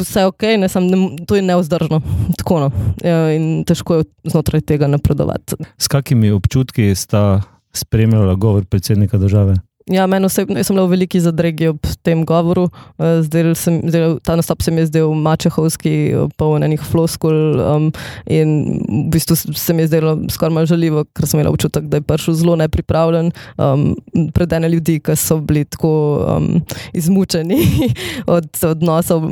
vse je ok, ne, sam, ne, to je neuzdržno. Tako no. Ja, in težko je znotraj tega napredovati. S kakimi občutki sta spremljala govor predsednika države? Ja, meni osebno, jaz sem bila v veliki zadregi ob tem govoru. Uh, zdel sem, zdel, ta nastop se mi je zdel mačehovski, poln enih floskul um, in v bistvu se mi je zdelo skoraj malo žaljivo, ker sem imela občutek, da je prišel zelo nepripravljen um, pred ene ljudi, ki so bili tako um, izmučeni [LAUGHS] od odnosov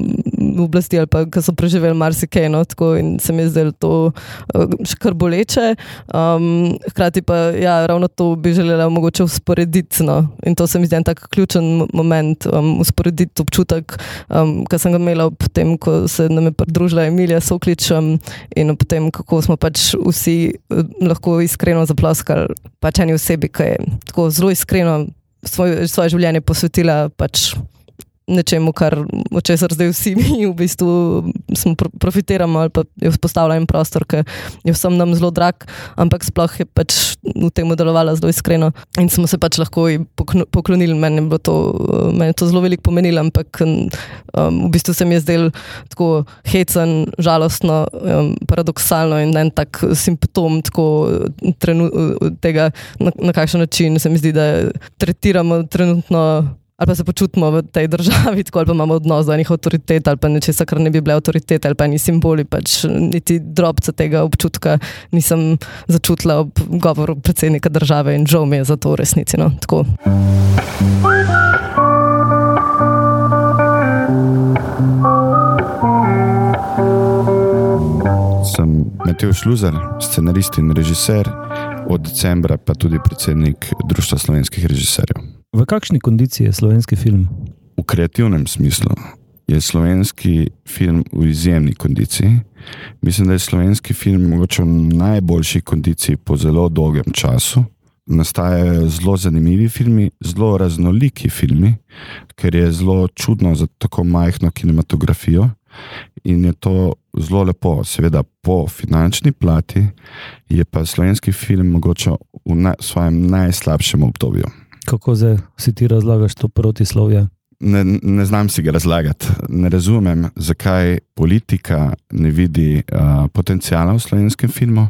oblasti ali pa ki so preživeli marsikaj. No, tako, in se mi je zdelo to uh, še kar boleče. Um, hkrati pa ja, ravno to bi želela mogoče usporediti. No. In to se mi zdi en tak ključen moment, um, usporediti občutek, um, ki sem ga imela ob tem, ko se nam je pridružila Emilija Soklič um, in ob tem, kako smo pač vsi uh, lahko iskreno zaploskali pač eni osebi, ki je tako zelo iskreno svoje, svoje življenje posvetila pač nečemu, kar očesar zdaj vsi mi v bistvu smo profitiramo ali pa je vzpostavljen prostor, ki je vsem nam zelo drag, ampak sploh je pač v tem delovala zelo iskreno in smo se pač lahko poklonili. Meni je to, meni to zelo veliko pomenilo, ampak um, v bistvu se mi je zdel tako hecen, žalostno, um, paradoksalno in en tak simptom tako, trenu, tega, na, na kakšen način se mi zdi, da tretiramo trenutno ali pa se počutimo v tej državi, [LAUGHS] tako ali pa imamo odnos do enih avtoritet ali pa nečesa, kar ne bi bile avtoritete ali pa ni simboli, pač niti drobca tega občutka nisem začutila ob govoru predsednika države in žal mi je za to v resnici. No. Sem Matej Šluzer, scenarist in režiser, od decembra pa tudi predsednik Društva slovenskih režiserjev. V kakšni kondiciji je slovenski film? V kreativnem smislu je slovenski film v izjemni kondiciji. Mislim, da je slovenski film morda v najboljši kondiciji po zelo dolgem času. Nastajajo zelo zanimivi filmi, zelo raznoliki filmi, ker je zelo čudno za tako majhno kinematografijo. In je to zelo lepo, seveda po finančni plati, je pa slovenski film mogoče v na, svojem najslabšem obdobju. Kako zdaj si ti razlagaš to protislovje? Ne, ne znam si ga razlagati. Ne razumem, zakaj politika ne vidi uh, potencijala v slovenskem filmu,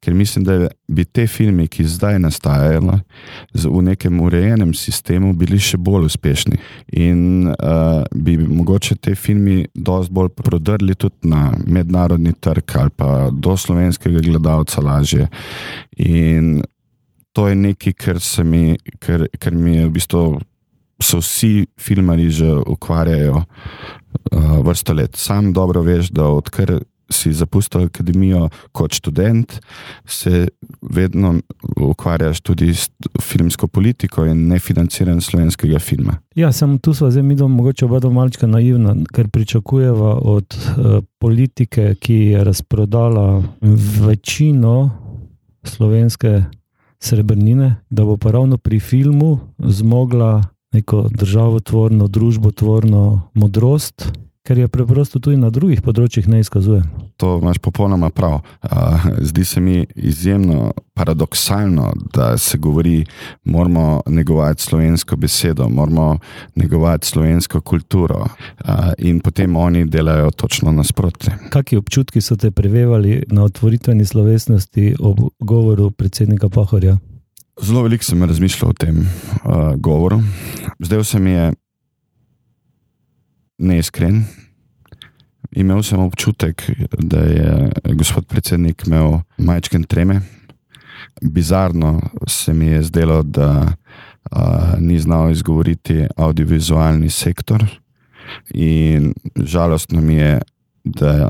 ker mislim, da bi te filme, ki zdaj nastajajo v nekem urejenem sistemu, bili še bolj uspešni. In uh, bi mogoče te filme dosti bolj prodrli tudi na mednarodni trg ali pa do slovenskega gledalca lažje. In to je nekaj, kar, mi, kar, kar mi je v bistvu. So vsi filmari že ukvarjajo uh, vrsto let. Sam dobro veš, da odkar si zapustil akademijo kot študent, se vedno ukvarjaš tudi s filmsko politiko in nefinanciranjem slovenskega filma. Ja, sem tu zdaj mi dom, mogoče oba malčka naivna, ker pričakujeva od uh, politike, ki je razprodala večino slovenske srebrnine, da bo pa ravno pri filmu zmogla neko državotvorno, družbotvorno modrost, ker je preprosto tudi na drugih področjih ne izkazuje. To imaš popolnoma prav. Zdi se mi izjemno paradoksalno, da se govori, da moramo negovati slovensko besedo, moramo negovati slovensko kulturo, in potem oni delajo točno nasprotno. Kakšni občutki so te prevevali na otvoritveni slovesnosti ob govoru predsednika Pahorja? Zelo veliko sem razmišljal o tem uh, govoru. Zdaj se mi je neiskren. Imel sem občutek, da je gospod predsednik imel majčken treme. Bizarno se mi je zdelo, da a, ni znal izgovoriti audiovizualni sektor, in žalostno mi je, da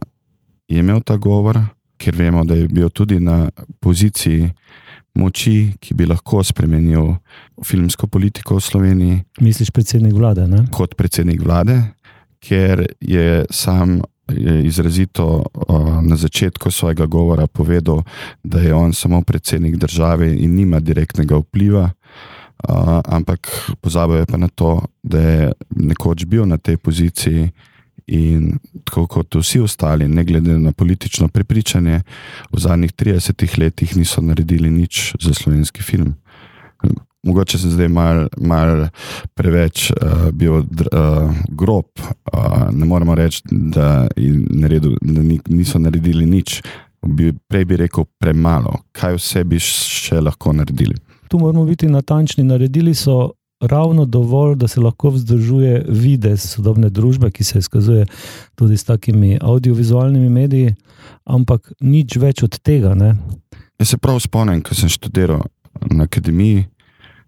je imel ta govor, ker vemo, da je bil tudi na poziciji moči, ki bi lahko spremenil filmsko politiko v Sloveniji. Misliš, predsednik vlade? Ne? Kot predsednik vlade, ker je sam je izrazito uh, na začetku svojega govora povedal, da je on samo predsednik države in nima direktnega vpliva. Uh, ampak pozabil je pa na to, da je nekoč bil na tej poziciji in tako kot vsi ostali, ne glede na politično prepričanje, v zadnjih 30 letih niso naredili nič za slovenski film. Mogoče sem zdaj malo mal preveč uh, bil uh, grob. Uh, ne moremo reči, da, naredil, da niso naredili nič. Bi, prej bi rekel premalo. Kaj vse bi še lahko naredili? Tu moramo biti natančni. Naredili so ravno dovolj, da se lahko vzdržuje videz sodobne družbe, ki se izkazuje tudi s takimi audiovizualnimi mediji, ampak nič več od tega. Ne? Jaz se prav spomnim, ko sem študiral na akademiji,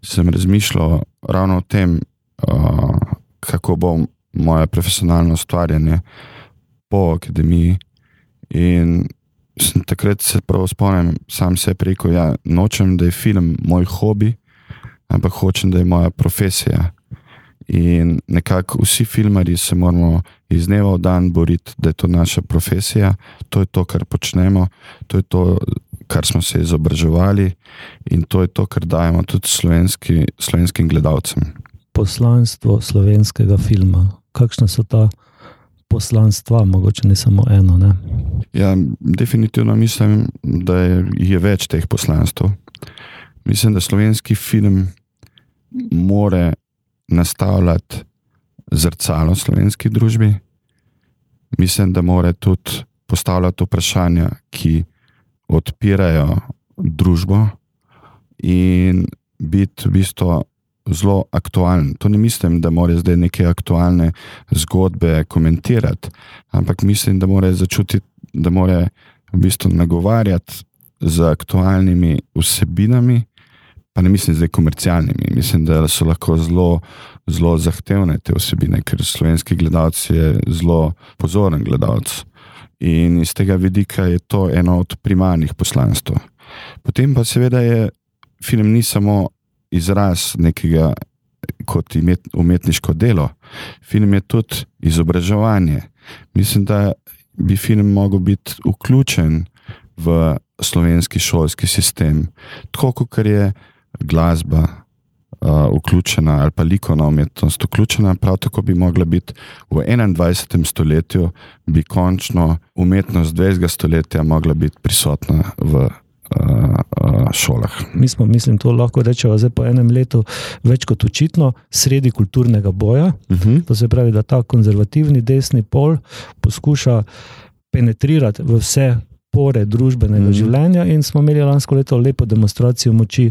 sem razmišljal ravno o tem, uh, kako bo moje profesionalno ustvarjanje po akademiji. In sem takrat se prav spomnim, sam se rekel, da ja, nočem, da je film moj hobi, ampak hočem, da je moja profesija. In nekako vsi filmari se moramo iz dneva v dan boriti, da je to naša profesija, to je to, kar počnemo, to je to, kar smo se izobraževali in to je to, kar dajemo tudi slovenski, slovenskim gledalcem. Poslanstvo slovenskega filma, kakšna so ta poslanstva, mogoče ne samo eno. Ne? Ja, definitivno mislim, da je, je več teh poslanstv. Mislim, da slovenski film more nastavljati zrcalo slovenski družbi. Mislim, da more tudi postavljati vprašanja, ki odpirajo družbo in biti v bistvu zelo aktualen. To ne mislim, da mora zdaj neke aktualne zgodbe komentirati, ampak mislim, da mora začutiti, da mora v bistvu nagovarjati z aktualnimi vsebinami, pa ne mislim zdaj komercialnimi. Mislim, da so lahko zelo, zelo zahtevne te vsebine, ker slovenski gledalec je zelo pozoren gledalec. In iz tega vidika je to eno od primarnih poslanstv. Potem pa seveda je film ni samo izraz nekega kot umetniško delo, film je tudi izobraževanje. Mislim, da bi film lahko biti vključen v slovenski šolski sistem, tako kot je glasba. Uh, vključena ali pa likovna umetnost vključena, prav tako bi mogla biti v 21. stoletju, bi končno umetnost 20. stoletja mogla biti prisotna v šolah. Mi smo, mislim, to lahko rečemo, zdaj po enem letu več kot očitno sredi kulturnega boja. Uh Mhm. -huh. To se pravi, da ta konzervativni desni pol poskuša penetrirati v vse pore družbenega uh Mhm. -huh. življenja, in smo imeli lansko leto lepo demonstracijo moči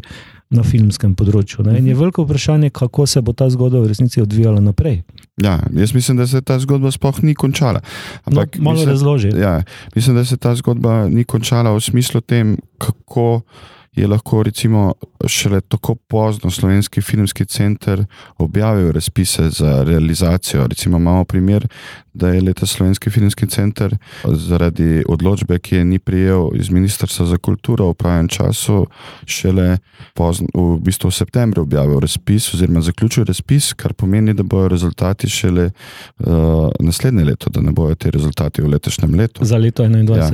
na filmskem področju. Ne? In je veliko vprašanje, kako se bo ta zgodba v resnici odvijala naprej. Ja, jaz mislim, da se ta zgodba sploh ni končala. Ampak, No, malo mislim, razloži. Ja, mislim, da se ta zgodba ni končala v smislu tem, kako je lahko recimo šele tako pozno slovenski filmski center objavil razpise za realizacijo. Recimo imamo primer, da je leta slovenski filmski center zaradi odločbe, ki je ni prijel iz Ministrstva za kulturo v pravem času, šele pozno, v bistvu v septembru objavil razpis oziroma zaključil razpis, kar pomeni, da bojo rezultati šele uh, naslednje leto, da ne bojo ti rezultati v letošnjem letu. Za leto 21. Ja.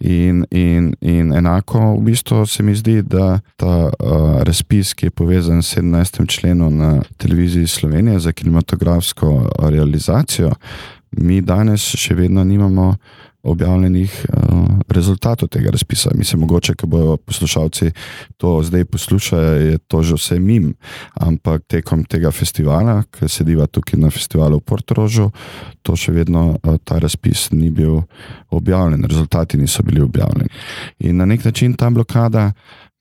In, in, in enako v bistvu se mi zdi, da ta uh, razpis, ki je povezan s 17. členom na televiziji Slovenije za kinematografsko realizacijo, mi danes še vedno nimamo objavljenih uh, rezultatov tega razpisa. Mislim, mogoče, ko bodo poslušalci to zdaj poslušali, je to že vse mim, ampak tekom tega festivala, ki sediva tukaj na festivalu v Portorožu, to še vedno uh, ta razpis ni bil objavljen, rezultati niso bili objavljeni. In na nek način ta blokada.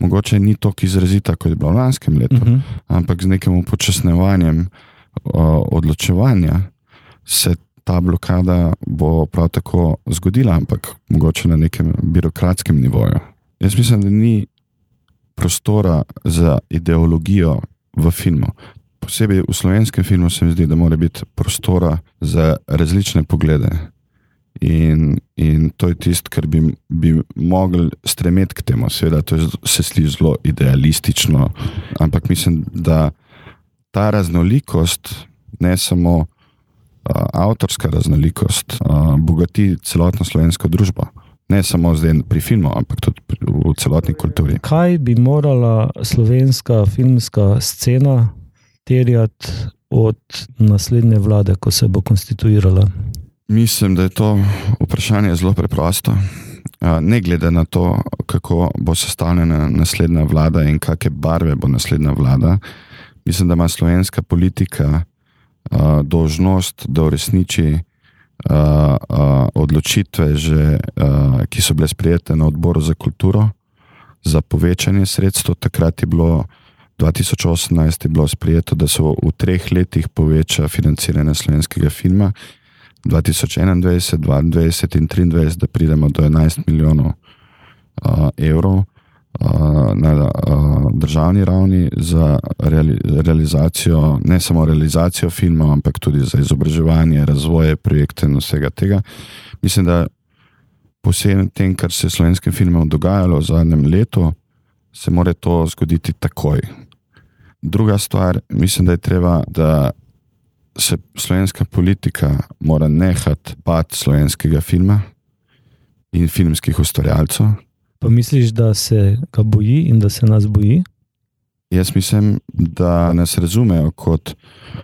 Mogoče ni tako izrazita, kot je bilo v lanskem letu, uh Mhm. -huh. ampak z nekim upočasnevanjem uh, odločevanja se ta blokada bo prav tako zgodila, ampak mogoče na nekem birokratskem nivoju. Jaz mislim, da ni prostora za ideologijo v filmu. Posebej v slovenskem filmu se mi zdi, da mora biti prostora za različne poglede. In, in to je tisto, kar bi, bi mogli stremeti k temu. Seveda, to je, se sliši zelo idealistično, ampak mislim, da ta raznolikost, ne samo avtorska raznolikost, uh, bogati celotno slovensko družbo. Ne samo zdaj pri filmu, ampak tudi v celotni kulturi. Kaj bi morala slovenska filmska scena terjati od naslednje vlade, ko se bo konstituirala? Mislim, da je to vprašanje zelo preprosto. Ne glede na to, kako bo sestavljena naslednja vlada in kakšne barve bo naslednja vlada, mislim, da ima slovenska politika uh, dožnost, da uresniči uh, uh, odločitve, že, uh, ki so bile sprejete na odboru za kulturo, za povečanje sredstev. Takrat je bilo 2018 je bilo sprejeto, da se v treh letih poveča financiranje slovenskega filma, 2021, 2022 in 2023, da pridemo do 11 milijonov uh, evrov na uh, državni ravni za reali realizacijo, ne samo realizacijo filmov, ampak tudi za izobraževanje, razvoj projekte in vsega tega. Mislim, da posebej tem, kar se je slovenskim filmom dogajalo v zadnjem letu, se mora to zgoditi takoj. Druga stvar, mislim, da je treba, da se slovenska politika mora nehati bati slovenskega filma in filmskih ustvarjalcev. Pa misliš, da se ga boji in da se nas boji? Jaz mislim, da nas razumejo kot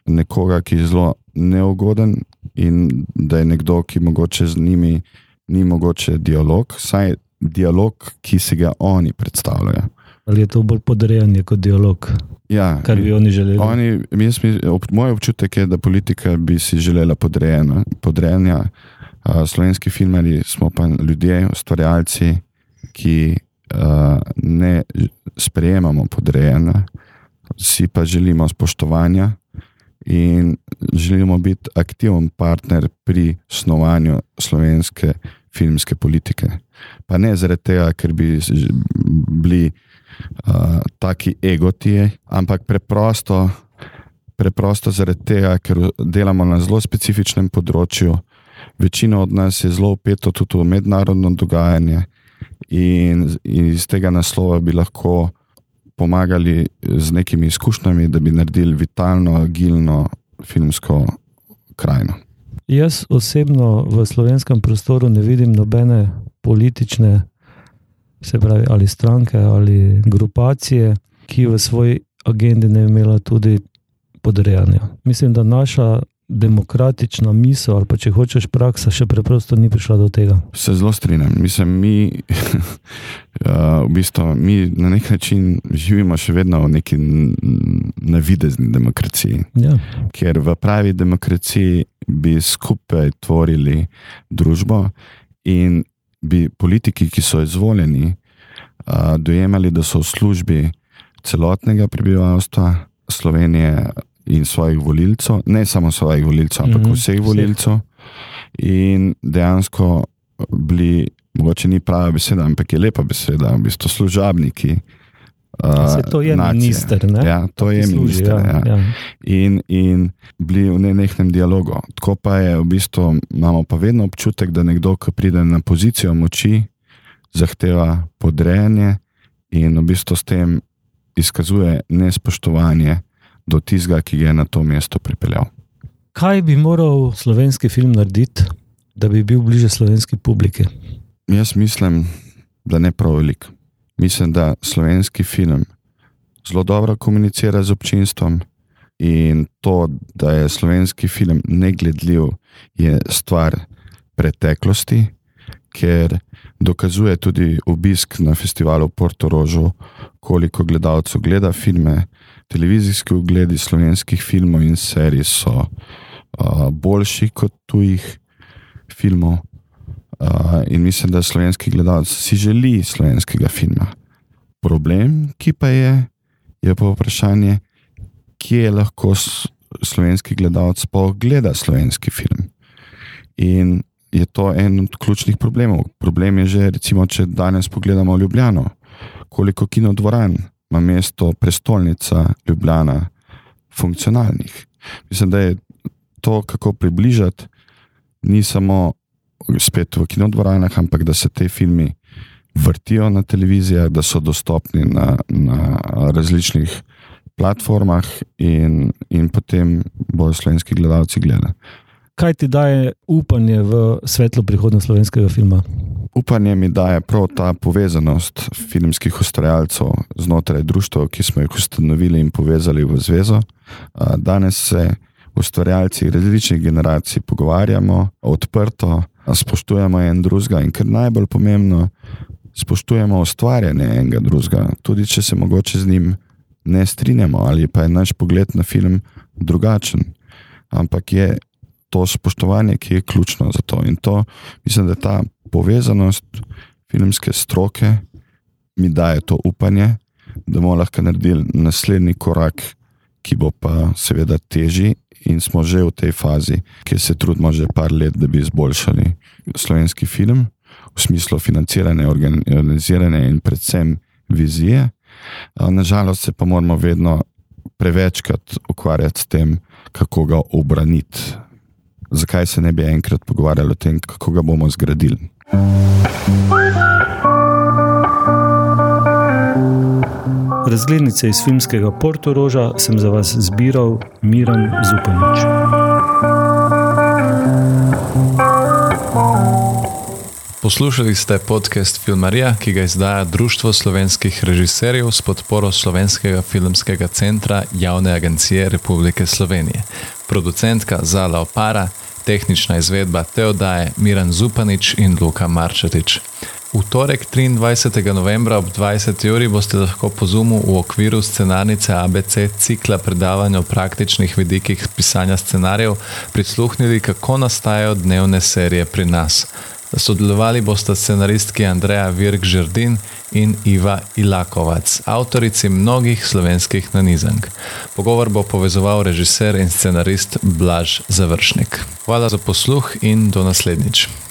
nekoga, ki je zelo neugoden in da je nekdo, ki mogoče z njimi ni mogoče dialog, saj dialog, ki si ga oni predstavljajo. Ali je to bolj podrejanje kot dialog? Ja, kar bi oni želeli. Oni, jaz, ob, moj občutek je, da politika bi si želela podrejanja. Slovenski filmari smo pa ljudje, ustvarjalci, ki uh, ne sprejemamo podrejanja, si pa želimo spoštovanja in želimo biti aktiven partner pri snovanju slovenske filmske politike. Pa ne zaradi tega, ker bi bili uh, taki egoti, ampak preprosto, preprosto zaradi tega, ker delamo na zelo specifičnem področju. Večina od nas je zelo upeto tudi v mednarodno dogajanje, in, iz tega naslova bi lahko pomagali z nekimi izkušnjami, da bi naredili vitalno, agilno filmsko krajino. Jaz osebno v slovenskem prostoru ne vidim nobene politične, se pravi, ali stranke ali grupacije, ki v svoji agendi ne bi imela tudi podrejanja. Mislim, da naša demokratična misel, ali pa če hočeš praksa, še preprosto ni prišla do tega. Se zelo strinjam. Mislim, mi, [LAUGHS] v bistvu, mi na nek način živimo še vedno v neki navidezni demokraciji. Ja. Ker v pravi demokraciji bi skupaj tvorili družbo in bi politiki, ki so izvoljeni, dojemali, da so v službi celotnega prebivalstva Slovenije in svojih volilcev, ne samo svojih volilcev, ampak mm -hmm. vseh volilcev. In dejansko bili, mogoče ni prava beseda, ampak je lepa beseda, v bistvu služabniki. Uh, to je nacije. minister. Ne? Ja, to je služi, minister. Ja, ja. Ja. In, in bili v nenehnem dialogu. Tako pa je, v bistvu, imamo pa vedno občutek, da nekdo, ki pride na pozicijo moči, zahteva podrejanje in v bistvu s tem izkazuje nespoštovanje do tistega, ki je na to mesto pripeljal. Kaj bi moral slovenski film narediti, da bi bil bliže slovenski publiki? Jaz mislim, da ne prav velik. Mislim, da slovenski film zelo dobro komunicira z občinstvom in to, da je slovenski film negledljiv, je stvar preteklosti, ker dokazuje tudi obisk na festivalu Porto Rožo, koliko gledalcev gleda filme, televizijski ogledi slovenskih filmov in serij so uh, boljši kot tujih filmov. Uh, in mislim, da slovenski gledalec si želi slovenskega filma. Problem, ki pa je, je pa vprašanje, kje lahko slovenski gledalec pogleda slovenski film. In je to en od ključnih problemov. Problem je že, recimo, če danes pogledamo Ljubljano, koliko kinodvoran ima mesto prestolnica Ljubljana funkcionalnih. Mislim, da je to, kako približati, ni samo spet v kinodvoranah, ampak da se te filmi vrtijo na televizijah, da so dostopni na, na različnih platformah in, in potem bodo slovenski gledalci gledali. Kaj ti daje upanje v svetlo prihodnost slovenskega filma? Upanje mi daje prav ta povezanost filmskih ustvarjalcev znotraj društva, ki smo jih ustanovili in povezali v zvezo. Danes se ustvarjalci različnih generacij pogovarjamo odprto, spoštujemo en drugega in kar najbolj pomembno, spoštujemo ustvarjanje enega drugega, tudi če se mogoče z njim ne strinjamo ali pa je naš pogled na film drugačen. Ampak je to spoštovanje, ki je ključno za to. In to mislim, da je ta povezanost filmske stroke mi daje to upanje, da bomo lahko naredili naslednji korak, ki bo pa seveda težji. In smo že v tej fazi, kjer se trudimo že par let, da bi izboljšali slovenski film v smislu financiranja, organiziranja in predvsem vizije. Nažalost se pa moramo vedno prevečkrat ukvarjati s tem, kako ga obraniti. Zakaj se ne bi enkrat pogovarjali o tem, kako ga bomo zgradili? Razglednice iz filmskega Portoroža sem za vas zbiral Miran Zupanič. Poslušali ste podcast Filmarija, ki ga izdaja Društvo slovenskih režiserjev s podporo Slovenskega filmskega centra Javne agencije Republike Slovenije. Producentka Zala Opara, tehnična izvedba Teodaje Miran Zupanič in Luka Marčetič. V torek 23. novembra ob 20. uri boste lahko po Zoomu v okviru scenarnice ABC cikla predavanja o praktičnih vidikih pisanja scenarijev prisluhnili, kako nastajajo dnevne serije pri nas. Sodelovali bosta scenaristki Andreja Virk Žrdin in Iva Ilakovac, avtorici mnogih slovenskih nanizank. Pogovor bo povezoval režiser in scenarist Blaž Završnik. Hvala za posluh in do naslednjič.